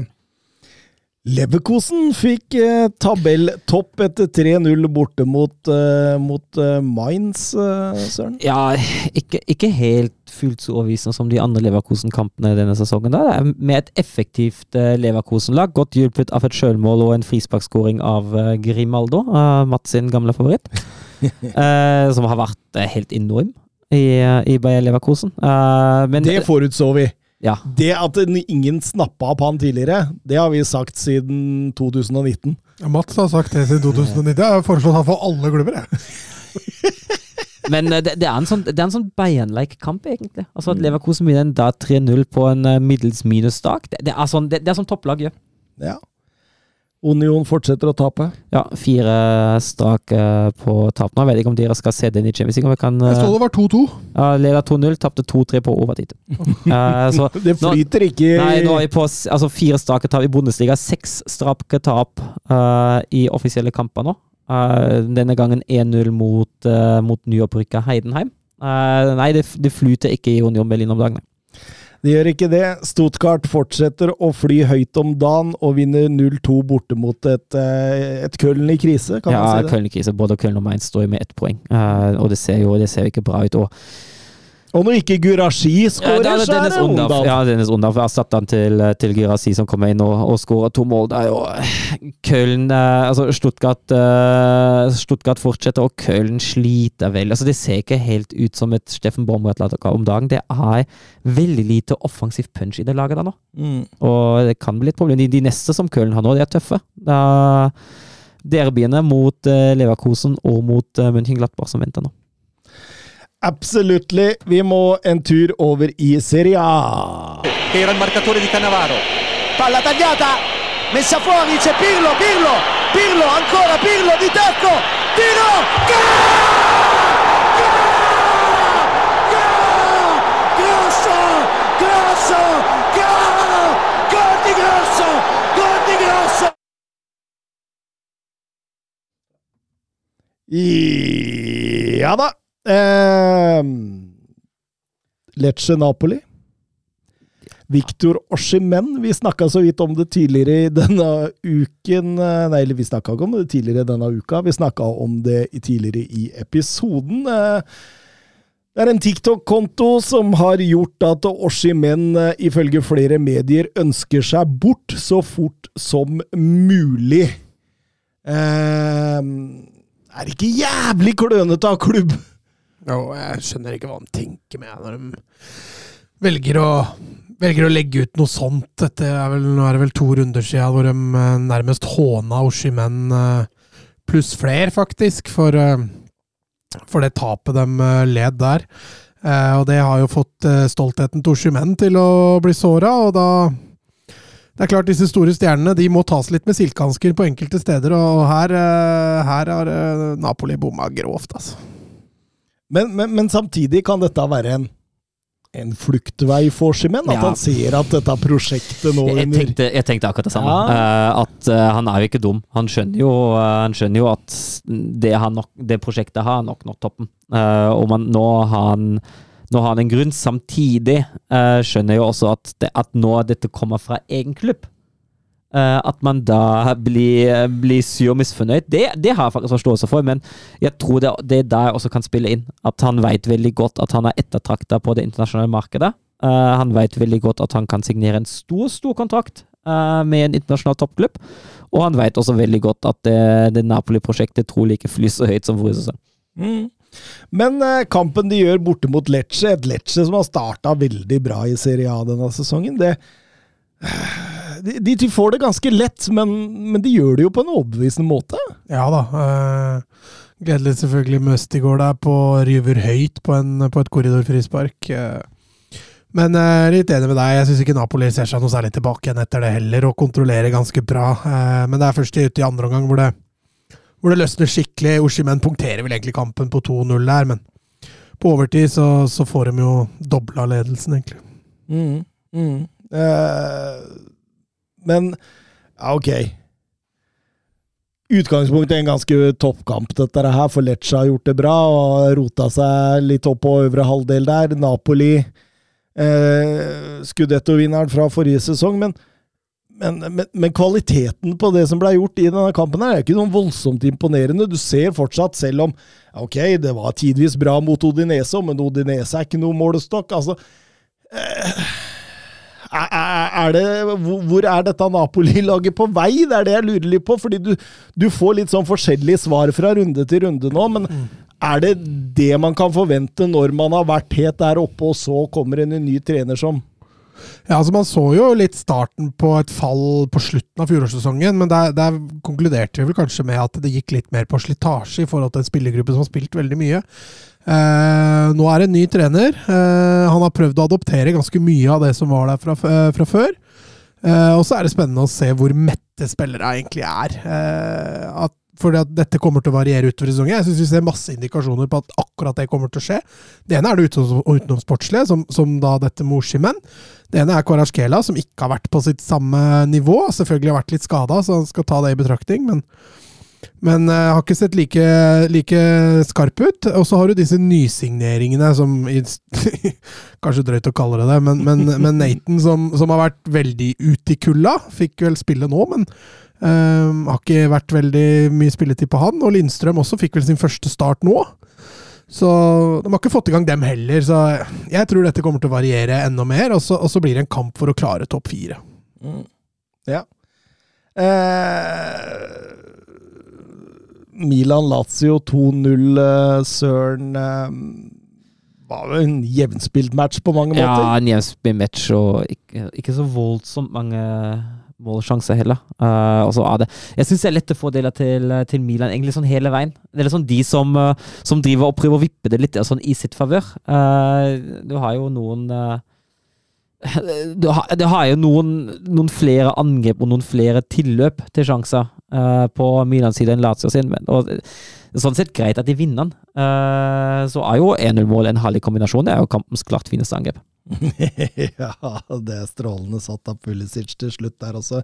A: Leverkosen fikk eh, tabelltopp etter 3-0 borte mot, eh, mot eh, Mainz, eh, Søren.
C: Ja, ikke, ikke helt fullt så overbevisende som de andre Leverkosen-kampene denne sesongen. Da. Med et effektivt uh, Leverkosen-lag, godt hjulpet av et sjølmål og en frisparkskåring av uh, Grimaldo, uh, Mats sin gamle favoritt, eh, som har vært eh, helt enorm i, i Bayer Leverkosen. Eh, men
A: Det forutså vi.
C: ja,
A: Det at ingen snappa opp han tidligere, det har vi sagt siden 2019.
B: Ja, Mats har sagt det siden 2019. Jeg har foreslått han for alle klubber, jeg.
C: Men eh, det, det er en sånn, det er en sånn Bayern-like kamp, egentlig. Altså At Leverkosen vinner da 3-0 på en eh, middels minus-dag. Det, det, er sånn, det, det er sånn topplag gjør.
A: Ja. Union fortsetter å tape.
C: Ja, fire strake på tap nå. Jeg vet ikke om dere skal se den i Champions League. Vi kan
B: Jeg så det var 2-2.
C: ja, leder 2-0, tapte 2-3 på overtid. uh, så
A: Det flyter ikke
C: Nei, nå er vi på altså, fire strake tap i Bundesliga. Seks strake tap uh, i offisielle kamper nå. Eh, denne gangen 1-0 mot, uh, mot nyopprykka Heidenheim. Eh, nei, det, det flyter ikke i Union Berlin om dagen.
A: Det gjør ikke det. Stuttgart fortsetter å fly høyt om dagen og vinner 0-2 borte mot et, et Köln i krise, kan
C: ja,
A: man si det.
C: Köln-krise. Både Köln og Mainz står med ett poeng, uh, og det ser jo det ser ikke bra ut. Og
A: Og når ikke Gurashi
C: Ja,
A: skårer,
C: det er
A: så er det Ondaf.
C: Ja, Dennis Ondaf. erstatter han til, til Girassi, som kommer inn og, og skårer to mål. Det er jo Köln eh, Altså, Stuttgart, eh, Stuttgart fortsetter, og Köln sliter vel. Altså, Det ser ikke helt ut som et Steffen Baumgart-lag om dagen. Det er veldig lite offensiv punch i det laget der nå.
A: Mm.
C: Og det kan bli et problem. De, de neste som Köln har nå, de er tøffe. Det er derbyene mot Leverkosen og mot München Glattbar som venter nå.
A: Absolutely. Vi må en tur over i Serie A.
D: era il marcatore di Cannavaro. Palla tagliata, messa fuori, c'è Pirlo, Pirlo, Pirlo, ancora Pirlo di tacco, tiro, gol,
A: Ja da. Eh, Lecce Napoli. Victor Oshimen, vi snakka så vidt om det tidligere i denne uken eh, Nei, eller vi snakka ikke om det tidligere denne uka, vi snakka om det tidligere i episoden. Eh, Det er en TikTok-konto som har gjort at Oshimen eh, ifølge flere medier ønsker seg bort så fort som mulig. Eh, er det ikke jævlig klønete av klubb?
B: Jo, jeg skjønner ikke hva de tenker med når de velger å, velger å legge ut noe sånt. Dette er vel, nå er det vel to runder siden hvor de eh, nærmest håna Oshimen eh, pluss fler, faktisk, for, eh, for det tapet de led der. Og det har jo fått stoltheten til Oshimen til å bli såra, og da det er klart, disse store stjernene de må tas litt med silkehansker på enkelte steder, og her, her har Napoli bomma grovt, altså.
A: Men, men, men samtidig kan dette være en, en fluktvei for Simen? At
C: Ja.
A: han ser at dette prosjektet nå
C: Jeg tenkte, jeg tenkte akkurat det samme.
A: Ja.
C: Uh, at uh, han er jo ikke dum. Han skjønner jo, uh, han skjønner jo at det, han nok, det prosjektet har nok nådd toppen. Og man, nå, har han, nå har han en grunn. Samtidig skjønner jeg jo også at, det, at nå dette kommer fra egen klubb. Eh, at man da blir, blir sur og misfornøyd, det, det har jeg faktisk forståelse for. Men jeg tror det, det er der også kan spille inn. At han vet veldig godt at han er ettertrakta på det internasjonale markedet. Uh, han vet veldig godt at han kan signere en stor, stor kontrakt uh, med en internasjonal toppklubb. Og han vet også veldig godt at det, det Napoli-prosjektet trolig ikke flyr så høyt som forrige.
A: Mm. Men kampen de gjør borte mot Lecce, et Lecce som har starta veldig bra i Serie A denne sesongen, det de, de, får det ganske lett, men, men de gjør det jo på en overbevisende måte.
B: Ja da. Uh, gledelig selvfølgelig med Østigård der på ryver høyt på, en, på et korridorfrispark. Uh, men eh, litt enig med deg. Jeg syns ikke Napoli ser seg noe særlig tilbake igjen etter det heller, og kontrollerer ganske bra. Uh, men det er først ute i andre omgang hvor det, hvor det løsner skikkelig. Oshimen punkterer vel egentlig kampen på 2-0 der, men på overtid så, så får de jo dobla ledelsen, egentlig.
A: Mm, mm. Eh, men ja, ok. Utgangspunktet er en ganske toppkamp, dette her, for Lecce har gjort det bra og rota seg litt opp på øvre halvdel der. Napoli, eh, Scudetto-vinneren fra forrige sesong, men, men, men, men kvaliteten på det som ble gjort i denne kampen, her er ikke noe voldsomt imponerende. Du ser fortsatt, selv om ok, det var tidvis bra mot Odinese, men Odinese er ikke noe målestokk. altså eh, er er det, hvor er dette Napoli-laget på vei? Det er det jeg lurer litt på. fordi du, du får litt sånn forskjellige svar fra runde til runde nå. Men er det det man kan forvente når man har vært helt der oppe, og så kommer en ny trener som
B: Ja, altså Man så jo litt starten på et fall på slutten av fjorårssesongen, men der, der konkluderte vi vel kanskje med at det gikk litt mer på slitasje i forhold til en spillergruppe som har spilt veldig mye. Eh, nå er det en ny trener. Eh, han har prøvd å adoptere ganske mye av det som var der fra, eh, fra før. Eh, og så er det spennende å se hvor mette spillere egentlig er. Eh, at, fordi at dette kommer til å variere utover sesongen. Jeg syns vi ser masse indikasjoner på at akkurat det kommer til å skje. Det ene er det utenom, utenomsportslige, som, som da dette med Oshimen. Det ene er Kvarasjkela, som ikke har vært på sitt samme nivå. Selvfølgelig har vært litt skada, så han skal ta det i betraktning. men men uh, har ikke sett like, like skarp ut. Og så har du disse nysigneringene, som Kanskje drøyt å kalle det det, men, men, men Nathan, som, som, har vært veldig ute i kulda. Fikk vel spille nå, men uh, har ikke vært veldig mye spilletid på han. Og Lindstrøm også fikk vel sin første start nå. Så de har ikke fått i gang dem heller, så jeg tror dette kommer til å variere enda mer. Og så, og så blir det en kamp for å klare topp fire.
A: Mm. Ja. Eh Milan-Lazio 2-0, eh, Søren eh, var jo en jevnspilt match på mange måter.
C: Ja, en jevnspilt match, og ikke, ikke, så voldsomt mange målsjanser heller. Uh, det Jeg syns det er lett å få deler til, til, Milan egentlig sånn hele veien. Det er sånn de som, som driver og prøver å vippe det litt sånn i sitt favør. Uh, du har jo noen uh, du har, du har, jo noen, noen, flere angrep og noen flere tilløp til sjanser uh, på Milans side enn Lazio sin. Men, og, sånn sett greit at de vinner den. Uh, så er jo 1-0-mål en herlig kombinasjon. Det er jo kampens klart fineste angrep.
A: ja, det er strålende satt av Pulisic til slutt der også.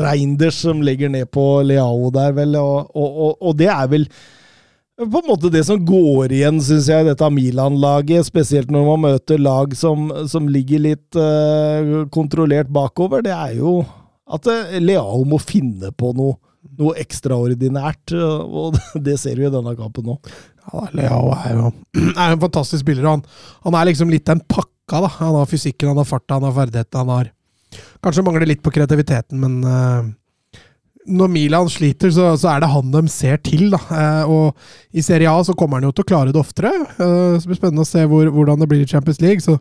A: Reinders som legger ned på Leao der, vel. og, og, og det er vel på en måte det som går igjen, syns jeg, dette Milan-laget. Spesielt når man møter lag som, som ligger litt uh, kontrollert bakover. Det er jo at Leao må finne på noe, noe ekstraordinært. Uh, og det ser vi i denne kampen nå.
B: Ja, Leao er jo er en fantastisk spiller. Han, han er liksom litt den pakka. da. Han har fysikken, han har farta, han har ferdigheten. Han har Kanskje mangler litt på kreativiteten, men når Milan sliter, så, så, er det han de ser til. Da. Uh, og I Serie A så kommer han jo til å klare det oftere. Uh, så det spennende å se hvor, hvordan det blir i Champions League. Så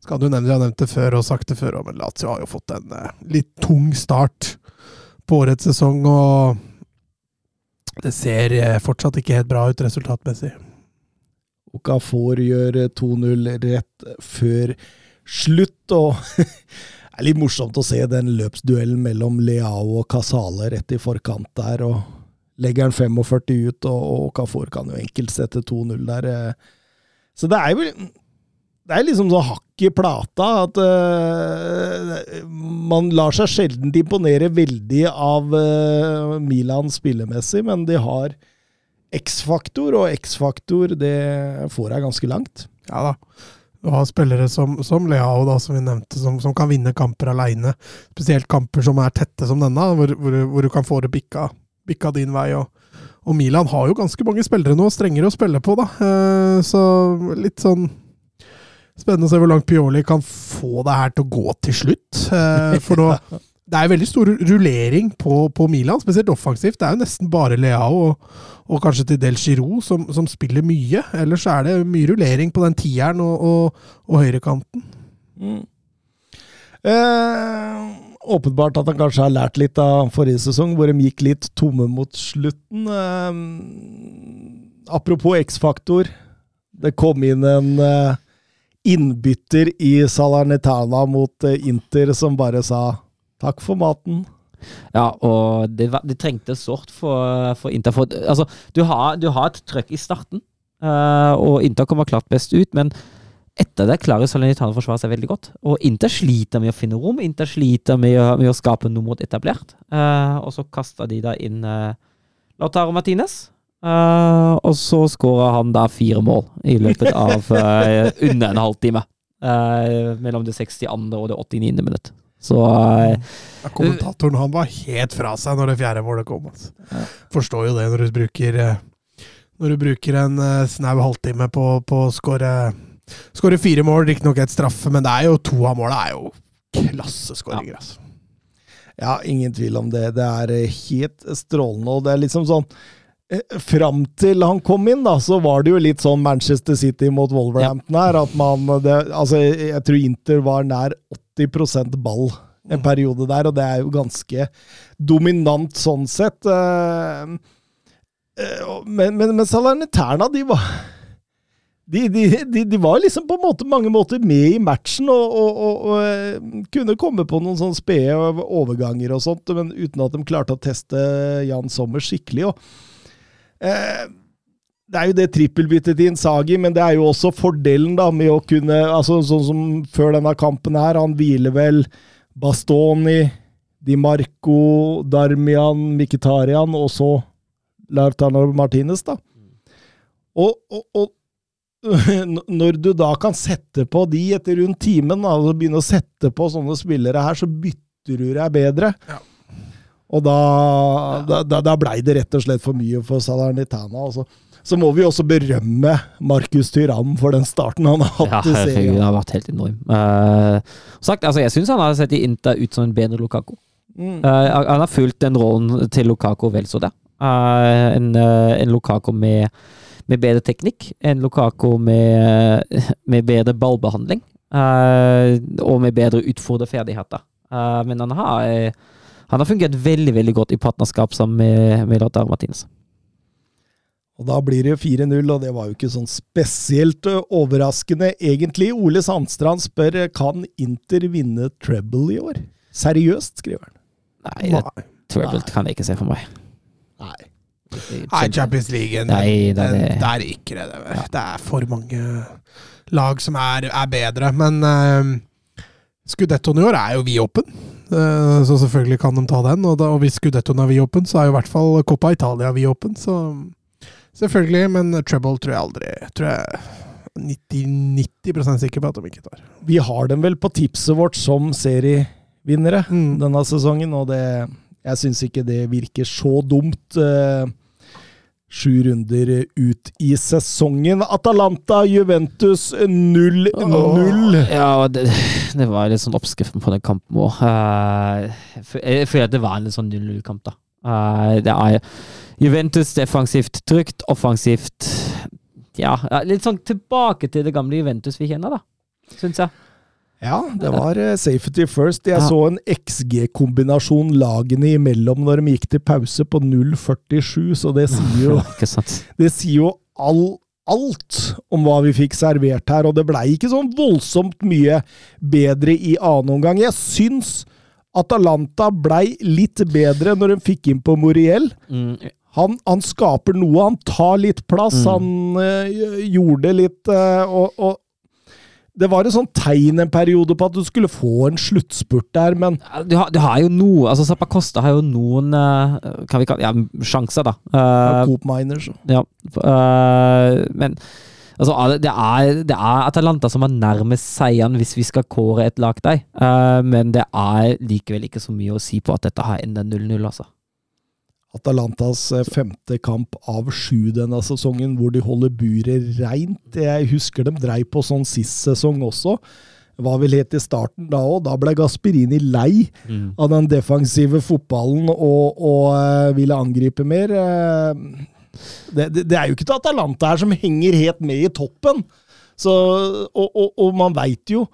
B: skal du nevne, jeg har nevnt det før og sagt det før, men Lazio har jo fått en eh, litt tung start på årets sesong. Og det ser eh, fortsatt ikke helt bra ut resultatmessig.
A: Okafor gjør 2-0 rett før slutt, og det er litt morsomt å se den løpsduellen mellom Leao og Casale rett i forkant der. og Legger han 45 ut, og, Okafor kan jo enkelt sette 2-0 der. Eh. Så det er jo det er liksom så hakk i plata at uh, man lar seg sjelden imponere veldig av uh, Milan spillemessig, men de har X-faktor, og X-faktor det får deg ganske langt.
B: Ja da. Du har spillere som, som Leao, da, som vi nevnte, som, som kan vinne kamper aleine. Spesielt kamper som er tette som denne, hvor, hvor, hvor du kan få det bikka, bikka din vei. Og, og, Milan har jo ganske mange spillere nå, strengere å spille på, da. Eh, så litt sånn Spennende å se hvor langt Pioli kan få det her til å gå til slutt. Eh, for nå det er veldig stor rullering på, på, Milan, spesielt offensivt. Det er jo nesten bare Leao og, og kanskje til Del Giro som, som, spiller mye. Ellers er det mye rullering på den tieren og, og, og høyrekanten. Mm.
A: Eh, åpenbart at han kanskje har lært litt av forrige sesong, hvor de gikk litt tomme mot slutten. Eh, apropos X-faktor. Det kom inn en eh, innbytter i Salernitana mot eh, Inter som bare sa Takk for maten.
C: Ja, og det, det trengte sårt for, for Inter. For, altså, du har, du har, et trøkk i starten, uh, og Inter kommer klart best ut, men etter det klarer Salernitana å forsvare seg veldig godt. Og Inter sliter med å finne rom, Inter sliter med å, med å skape noe mot etablert. Uh, og så kaster de da inn uh, Lautaro Martinez. Uh, og så skåra han da fire mål i løpet av uh, under en halvtime. Uh, mellom det 62. og det 89. minutt. Så
B: ja, Kommentatoren han var helt fra seg når det fjerde målet kom. Altså. Ja. Forstår jo det når du bruker Når du bruker en snau halvtime på, på å skåre fire mål, riktignok et straffe, men det er jo to av måla er jo klasseskåringer, ja. altså.
A: Ja, ingen tvil om det. Det er helt strålende, og det er liksom sånn Fram til han kom inn, da, så var det jo litt sånn Manchester City mot Wolverhampton her. At man det, Altså, jeg tror Inter var nær 80% ball en mm. periode der, og det er jo ganske dominant sånn sett. Eh, eh, men, men, men Salerniterna, de var de, de, de, de var liksom på måte, mange måter med i matchen og, og, og, og eh, kunne komme på noen sånne spede overganger og sånt, men uten at de klarte å teste Jan Sommer skikkelig. Og, eh, det er jo det trippelbyttet til Insagi, men det er jo også fordelen da med å kunne altså Sånn som før denne kampen her, han hviler vel Bastoni, Di Marco, Darmian, Mkhitarian og så Lautaro Martinez, da. Og, og, og når du da kan sette på de etter rundt timen, da, og begynne å sette på sånne spillere her, så bytter du deg bedre.
B: Ja.
A: Og da, ja. da, da blei det rett og slett for mye for Salernitana. Også. Så må vi også berømme Markus Tyrann for den starten han har hatt
C: Ja,
A: i serien.
C: det har vært helt enorm. Uh, sagt, altså, jeg syns han har sett i Inter ut som en bedre Lukaku.
A: Mm.
C: Uh, han har fulgt den rollen til Lukaku vel så det. Uh, en, en Lukaku med, med bedre teknikk. En Lukaku med, med bedre ballbehandling. eh, og med bedre utfordrerferdigheter. Men han har, han har fungert veldig veldig godt i partnerskap sammen med, med Lautaro Martinez.
A: Og da blir det 4-0, og det var jo ikke sånn spesielt overraskende, egentlig. Ole Sandstrand spør kan Inter vinne treble i år. Seriøst, skriver han.
C: Nei, det,
B: Nei.
C: Trouble kan jeg ikke se for meg.
A: Nei.
B: Nei, Champions League
C: Nei, det er
B: den,
C: det.
B: det er ikke det. Det er, det er for mange lag som er, er bedre. Men uh, Scudettoen i år er jo vidåpen, uh, så selvfølgelig kan de ta den. Og, da, og hvis Gudettoen er vidåpen, så er jo i hvert fall Coppa Italia vidåpen. Så selvfølgelig, men treble tror jeg aldri tror jeg 90, 90% sikker på at de ikke tar.
A: Vi har dem vel på tipset vårt som serievinnere
B: Mm.
A: denne sesongen, og det Jeg syns ikke det virker så dumt. eh, Sju runder ut i sesongen. Atalanta, Juventus 0-0.
C: Ja, det, det var litt sånn oppskriften på den kampen òg. jeg føler at det var en litt sånn 0-0-kamp, da. Eh, det er Juventus defensivt trygt, offensivt ja, litt sånn tilbake til det gamle Juventus vi kjenner, da. Syns jeg.
A: Ja, det var eh, safety first. Jeg
C: Ja.
A: så en XG-kombinasjon lagene imellom når de gikk til pause på 0,47, så det sier jo, det sier jo all, alt om hva vi fikk servert her, og det blei ikke sånn voldsomt mye bedre i annen omgang. Jeg syns Atalanta blei litt bedre når de fikk inn på Moriel.
C: Mm,
A: Han, han skaper noe, han tar litt plass,
C: Mm.
A: han eh, gjorde litt og, og det var et sånt tegn en periode på at du skulle få en sluttspurt der, men
C: Du har, du har jo noe altså Zappa Costa har jo noen eh, kan vi kalle, ja, sjanser, da. Eh,
A: Coop Miners
C: Ja, uh, men altså, det er, det er Atalanta som er nærmest seieren hvis vi skal kåre et lag der. uh, men det er likevel ikke så mye å si på at dette har enda 0-0, altså.
A: Atalantas eh, femte kamp av sju denne sesongen, hvor de holder buret reint. Jeg husker de dreiv på sånn sist sesong også. Hva var vel helt i starten da òg. Da ble Gasperini lei av den defensive fotballen og, og eh, ville angripe mer. Eh, det, det, det er jo ikke til Atalanta her som henger helt med i toppen. Så, og, og, og man veit jo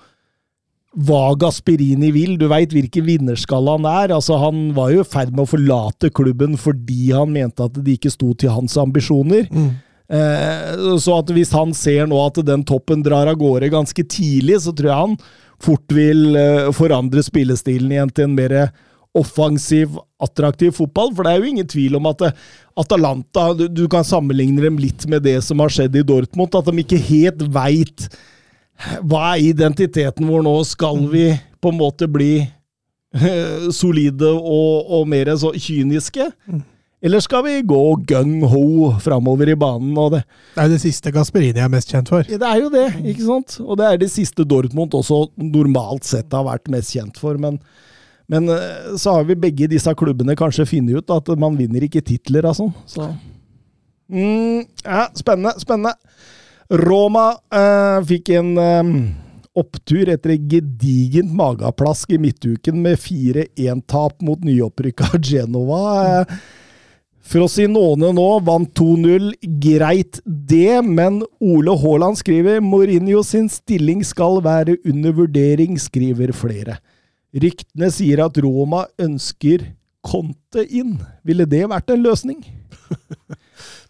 A: hva Gasperini vil. Du veit hvilken vinnerskalle han er. Altså, han var jo i ferd med å forlate klubben fordi han mente at det ikke sto til hans ambisjoner. Eh, så at hvis han ser nå at den toppen drar av gårde ganske tidlig, så tror jeg han fort vil eh, forandre spillestilen igjen til en mer offensiv, attraktiv fotball. For det er jo ingen tvil om at eh, Atalanta du, du kan sammenligne dem litt med det som har skjedd i Dortmund, at de ikke helt veit hva er identiteten vår nå? Skal vi på en måte bli eh, solide og, og mer så kyniske? Eller skal vi gå gung-ho framover i banen? Og det,
B: Det er jo det siste Gasperini er mest kjent for.
A: ja, det er jo det, ikke sant? Og det er det siste Dortmund også normalt sett har vært mest kjent for. Men, men eh, så har vi begge disse klubbene kanskje funnet ut at man vinner ikke titler av sånn. Så mm, Ja, spennende, spennende. Roma eh, fikk en eh, opptur etter et gedigent mageplask i midtuken med 4-1-tap mot nyopprykka Genova. Eh, Frosinone nå vant 2-0. Greit det, men Ole Haaland skriver Mourinho sin stilling skal være under vurdering, skriver flere. Ryktene sier at Roma ønsker Conte inn. Ville det vært en løsning?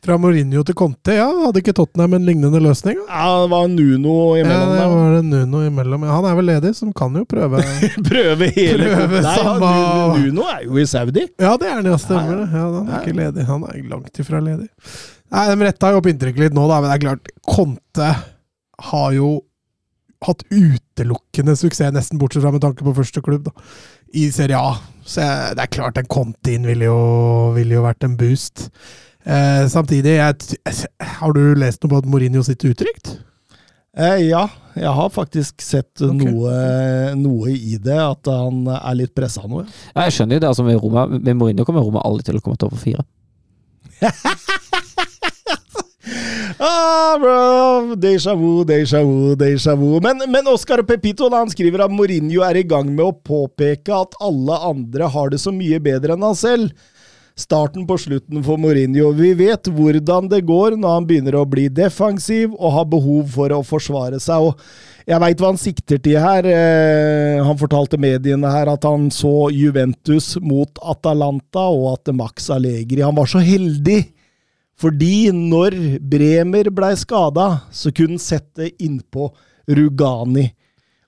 B: Fra Mourinho til Conte, ja. Hadde ikke Tottenham en lignende løsning? da?
A: Ja, det var Nuno
B: Ja,
A: imellom
B: det
A: der.
B: var det Nuno imellom. Han er vel ledig, så han kan jo prøve.
A: Prøve hele
B: Prøve
A: Nei,
B: samme-
A: ja, Nuno, er jo i Saudi.
B: Ja, det er han, ja. Stemmer det. Ja, han er ikke ledig. Han er langt ifra ledig. Nei, De retta jo opp inntrykket litt nå, da, men det er klart Conte har jo hatt utelukkende suksess, nesten bortsett fra med tanke på første klubb, da, i Serie A. Så det er klart, en Conte inn ville ville jo vært en boost. Eh, samtidig, jeg, har du lest noe på at Mourinho sitter utrygt?
A: Eh, ja, jeg har faktisk sett
B: okay.
A: noe, noe i det, at han er litt pressa nå. ja.
C: Jeg skjønner jo det, altså med Roma Med Mourinho kommer Roma aldri til å komme til få fire.
A: Ah, bro! Deja vu, deja vu, deja vu. Men, men Oscar Pepito da, han skriver at Mourinho er i gang med å påpeke at alle andre har det så mye bedre enn han selv. Starten på slutten for Mourinho. Vi vet hvordan det går når han begynner å bli defensiv og har behov for å forsvare seg. og Jeg veit hva han sikter til her. Eh, han fortalte mediene her at han så Juventus mot Atalanta, og at Max Allegri Han var så heldig fordi når Bremer blei skada, så kunne han sette innpå Rugani.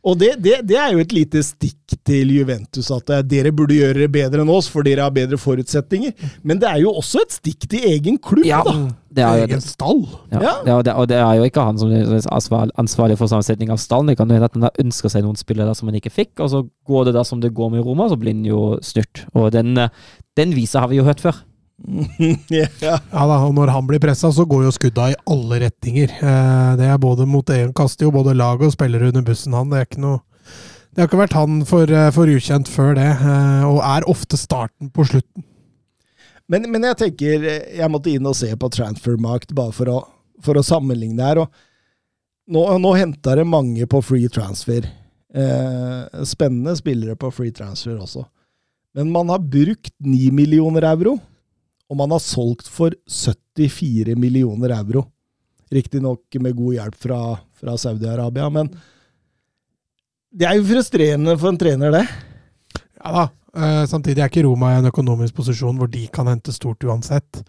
A: Og det, det, det er jo et lite stikk til Juventus, at eh, dere burde gjøre det bedre enn oss, for dere har bedre forutsetninger. Men det er jo også et stikk til egen klubb,
C: Ja,
A: da.
C: det er jo
B: Egen stall?
C: Ja.
A: Ja.
C: Ja, og, det, og det er jo ikke han som er ansvarlig for sammensetning av stallen. Det kan jo hende at han har ønska seg noen spillere som han ikke fikk, og så går det da som det går med Roma, så blir han jo snurt. Og den, eh, den visa har vi jo hørt før.
A: ja.
B: Ja da, og når han blir pressa, så går jo skudda i alle retninger. Eh, det er både mot egen kaster jo både laget og spillere under bussen, han. Det er ikke noe Det har ikke vært han for, eh, for ukjent før det, eh, og er ofte starten på slutten.
A: Men, men jeg tenker Jeg måtte inn og se på Transfermarkt bare for å, for å sammenligne her. og Nå, nå henta det mange på free transfer. Eh, spennende spillere på free transfer også. Men man har brukt 9 millioner euro, og man har solgt for 74 millioner euro. Riktignok med god hjelp fra, fra Saudi-Arabia, men det er jo frustrerende for en trener, det.
B: Ja da. eh, samtidig er ikke Roma i en økonomisk posisjon hvor de kan hente stort uansett.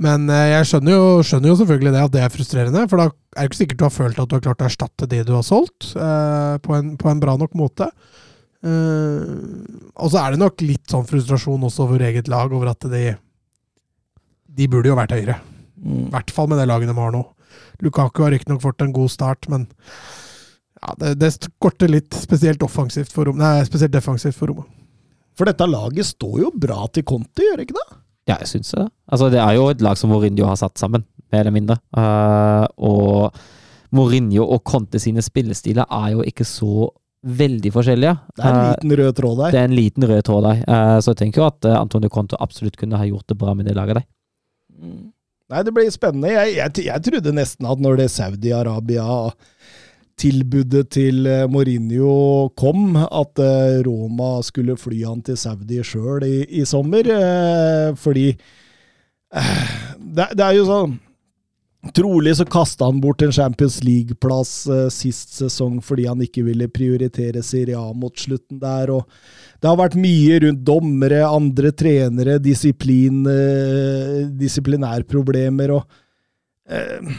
B: Men eh, jeg skjønner jo, skjønner jo selvfølgelig det at det er frustrerende, for da er det ikke sikkert du har følt at du har klart å erstatte det du har solgt, eh, på, en, på en bra nok måte. Og så er det nok litt sånn frustrasjon også over eget lag, over at de De burde jo vært høyere. I hvert fall med det laget de har nå. Lukaku har riktignok fått en god start, men ja, det, det skorter litt, spesielt offensivt for Roma. Nei, spesielt defensivt for Roma.
A: For dette laget står jo bra til Conti, gjør det ikke det?
C: Ja, jeg syns det. Altså, det er jo et lag som Mourinho har satt sammen, mer eller mindre. Uh, og Mourinho og Conte sine spillestiler er jo ikke så veldig forskjellige.
A: Det er en
C: Eh,
A: liten rød tråd der.
C: det er en liten rød tråd der. Uh, så jeg tenker jo at Antonio Conte absolutt kunne ha gjort det bra med det laget der.
A: Nei, det blir spennende. Jeg, jeg, jeg trodde nesten at når det Saudi-Arabia-tilbudet til eh, Mourinho kom, at eh, Roma skulle fly han til Saudi sjøl i, i sommer. eh, Fordi det, det er jo sånn Trolig så kasta han bort en Champions League-plass eh, sist sesong fordi han ikke ville prioritere Serie A mot slutten der. og Det har vært mye rundt dommere, andre trenere, disiplin, eh, disiplinærproblemer og eh,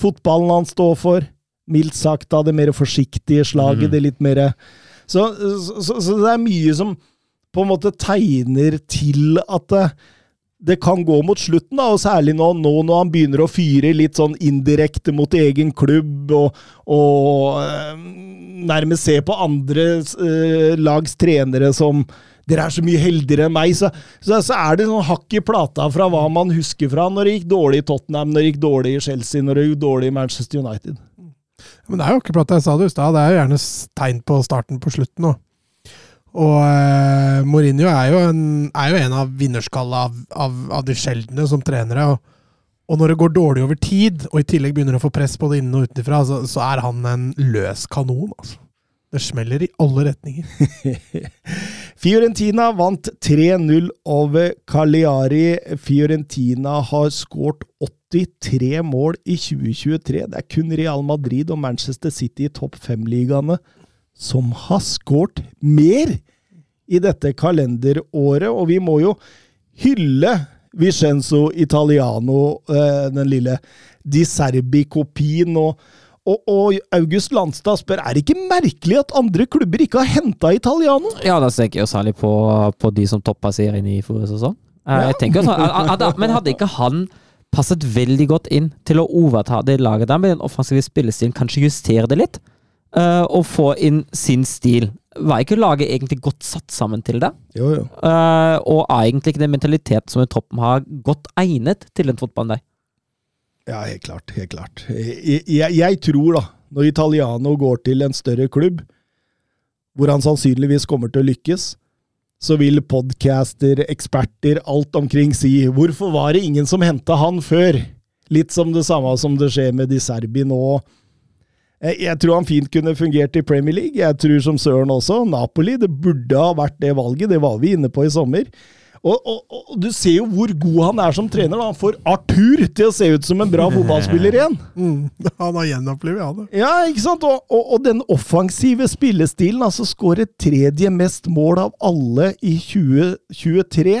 A: Fotballen han står for, mildt sagt av det mer forsiktige slaget,
C: mm.
A: det litt mer så, så, så, så det er mye som på en måte tegner til at det, kan gå mot slutten, da, og særlig nå, nå når han begynner å fyre litt sånn indirekte mot egen klubb, og, og eh, nærmest se på andre eh, lags trenere som dere er så mye heldigere enn meg, så, så, så er det sånn hakk i plata fra hva man husker fra når det gikk dårlig i Tottenham, når det gikk dårlig i Chelsea, når det gikk dårlig i Manchester United.
B: Men det er jo ikke plata, jeg sa det i stad, det er jo gjerne tegn på starten på slutten òg. Og eh, Mourinho er jo, en, er jo en av vinnerskalla av, av, av de sjeldne som trenere. Og, og når det går dårlig over tid, og i tillegg begynner å få press både innen og utenfra, så, så er han en løs kanon. altså. Det smeller i alle retninger.
A: Fiorentina vant 3-0 over Cagliari. Fiorentina har skåret 83 mål i 2023. Det er kun Real Madrid og Manchester City i topp fem-ligaene som har skåret mer i dette kalenderåret. Og vi må jo hylle Vicenzo Italiano, eh, den lille Di Serbi-kopien. Og, og, og August Landstad spør er det ikke merkelig at andre klubber ikke har henta Italiano.
C: Ja, da tenker jeg særlig på, på de som toppa serien i forrige sesong. Eh, Jeg tenker sånn, Men hadde ikke han passet veldig godt inn til å overta det laget der med den offensive spillestilen, kanskje justere det litt, eh, og få inn sin stil? Var ikke laget egentlig godt satt sammen til det?
A: Jo, jo.
C: Uh, og er egentlig ikke den mentaliteten som i troppen har, godt egnet til den fotballen der?
A: Ja, helt klart. Helt klart. Jeg, jeg, jeg tror, da, når Italiano går til en større klubb, hvor han sannsynligvis kommer til å lykkes, så vil podcaster, eksperter, alt omkring si 'Hvorfor var det ingen som henta han før?' Litt som det samme som det skjer med Di Serbi nå. Eh, Jeg tror han fint kunne fungert i Premier League. Jeg tror som Søren også. Napoli, det burde ha vært det valget. Det var vi inne på i sommer. Og, og, og du ser jo hvor god han er som trener. da. Han får Arthur til å se ut som en bra fotballspiller igjen.
B: Mm. Han har gjenopplivet, ja, det.
A: Ja, ikke sant? Og, og, og den offensive spillestilen, altså skåret tredje mest mål av alle i 2023.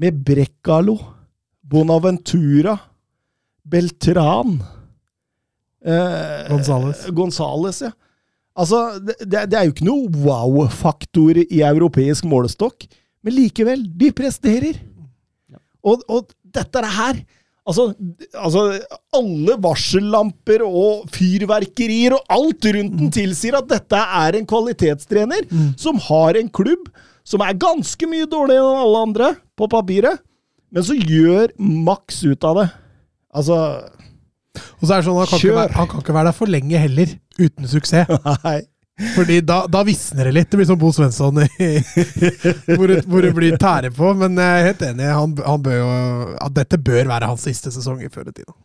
A: Med Brekkalo, Bonaventura, Beltran eh,
B: Gonzales.
A: Gonzales, ja. Altså, det, det er jo ikke noe wow-faktor i europeisk målestokk, men likevel, de presterer. Og, og dette er det her altså, altså, alle varsellamper og fyrverkerier og alt rundt den tilsier at dette er en kvalitetstrener som har en klubb som er ganske mye dårligere enn alle andre på papiret, men som gjør maks ut av det. Altså
B: Og så er det sånn, han kan, ikke være, han kan ikke være der for lenge heller, uten suksess.
A: Nei.
B: Fordi da, da visner det litt. Det blir som Bo Svensson, i- hvor, det- hvor det blir tære på. Men jeg er helt enig. Han, han bør jo, at dette bør være hans siste sesong i Fiorentina.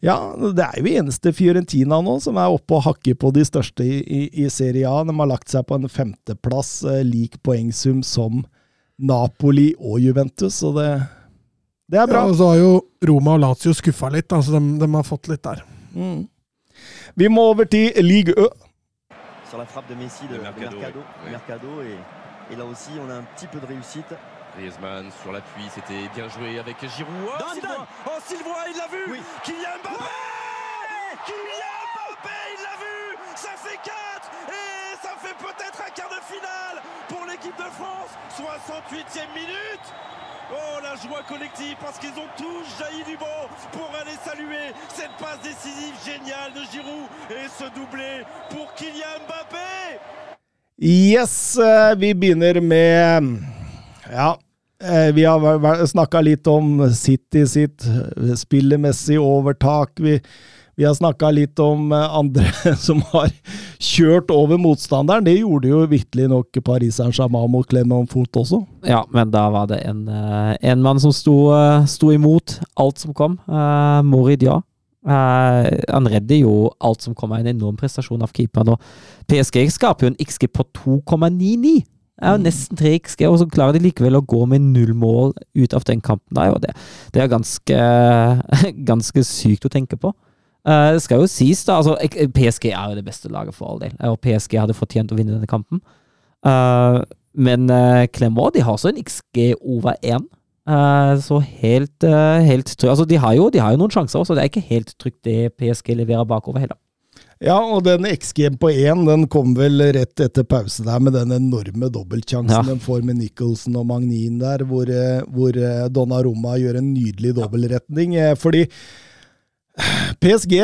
A: Ja, det er jo eneste Fiorentina nå som er oppe og hakker på de største i, i, i Serie A. De har lagt seg på en femteplass, eh, lik poengsum som Napoli og Juventus, og det, det er bra.
B: Ja, og så har jo Roma og Lazio skuffa litt, altså de, de har fått litt der.
A: Mm. Vi må over til Ligue Ø.
G: sur la frappe de Messi de,
H: De
G: de
H: Mercado,
G: Mercado,
H: oui.
G: Mercado, et, et là aussi on a un petit peu de réussite.
H: Griezmann sur l'appui, c'était bien joué avec Giroud. Oh, Sylvain
D: Oh, Sylvain, il l'a vu
G: Oui.
D: Kylian Mbappé Kylian Mbappé, il l'a vu Ça fait 4 Et ça fait peut-être un quart de finale pour l'équipe de France 68e minute Oh, la joie collective parce qu'ils ont tous jailli du banc pour aller saluer cette passe décisive géniale de Giroud et ce doublé pour Kylian Mbappé
A: Yes, eh, vi begynner med Ja, eh, vi har snakka litt om City sitt eh, spillemessig overtak. Vi, vi har snakka litt om eh, andre som har kjørt over motstanderen. Det gjorde jo vitterlig nok Paris Saint-Germain mot Clement Foot også.
C: Ja, men da var det en, eh, en mann som sto, eh, sto imot alt som kom. Uh, Moridia. Uh, han redder jo alt som kommer. En enorm prestasjon av keeperen. Og PSG skaper jo en XG på 2,99. Det er jo nesten 3 XG, og så klarer de likevel å gå med null mål ut av den kampen. der, det, det er ganske, ganske sykt å tenke på. Eh, det skal jo sies, da altså, PSG er jo det beste laget for all del, og PSG hadde fortjent å vinne denne kampen. Uh, men uh, Clemor, de har også en XG over 1. Uh, så helt, uh, helt trygg Altså, de har, jo, de har jo noen sjanser også, det er ikke helt trygt det PSG leverer bakover heller.
A: Ja, og den XG-en på én den kom vel rett etter pause der med den enorme dobbeltsjansen
C: Ja.
A: de får med Nicholson og Magnin der, hvor, eh, hvor Donna Roma gjør en nydelig dobbeltretning. eh, Fordi PSG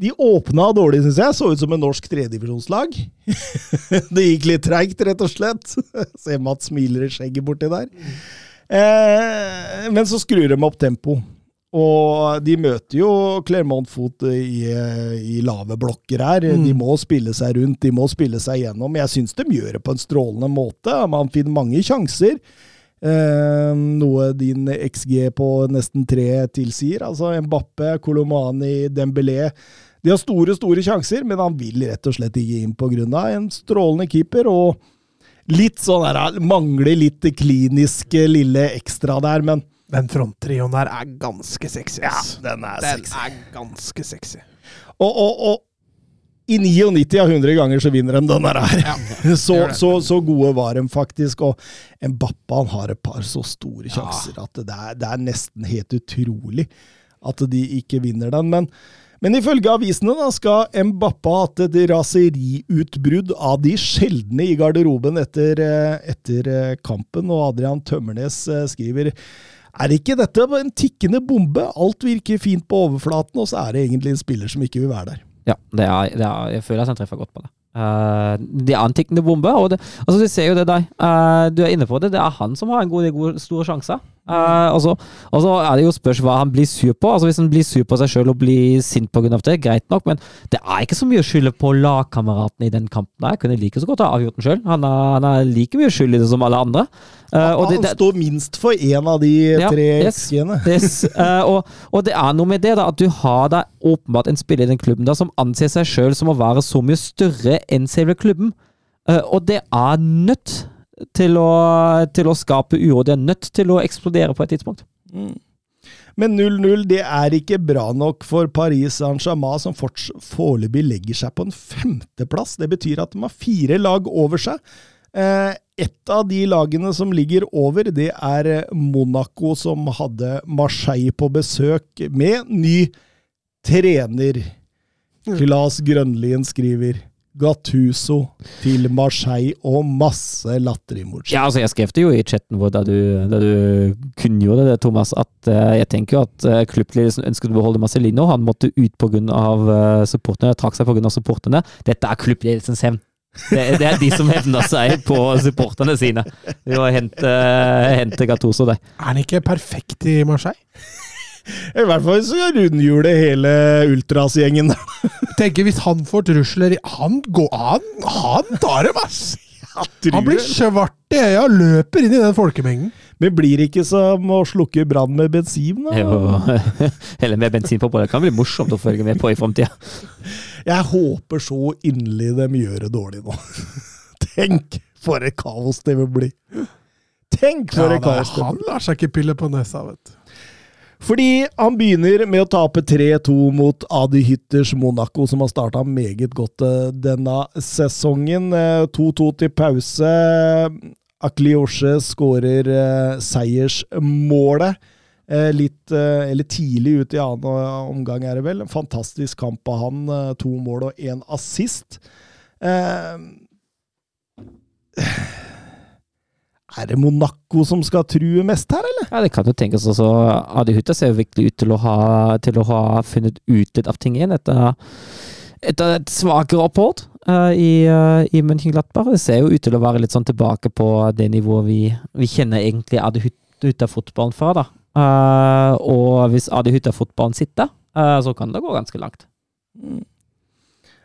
A: de åpna dårlig, syns jeg. Så ut som en norsk tredjedivisjonslag. det gikk litt treigt, rett og slett. Se Mats smiler i skjegget borti der. Eh, men så skrur de opp tempo. Og de møter jo Clermont Foot i, i lave blokker her. De må spille seg rundt, de må spille seg gjennom. Jeg syns de gjør det på en strålende måte. Man finner mange sjanser. Eh, noe din XG på nesten tre tilsier. Altså Mbappe, Kolomani, Dembélé. De har store, store sjanser, men han vil rett og slett ikke inn pga. en strålende keeper. og Litt sånn der, Mangler litt det kliniske lille ekstra der, men
B: Den fronttrioen der er ganske sexy.
A: ja, den er
B: Den
A: sexy.
B: er ganske sexy.
A: Og, og, og i 99 av 100 ganger så vinner de den der. så,
B: Ja, så,
A: så, så gode var de faktisk. Og Mbappa han har et par så store sjanser at det er, det er nesten helt utrolig at de ikke vinner den. Men, men ifølge avisene da, skal Mbappa ha hatt et raseriutbrudd av de sjeldne i garderoben etter, eh, etter eh, kampen, og Adrian Tømmernes eh, skriver er ikke dette en tikkende bombe? Alt virker fint på overflaten, og så er det egentlig en spiller som ikke vil være der.
C: Ja, det er, det er, jeg føler at han treffer godt på det. Uh, det er en tikkende bombe, og det, altså du ser jo det der. Uh, du er inne på det. Det er han som har en god god stor store Eh, og, så, og så er det jo spørs hva han blir sur på. Altså Hvis han blir sur på seg sjøl og blir sint pga. det, greit nok, men det er ikke så mye å skylde på lagkameratene i den kampen. Jeg kunne like så godt ha avgjort den sjøl. Han, han er like mye skyld i det som alle andre. Eh, og
A: Han
C: det,
A: står minst for én av de
C: Ja,
A: tre
C: yes. Yes, eh, og, og det er noe med det, da, at du har da åpenbart en spiller i den klubben da, som anser seg sjøl som å være så mye større enn selve klubben. Eh, og det er nødt til å, til å skape uro. De er nødt til å eksplodere på et tidspunkt.
A: Men 0-0 det er ikke bra nok for Paris Saint-Germain, som forts- foreløpig legger seg på en femteplass. Det betyr at de har fire lag over seg. Eh, et av de lagene som ligger over, det er eh, Monaco, som hadde Marseille på besøk med ny trener. Claes Grønlien skriver Gattuso til Marseille og masse latterimotstand.
C: Ja, altså Jeg skrev det jo i chatten vår da du, da du kunngjorde det, Thomas, at uh, jeg tenker jo at uh, klubbledelsen ønsket å beholde Marcelino. Han måtte ut pga. Uh, supporterne, trakk seg pga. supporterne. Dette er klubbledelsens hevn. Det, det er de som hevner seg på supporterne sine. Ved å hente, hente Gattuso der.
B: Er han ikke perfekt i Marseille?
A: I hvert fall så rundhjuler hele ultrasgjengen.
B: Tenker Hvis han får trusler i- Han går Han, han tar dem, ass! Han blir svart i øya og løper inn i den folkemengden.
A: Men blir det ikke som å slukke brann med bensin, da?
C: Jo, eller med bensin på på. Det kan bli morsomt å følge med på i framtida.
A: Jeg håper så inderlig de gjør det dårlig nå. Tenk for et kaos det vil bli. Tenk for
B: Ja,
A: et kaos det
B: han
A: blir.
B: lar seg ikke pille på nesa, vet du.
A: Fordi han begynner med å tape 3-2 mot Adi Hytters Monaco, som har starta meget godt eh, denne sesongen. Eh, 2-2 til pause. Akliosje skårer eh, seiersmålet. Eh, litt eh, Eller tidlig ut i annen omgang, er det vel. En fantastisk kamp av han. eh, To mål og én assist. Eh, er det Monaco som skal true mest her, eller?
C: Ja, det kan jo tenkes også. Adi Hutta ser jo virkelig ut til å ha, til å ha funnet ut litt av ting igjen etter, etter et svakere opphold uh, i, uh, i Mönchenglattberg. Det ser jo ut til å være litt sånn tilbake på det nivået vi, vi kjenner egentlig Adi Hutta-fotballen fra. da. Uh, og hvis Adi Hutta-fotballen sitter, så kan det gå ganske langt.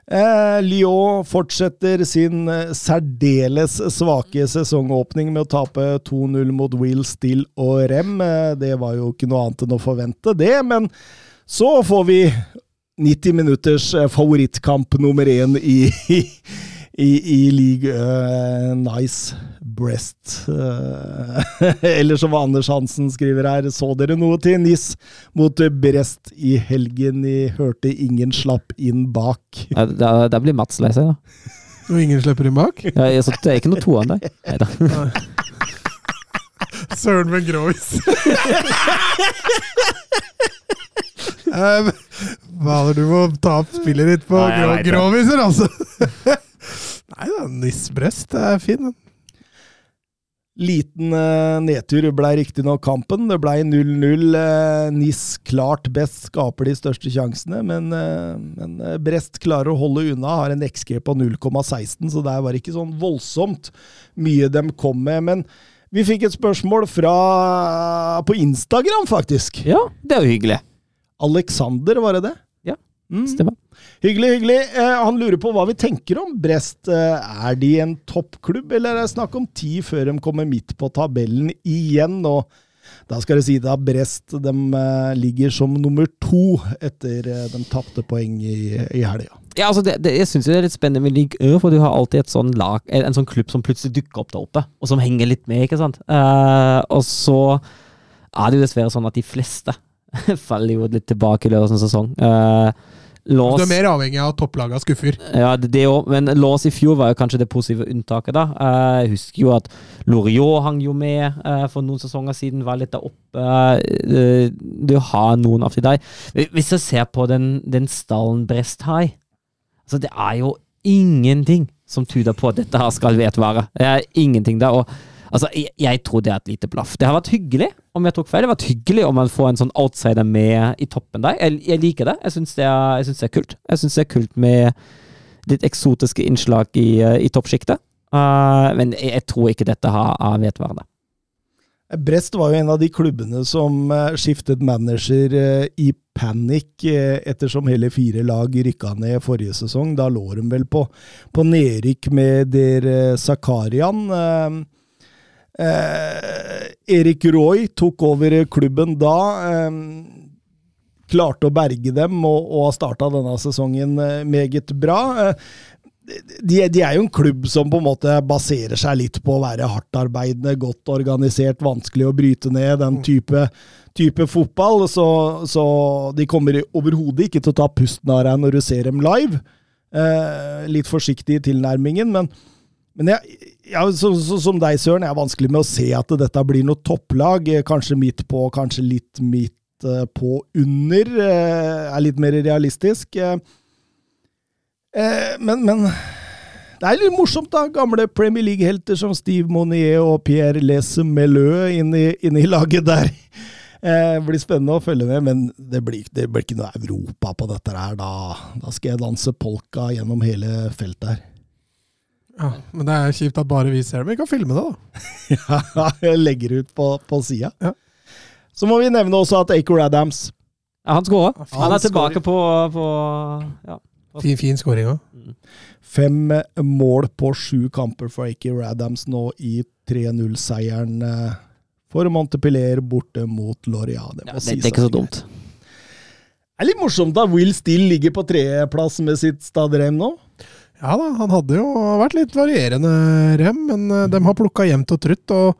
A: Eh, Lyon fortsetter sin eh, særdeles svake sesongåpning med å tape 2-0 mot Will Still og Rem. Eh, det var jo ikke noe annet enn å forvente, det. Men så får vi 90 minutters eh, favorittkamp nummer én i, i, i, league. eh, nice breast. Eh, eller som Anders Hansen skriver her, så dere noe til NIS mot Brest i helgen? I hørte ingen slapp inn bak.
C: Ja, Da, da blir Mats lei seg, da.
B: Og ingen slipper inn bak.
C: Ja, jeg- så det er ikke noe toan der. Neida.
B: Søren med grovis. er det du må ta opp spillet ditt på
C: Nei,
B: grå groviser, altså! Nei da, Niss Brest er fin, den.
A: Liten eh, nedtur ble riktignok kampen. Det ble 0-0. Eh, NIS klart best, skaper de største sjansene, men, eh, men Brest klarer å holde unna. Har en XG på 0,16, så der var det ikke sånn voldsomt mye de kom med. Men vi fikk et spørsmål fra på Instagram, faktisk.
C: Ja, det er jo hyggelig.
A: Alexander, var det det? Mm.
C: Stemmer.
A: Hyggelig, hyggelig. Eh, han lurer på hva vi tenker om Brest. Eh, er de en toppklubb, eller er det snakk om ti før de kommer midt på tabellen igjen? Og da skal det si at Brest de, eh, ligger som nummer to etter eh, de tapte poeng i, i helga.
C: Ja, altså det, det, jeg syns det er litt spennende med Ligue Ø, for du har alltid et sånn lag, en, en sånn klubb som plutselig dukker opp der oppe, og som henger litt med, ikke sant. Eh, og så er det jo dessverre sånn at de fleste faller jo litt tilbake i løpet av sesong. Lås,
B: Du er mer avhengig av topplaga skuffer.
C: Ja, det, det òg, men Lås i fjor var jo kanskje det positive unntaket, da. Eh, Jeg husker jo at Loriot hang jo med eh, for noen sesonger siden, var litt der oppe. Du har noen av de der. Hvis jeg ser på den, den stallen Brest har, så det er jo ingenting som tyder på at dette her skal vedvare. Det er ingenting der. og Altså, jeg, jeg tror det er et lite blaff. Det har vært hyggelig om jeg tok feil. Det har vært hyggelig om man får en sånn outsider med i toppen der. Jeg, jeg liker det. Jeg syns det, det er kult. Jeg syns det er kult med litt eksotiske innslag i, eh, i toppsjiktet. Uh, men jeg, jeg tror ikke dette har, har vedvarende.
A: Brest var jo en av de klubbene som eh, skiftet manager i panikk ettersom hele fire lag rykka ned forrige sesong. Da lå de vel på, på nedrykk med der Zakarian. Eh, Erik Roy tok over klubben da. Eh, klarte å berge dem og, og starta denne sesongen eh, meget bra. Eh, de, de er jo en klubb som på en måte baserer seg litt på å være hardtarbeidende, godt organisert, vanskelig å bryte ned, den type, type fotball. Så, så de kommer overhodet ikke til å ta pusten av deg når du ser dem live. Eh, litt forsiktig i tilnærmingen, men, men jeg, ja, så, så, som deg, Søren, jeg er vanskelig med å se at dette blir noe topplag. Eh, Kanskje midt på, kanskje litt midt eh, på under. eh, er litt mer realistisk. Men, men det er litt morsomt, da. Gamle Premier League-helter som Steve Monier og Pierre Les Meleux inn, i- i laget der. Det blir spennende å følge med, men det blir, det blir ikke noe Europa på dette her. Da, da skal jeg danse polka gjennom hele feltet her.
B: Ja, men det er kjipt at bare vi ser det. Men vi kan filme det, da.
A: Ja, jeg legger ut på, på sida.
B: Ja.
A: Så må vi nevne også at Acor Adams
C: Ja, han skåra. Han
A: Han
C: er tilbake på, på ja.
B: Fin, fin skåring òg.
A: Fem mål på sju kamper for Acor Adams nå i 3-0-seieren eh, for Montepiller borte mot Loria. Det,
C: Ja, det, det er ikke så dumt.
A: Det er litt morsomt da Will Still ligger på tredjeplass med sitt Stadrem nå.
B: Ja da, han hadde jo vært litt varierende rem, men eh, de har plukka jevnt og trutt. og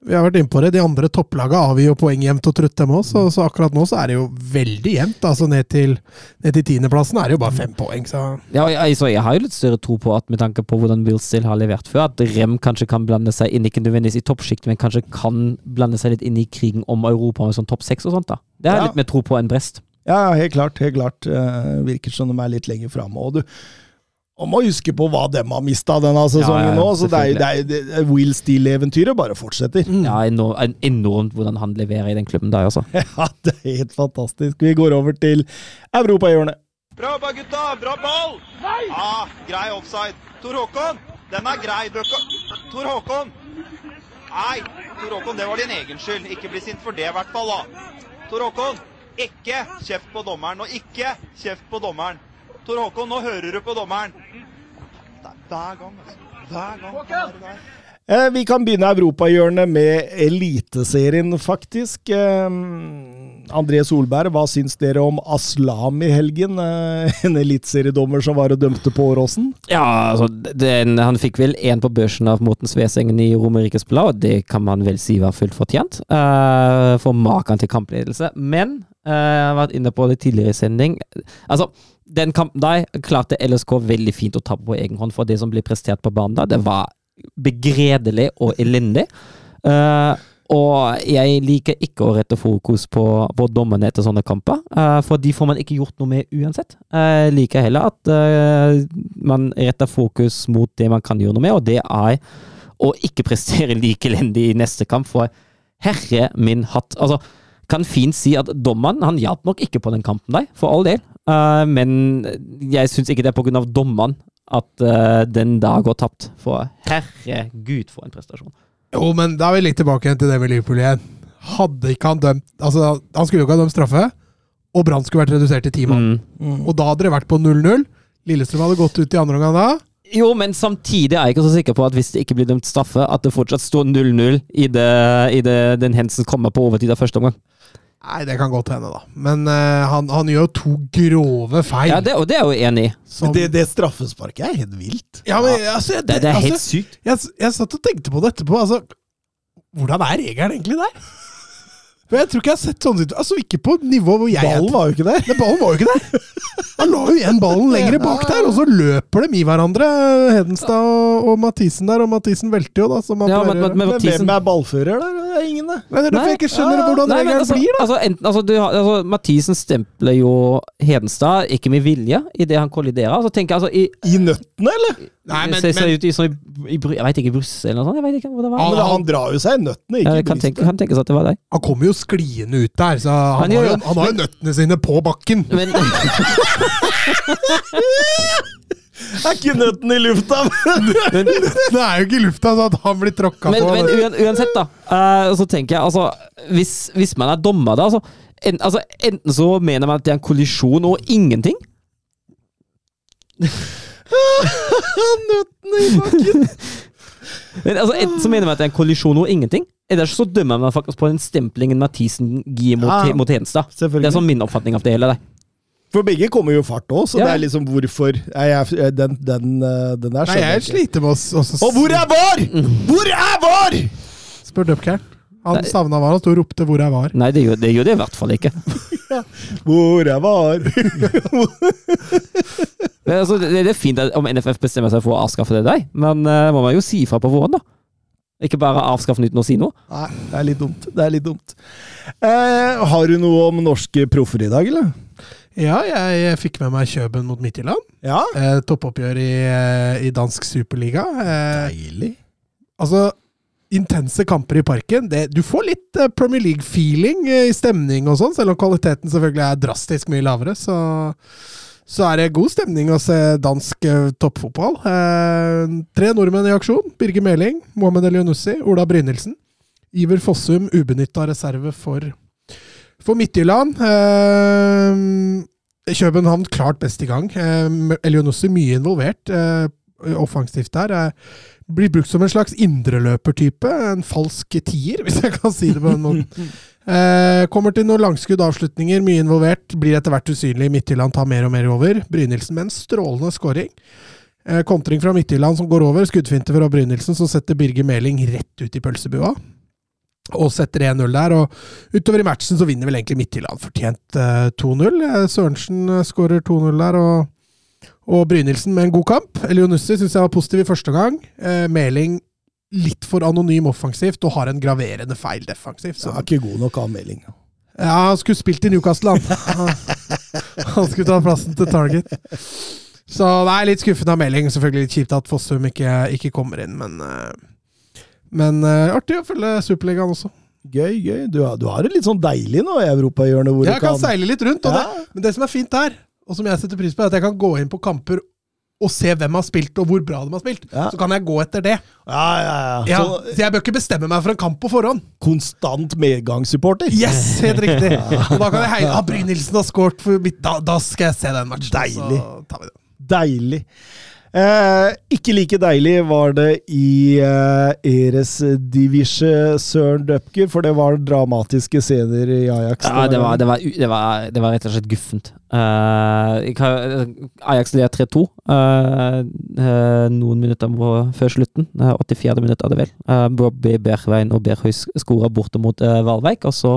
B: vi har vært inne på det, De andre topplagene avgir jo poeng jevnt og trutt, dem òg. Så, så akkurat nå så er det jo veldig jevnt. altså Ned til, ned til tiendeplassen er det jo bare fem poeng. så...
C: Ja, jeg, så jeg har jo litt større tro på at med tanke på hvordan Will Still har levert før, at Rem kanskje kan blande seg inn, ikke nødvendigvis i toppsjiktet, men kanskje kan blande seg litt inn i krigen om Europa med sånn topp seks og sånt. da. Det har jeg
A: Ja.
C: litt mer tro på enn Brest.
A: Ja, helt klart. helt klart. Eh, virker som de er litt lenger framme. Og du og må huske på hva de har mista denne sesongen
C: Ja, ja,
A: nå. så det er, det er, det Will Steele-eventyret bare fortsetter.
C: Ja, enormt, enormt hvordan han leverer i den klubben der, altså.
A: Ja, det er helt fantastisk. Vi går over til europahjørnet.
D: Bra jobba, gutta! Bra ball! Nei! Ah, grei offside. Tor Håkon, den er grei. Tor Håkon! Nei, Tor Håkon, det var din egen skyld. Ikke bli sint for det, i hvert fall. da. Tor Håkon, ikke kjeft på dommeren. Og ikke kjeft på dommeren. Tor Håkon, nå hører du på dommeren. Det er hver gang, altså. Hver gang. Hver gang.
A: Eh, vi kan begynne europahjørnet med Eliteserien, faktisk. Eh, André Solberg, hva syns dere om Aslam i helgen? Eh, en eliteseriedommer som var og dømte på Åråsen?
C: Ja, altså, den, han fikk vel én på børsen av Morten Svesengen i Romerikes Blad, og det kan man vel si var fullt fortjent. Uh, for maken til kampledelse. Men eh, jeg har vært inne på det tidligere i sending. Altså, den kampen der klarte LSK veldig fint å ta på egen hånd, for det som ble prestert på banen da, det var begredelig og elendig. Uh, og jeg liker ikke å rette fokus på, på dommerne etter sånne kamper, uh, for de får man ikke gjort noe med uansett. Jeg liker heller at uh, man retter fokus mot det man kan gjøre noe med, og det er å ikke prestere like elendig i neste kamp, for herre min hatt. Altså, kan fint si at dommeren han hjalp nok ikke på den kampen der, for all del. Eh, men jeg syns ikke det er av dommeren at uh, den da går tapt. For herregud, for en prestasjon.
B: Jo, men da er vi litt tilbake igjen til det med Liverpool igjen. Hadde ikke han dømt Altså, han skulle jo ikke ha dømt straffe, og Brann skulle vært redusert til ti mann.
C: Mm.
B: Og da hadde det vært på 0-0. Lillestrøm hadde gått ut i andre omgang da.
C: Jo, men samtidig er jeg ikke så sikker på at hvis det ikke blir dømt straffe, at det fortsatt står 0-0 i, det, i det, den hendelsen kommer på overtid av første omgang.
B: Nei, det kan godt hende, da. Men uh, han, han gjør jo to grove feil.
C: Ja, det, og det er jeg jo enig i.
B: som-
A: Det, det straffesparket er helt vilt.
B: ja, men, altså, jeg-
C: Det, det er
B: altså,
C: helt sykt.
B: Jeg, jeg satt og tenkte på det etterpå. Altså, hvordan er regelen egentlig der? For jeg tror ikke jeg har sett sånne situasjoner. Altså, ikke på nivå hvor jeg
A: Ballen var jo ikke der.
B: Nei, ballen var jo ikke der! Han la jo igjen ballen lenger bak der, og så løper de i hverandre, Hedenstad og, og Mathisen der. Og Mathisen velter jo, da, som han
C: Ja,
B: pleier
C: men- men-
A: Men
C: Mathisen-
A: hvem er ballfører der? Det er ingen, det.
B: Men det er derfor jeg ikke skjønner hvordan
C: Nei, men
B: regelen
C: altså,
B: blir, da.
C: Altså, enten, altså, du altså, Mathisen stempler jo Hedenstad, ikke med vilje, idet han kolliderer. Så tenker jeg altså i,
A: I nøttene, eller?
B: Nei, men,
C: ser, ser
B: men
C: ut i, sånn, i, i, Jeg vet ikke, i Brussel eller noe sånt? Jeg vet ikke hvor det var.
B: Han-
A: han drar jo seg i nøttene, ikke
C: ja, kan, tenke, kan tenkes at det var deg.
B: han kommer jo skliende ut der, så han,
C: Han gjør
B: har, jo, han har jo nøttene sine på bakken.
C: Men,
A: Er ikke nøttene i lufta?
B: Det er jo ikke i lufta, så at han blir tråkka
C: men,
B: på.
C: men uansett, da. Uh, så tenker jeg altså Hvis, hvis man er dommer, da altså, en, altså, Enten så mener man at det er en kollisjon og ingenting.
A: Nøttene i bakken!
C: Men, altså, enten så mener jeg at det er en kollisjon og ingenting. Eller så dømmer man faktisk på den stemplingen Mathisen gir mot,
A: Ja.
C: mot Hedenstad. Det er sånn min oppfatning av det hele. Der.
A: For begge kommer jo i fart òg, så
C: Ja.
A: det er liksom hvorfor er jeg, den, den, eh, den der
B: Nei,
A: skjønner
B: jeg
A: jeg ikke.
B: sliter med å
A: Og hvor er VAR?! Hvor er VAR?!
B: Spør Dupkern. Han
C: Nei.
B: savna var, han sto og ropte 'hvor jeg var'.
C: Nei, det gjør det, gjør det i hvert fall ikke.
A: Hvor jeg VAR?
C: Men, altså, det, det er fint om NFF bestemmer seg for å avskaffe det der, men uh, må man jo si ifra på våren, da. Ikke bare avskaffe den uten å si noe.
A: Nei, det er litt dumt. Det er litt dumt. Eh, har du noe om norske proffer i dag, eller?
B: Ja, jeg, jeg fikk med meg Kjøben mot Midtjylland.
A: Ja.
B: Eh, toppoppgjør i, eh, i dansk superliga. Eh,
A: Deilig.
B: altså, intense kamper i parken. Det, du får litt eh, Premier League-feeling eh, i stemning og sånn, selv om kvaliteten selvfølgelig er drastisk mye lavere. Så, så er det god stemning å se dansk eh, toppfotball. Eh, tre nordmenn i aksjon. Birger Meling, Mohammed Elionussi, Ola Brynildsen. Iver Fossum, ubenytta reserve for, for Midtjylland. Eh, København klart best i gang. Eh, Elionussi mye involvert. Eh, offensivt der. Eh, blir brukt som en slags indreløpertype. En falsk tier, hvis jeg kan si det på den måten. Eh, kommer til noen langskudd avslutninger, mye involvert. Blir etter hvert usynlig. Midtjylland tar mer og mer over. Brynildsen med en strålende scoring. Eh, kontring fra Midtjylland som går over. Skuddfinte fra Brynildsen som setter Birger Meling rett ut i pølsebua. Og setter 1-0 der. Og utover i matchen så vinner vel egentlig Midtjylland fortjent eh, 2-0. Eh, Sørensen eh, skårer 2-0 der. og og Brynildsen med en god kamp. Elionussi syns jeg var positiv i første gang. Eh, Meling litt for anonym offensivt og har en graverende feil defensivt.
A: Så
B: Så.
A: er ikke god nok av Meling.
B: Ja, han skulle spilt i Newcastle, han. han skulle ta plassen til Target. Så nei, litt skuffende av Meling. Selvfølgelig litt kjipt at Fossum ikke, ikke kommer inn, men eh, Men eh, artig å følge Superligaen også.
A: Gøy, gøy. Du har, du har det litt sånn deilig nå i europahjørnet. hvor
B: Jeg
A: kan,
B: kan seile litt rundt, og
A: Ja.
B: det, men det som er fint der, og som jeg setter pris på, er at jeg kan gå inn på kamper og se hvem har spilt, og hvor bra de har spilt.
A: Ja.
B: Så kan jeg gå etter det.
A: Ja, ja, ja.
B: Ja,
A: Så,
B: så jeg bør ikke bestemme meg for en kamp på forhånd.
A: konstant medgangssupporter.
B: Yes, helt riktig! Og da kan jeg heie ah, Brynildsen har scoret for mitt da, da skal jeg se den matchen.
A: Deilig.
B: Så tar vi det.
A: Deilig. Eh, ikke like deilig var det i eh, Eres Divisje Søren Døpker, for det var dramatiske scener i Ajax.
C: Ja, det var, det var, det var, det var rett og slett guffent. Eh, har- Ajax leder 3-2 uh, uh, noen minutter før slutten. Uh, 84. minutt er det vel. Uh, Bobby Bergveien og Berghøy skåra borte mot uh, Valveik, og så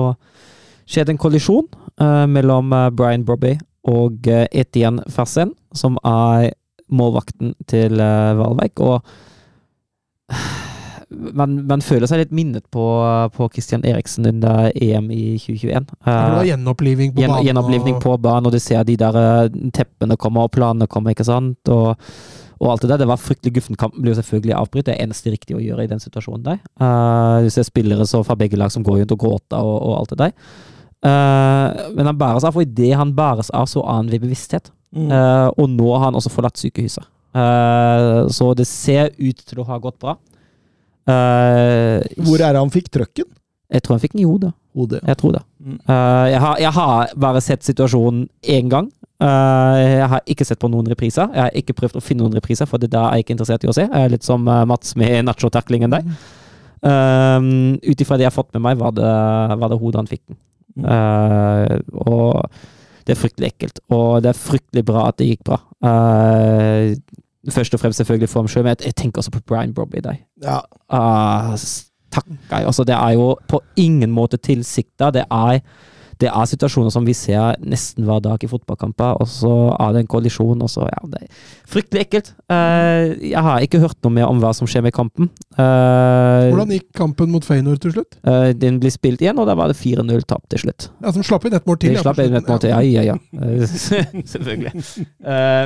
C: skjedde en kollisjon eh, mellom eh, Brian Bobby og uh, Etienne Fersen, som er målvakten til uh, Valveik. Og man, man føler seg litt minnet på, på Christian Eriksen under EM i 2021.
B: For det var
C: Eh,
B: gjenoppliving på banen.
C: gjenopplivning på banen, og du ser de der eh, teppene komme, og planene komme, ikke sant? Og, og alt det der. Det var fryktelig guffen. Kampen blir jo selvfølgelig avbrutt. Det er eneste riktige å gjøre i den situasjonen der. Eh, du ser spillere så fra begge lag som går rundt og gråter og, og alt det der. Men han bæres av, og idet han bæres av, så aner vi bevissthet.
A: Mm.
C: Og nå har han også forlatt sykehuset. Eh, så det ser ut til å ha gått bra. Eh,
A: Hvor er det han fikk trøkken?
C: Jeg tror han fikk den i hodet.
A: Hodet.
C: Jeg tror det.
A: Mm.
C: Uh, jeg, har, jeg har bare sett situasjonen én gang. Uh, jeg har ikke sett på noen repriser. Jeg har ikke prøvd å finne noen repriser, for det der er jeg ikke interessert i å se. Er litt som Mats med nacho-taklingen der. Um, Ut ifra det jeg har fått med meg, var det, var det hodet han fikk den. Eh, og det er fryktelig ekkelt. Og det er fryktelig bra at det gikk bra. Eh, først og fremst selvfølgelig for ham sjøl, men jeg, jeg tenker også på Brian Brobby der.
A: Ja.
C: Uh, takker jeg. Altså, det er jo på ingen måte tilsikta. Det er det er situasjoner som vi ser nesten hver dag i fotballkamper, og så er det en kollisjon, og så Ja, det er fryktelig ekkelt. Uh, jeg har ikke hørt noe mer om hva som skjer med kampen. Uh,
B: Hvordan gikk kampen mot Feyenoord til slutt?
C: Uh, den blir spilt igjen, og da var det 4-0-tap til slutt.
B: Ja, Som slapp inn ett mål til.
C: De slapp inn et mål til. Ja, ja, ja. Selvfølgelig.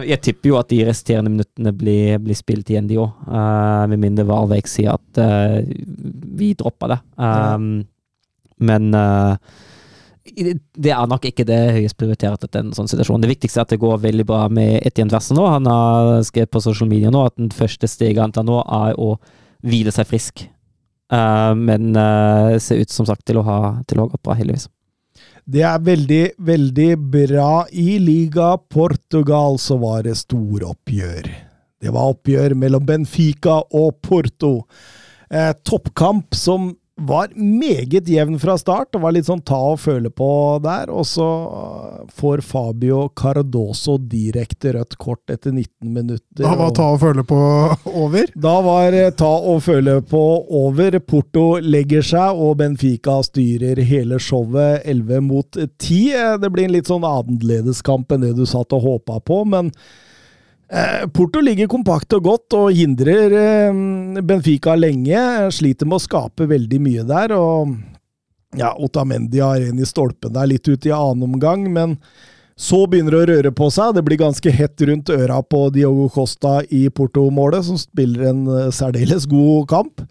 C: Jeg tipper jo at de resterende minuttene blir, blir spilt igjen, de òg. med mindre Varvek sier at vi dropper det. Um, Men i- det er nok ikke det høyest prioritert etter en sånn situasjon. Det viktigste er at det går veldig bra med Etienne Versen nå. Han har skrevet på social media nå at den første steget han tar nå, er å hvile seg frisk. Uh, men uh, ser ut som sagt til å ha, til å gått bra, heldigvis.
A: Det er veldig, veldig bra. I Liga Portugal så var det storoppgjør. Det var oppgjør mellom Benfica og Porto. Eh, toppkamp som var meget jevn fra start. Det var litt sånn ta og føle på der. Og så får Fabio Cardoso direkte rødt kort etter 19 minutter.
B: Da var ta og føle på over.
A: da var eh, ta og føle på over. Porto legger seg, og Benfica styrer hele showet 11 mot 10. Eh, Det blir en litt sånn annerledes kamp enn det du satt og håpa på, men Porto ligger kompakt og godt og hindrer eh, Benfica lenge. Sliter med å skape veldig mye der. og ja, Otamendi har en i stolpen der litt ut i annen omgang, men så begynner det å røre på seg. Det blir ganske hett rundt øra på Diogo Costa i Porto-målet, som spiller en eh, særdeles god kamp.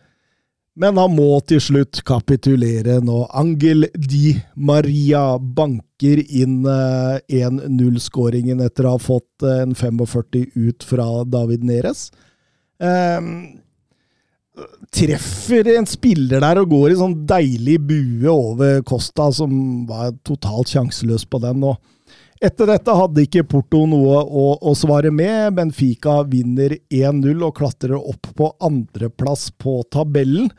A: Men han må til slutt kapitulere når Angel Di Maria banker inn eh, 1-0-skåringen etter å ha fått eh, en 45 ut fra David Neres. Um, treffer en spiller der og går i sånn deilig bue over Costa, som var totalt sjanseløs på den. og etter dette hadde ikke Porto noe å, å svare med. Benfica vinner 1-0 og klatrer opp på andreplass på tabellen.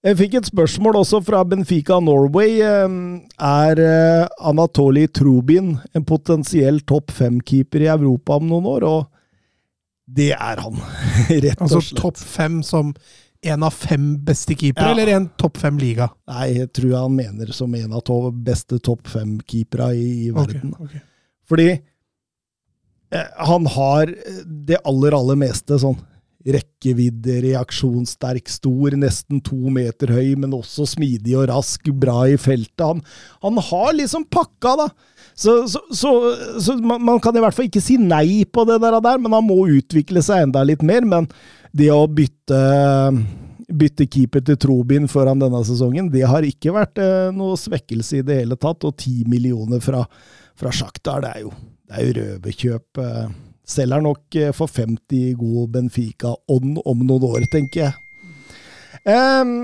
A: Jeg fikk et spørsmål også fra Benfica Norway. Eh, Er Anatoly Anatoli Trubin en potensiell topp fem-keeper i Europa om noen år? Og det er han, rett og
B: Altså topp fem som en av fem beste keepere,
A: Ja.
B: eller en topp fem liga?
A: Nei, jeg tror han mener som en av to beste topp fem-keepere i, i
B: verden.
A: verden.
B: okay.
A: Fordi eh, han har det aller, aller meste sånn rekkevidde, reaksjonssterk, stor, nesten to meter høy, men også smidig og rask, bra i feltet. Han, han har liksom pakka, da. Så, så, så, så man, man kan i hvert fall ikke si nei på det der, men han må utvikle seg enda litt mer. Men det å bytte bytte keeper til Trobin foran denne sesongen, det har ikke vært eh, noe svekkelse i det hele tatt. Og ti millioner fra, fra Shakhtar, det er jo, det jo røverkjøp. Eh. Selger nok eh, for 50 god Benfica-ånd om noen år, tenker jeg. Eh,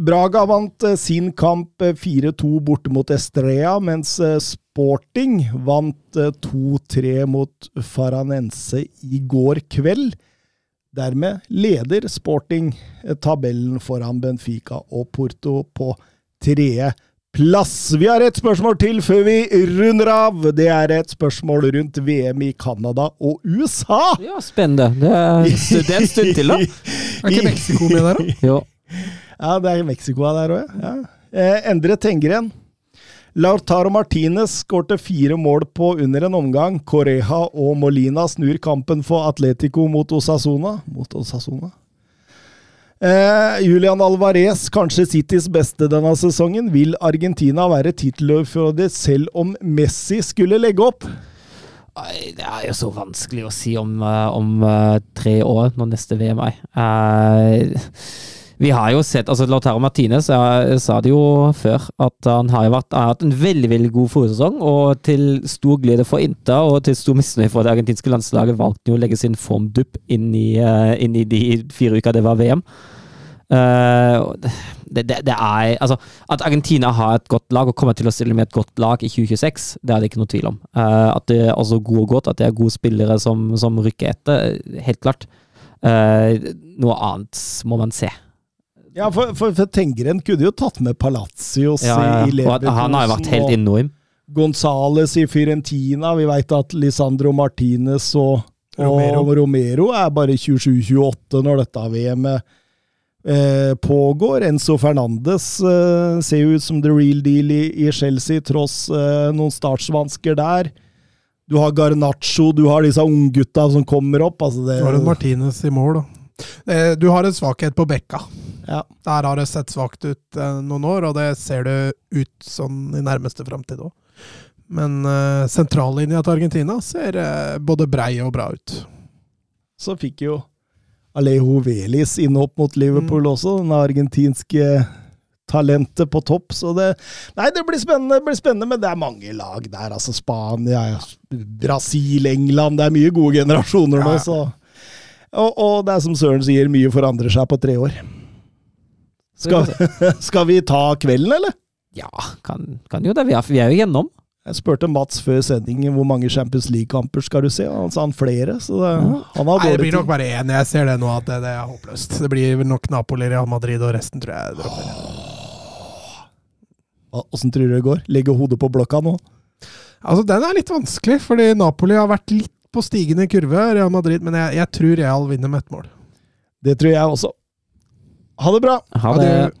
A: Braga vant eh, sin kamp eh, 4-2 borte mot Estrella, mens eh, Sporting vant eh, 2-3 mot Faranense i går kveld. Dermed leder Sporting eh, tabellen foran Benfica og Porto på tredje plass. Vi har et spørsmål til før vi runder av. Det er et spørsmål rundt VM i Canada og USA.
C: Ja, spennende. Det er, det er en stund til, da.
B: Er ikke Mexico med der, da?
C: Jo.
A: Ja, det er Mexico der òg, ja. Eh, Endre Tengren. Lautaro Martinez skårte fire mål på under en omgang. Correja og Molina snur kampen for Atletico mot Osasuna. Mot Osasuna. Eh, Julian Alvarez, kanskje Citys beste denne sesongen. Vil Argentina være tittelutfordrer selv om Messi skulle legge opp?
C: Det er jo så vanskelig å si om, eh, om eh, tre år, når neste VM er. Eh, vi har jo sett altså Lautaro Martinez jeg sa det jo før, at han har vært, har hatt en veldig veldig god foresesong. Og til stor glede for Inter og til stor misnøye for det argentinske landslaget valgte han å legge sin formdupp inn eh, inn i de fire uker det var VM. Uh, det, det, det er Altså, at Argentina har et godt lag og kommer til å stille med et godt lag i 2026, det er det ikke noe tvil om. Uh, at det er også gode og godt, at det er gode spillere som, som rykker etter, helt klart. Uh, noe annet må man se.
A: Ja, for, for, for Tengren kunne jo tatt med Palacios
C: Ja, ja,
A: i
C: Leverkusen. Han har jo vært helt enorm.
A: Gonzales i Fyrentina. Vi veit at Lisandro Martinez og, og
B: Romero.
A: Romero. er bare 27-28 når dette VM-et eh, pågår. Enzo Fernandes eh, ser jo ut som the real deal i, i Chelsea, tross eh, noen startsvansker der. Du har Garnaccio, du har disse unggutta som kommer opp. Altså det,
B: så har en Martinez i mål, da. Eh, Du har en svakhet på bekka.
A: Ja.
B: Der har det sett svakt ut eh, noen år, og det ser det ut sånn i nærmeste framtid òg. Men uh, sentrallinja til Argentina ser uh, både brei og bra ut.
A: Så fikk jo Alejo Velis inn opp mot Liverpool også, den argentinske talentet på topp. Så det Nei, det blir spennende, det blir spennende, men det er mange lag der. Altså Spania, Brasil, England. Det er mye gode generasjoner nå, så og, og det er som Søren sier, mye forandrer seg på tre år. Skal, skal vi ta kvelden, eller?
C: Ja, kan, kan jo det. Vi er, vi er jo gjennom.
A: Jeg spurte Mats før sending hvor mange Champions League-kamper skal du se, og han sa han flere. Så det, han har
B: Nei, det blir nok bare én. Jeg ser det nå, at det, det er håpløst. Det blir nok Napoli, Real Madrid og resten, tror jeg.
A: Åssen tror du det går? Legge hodet på blokka nå?
B: Altså, Den er litt vanskelig, fordi Napoli har vært litt på stigende kurve, Real Madrid, men jeg, jeg tror Real vinner med ett mål.
A: Det tror jeg også. Ha det bra!
C: Ha det.
B: det-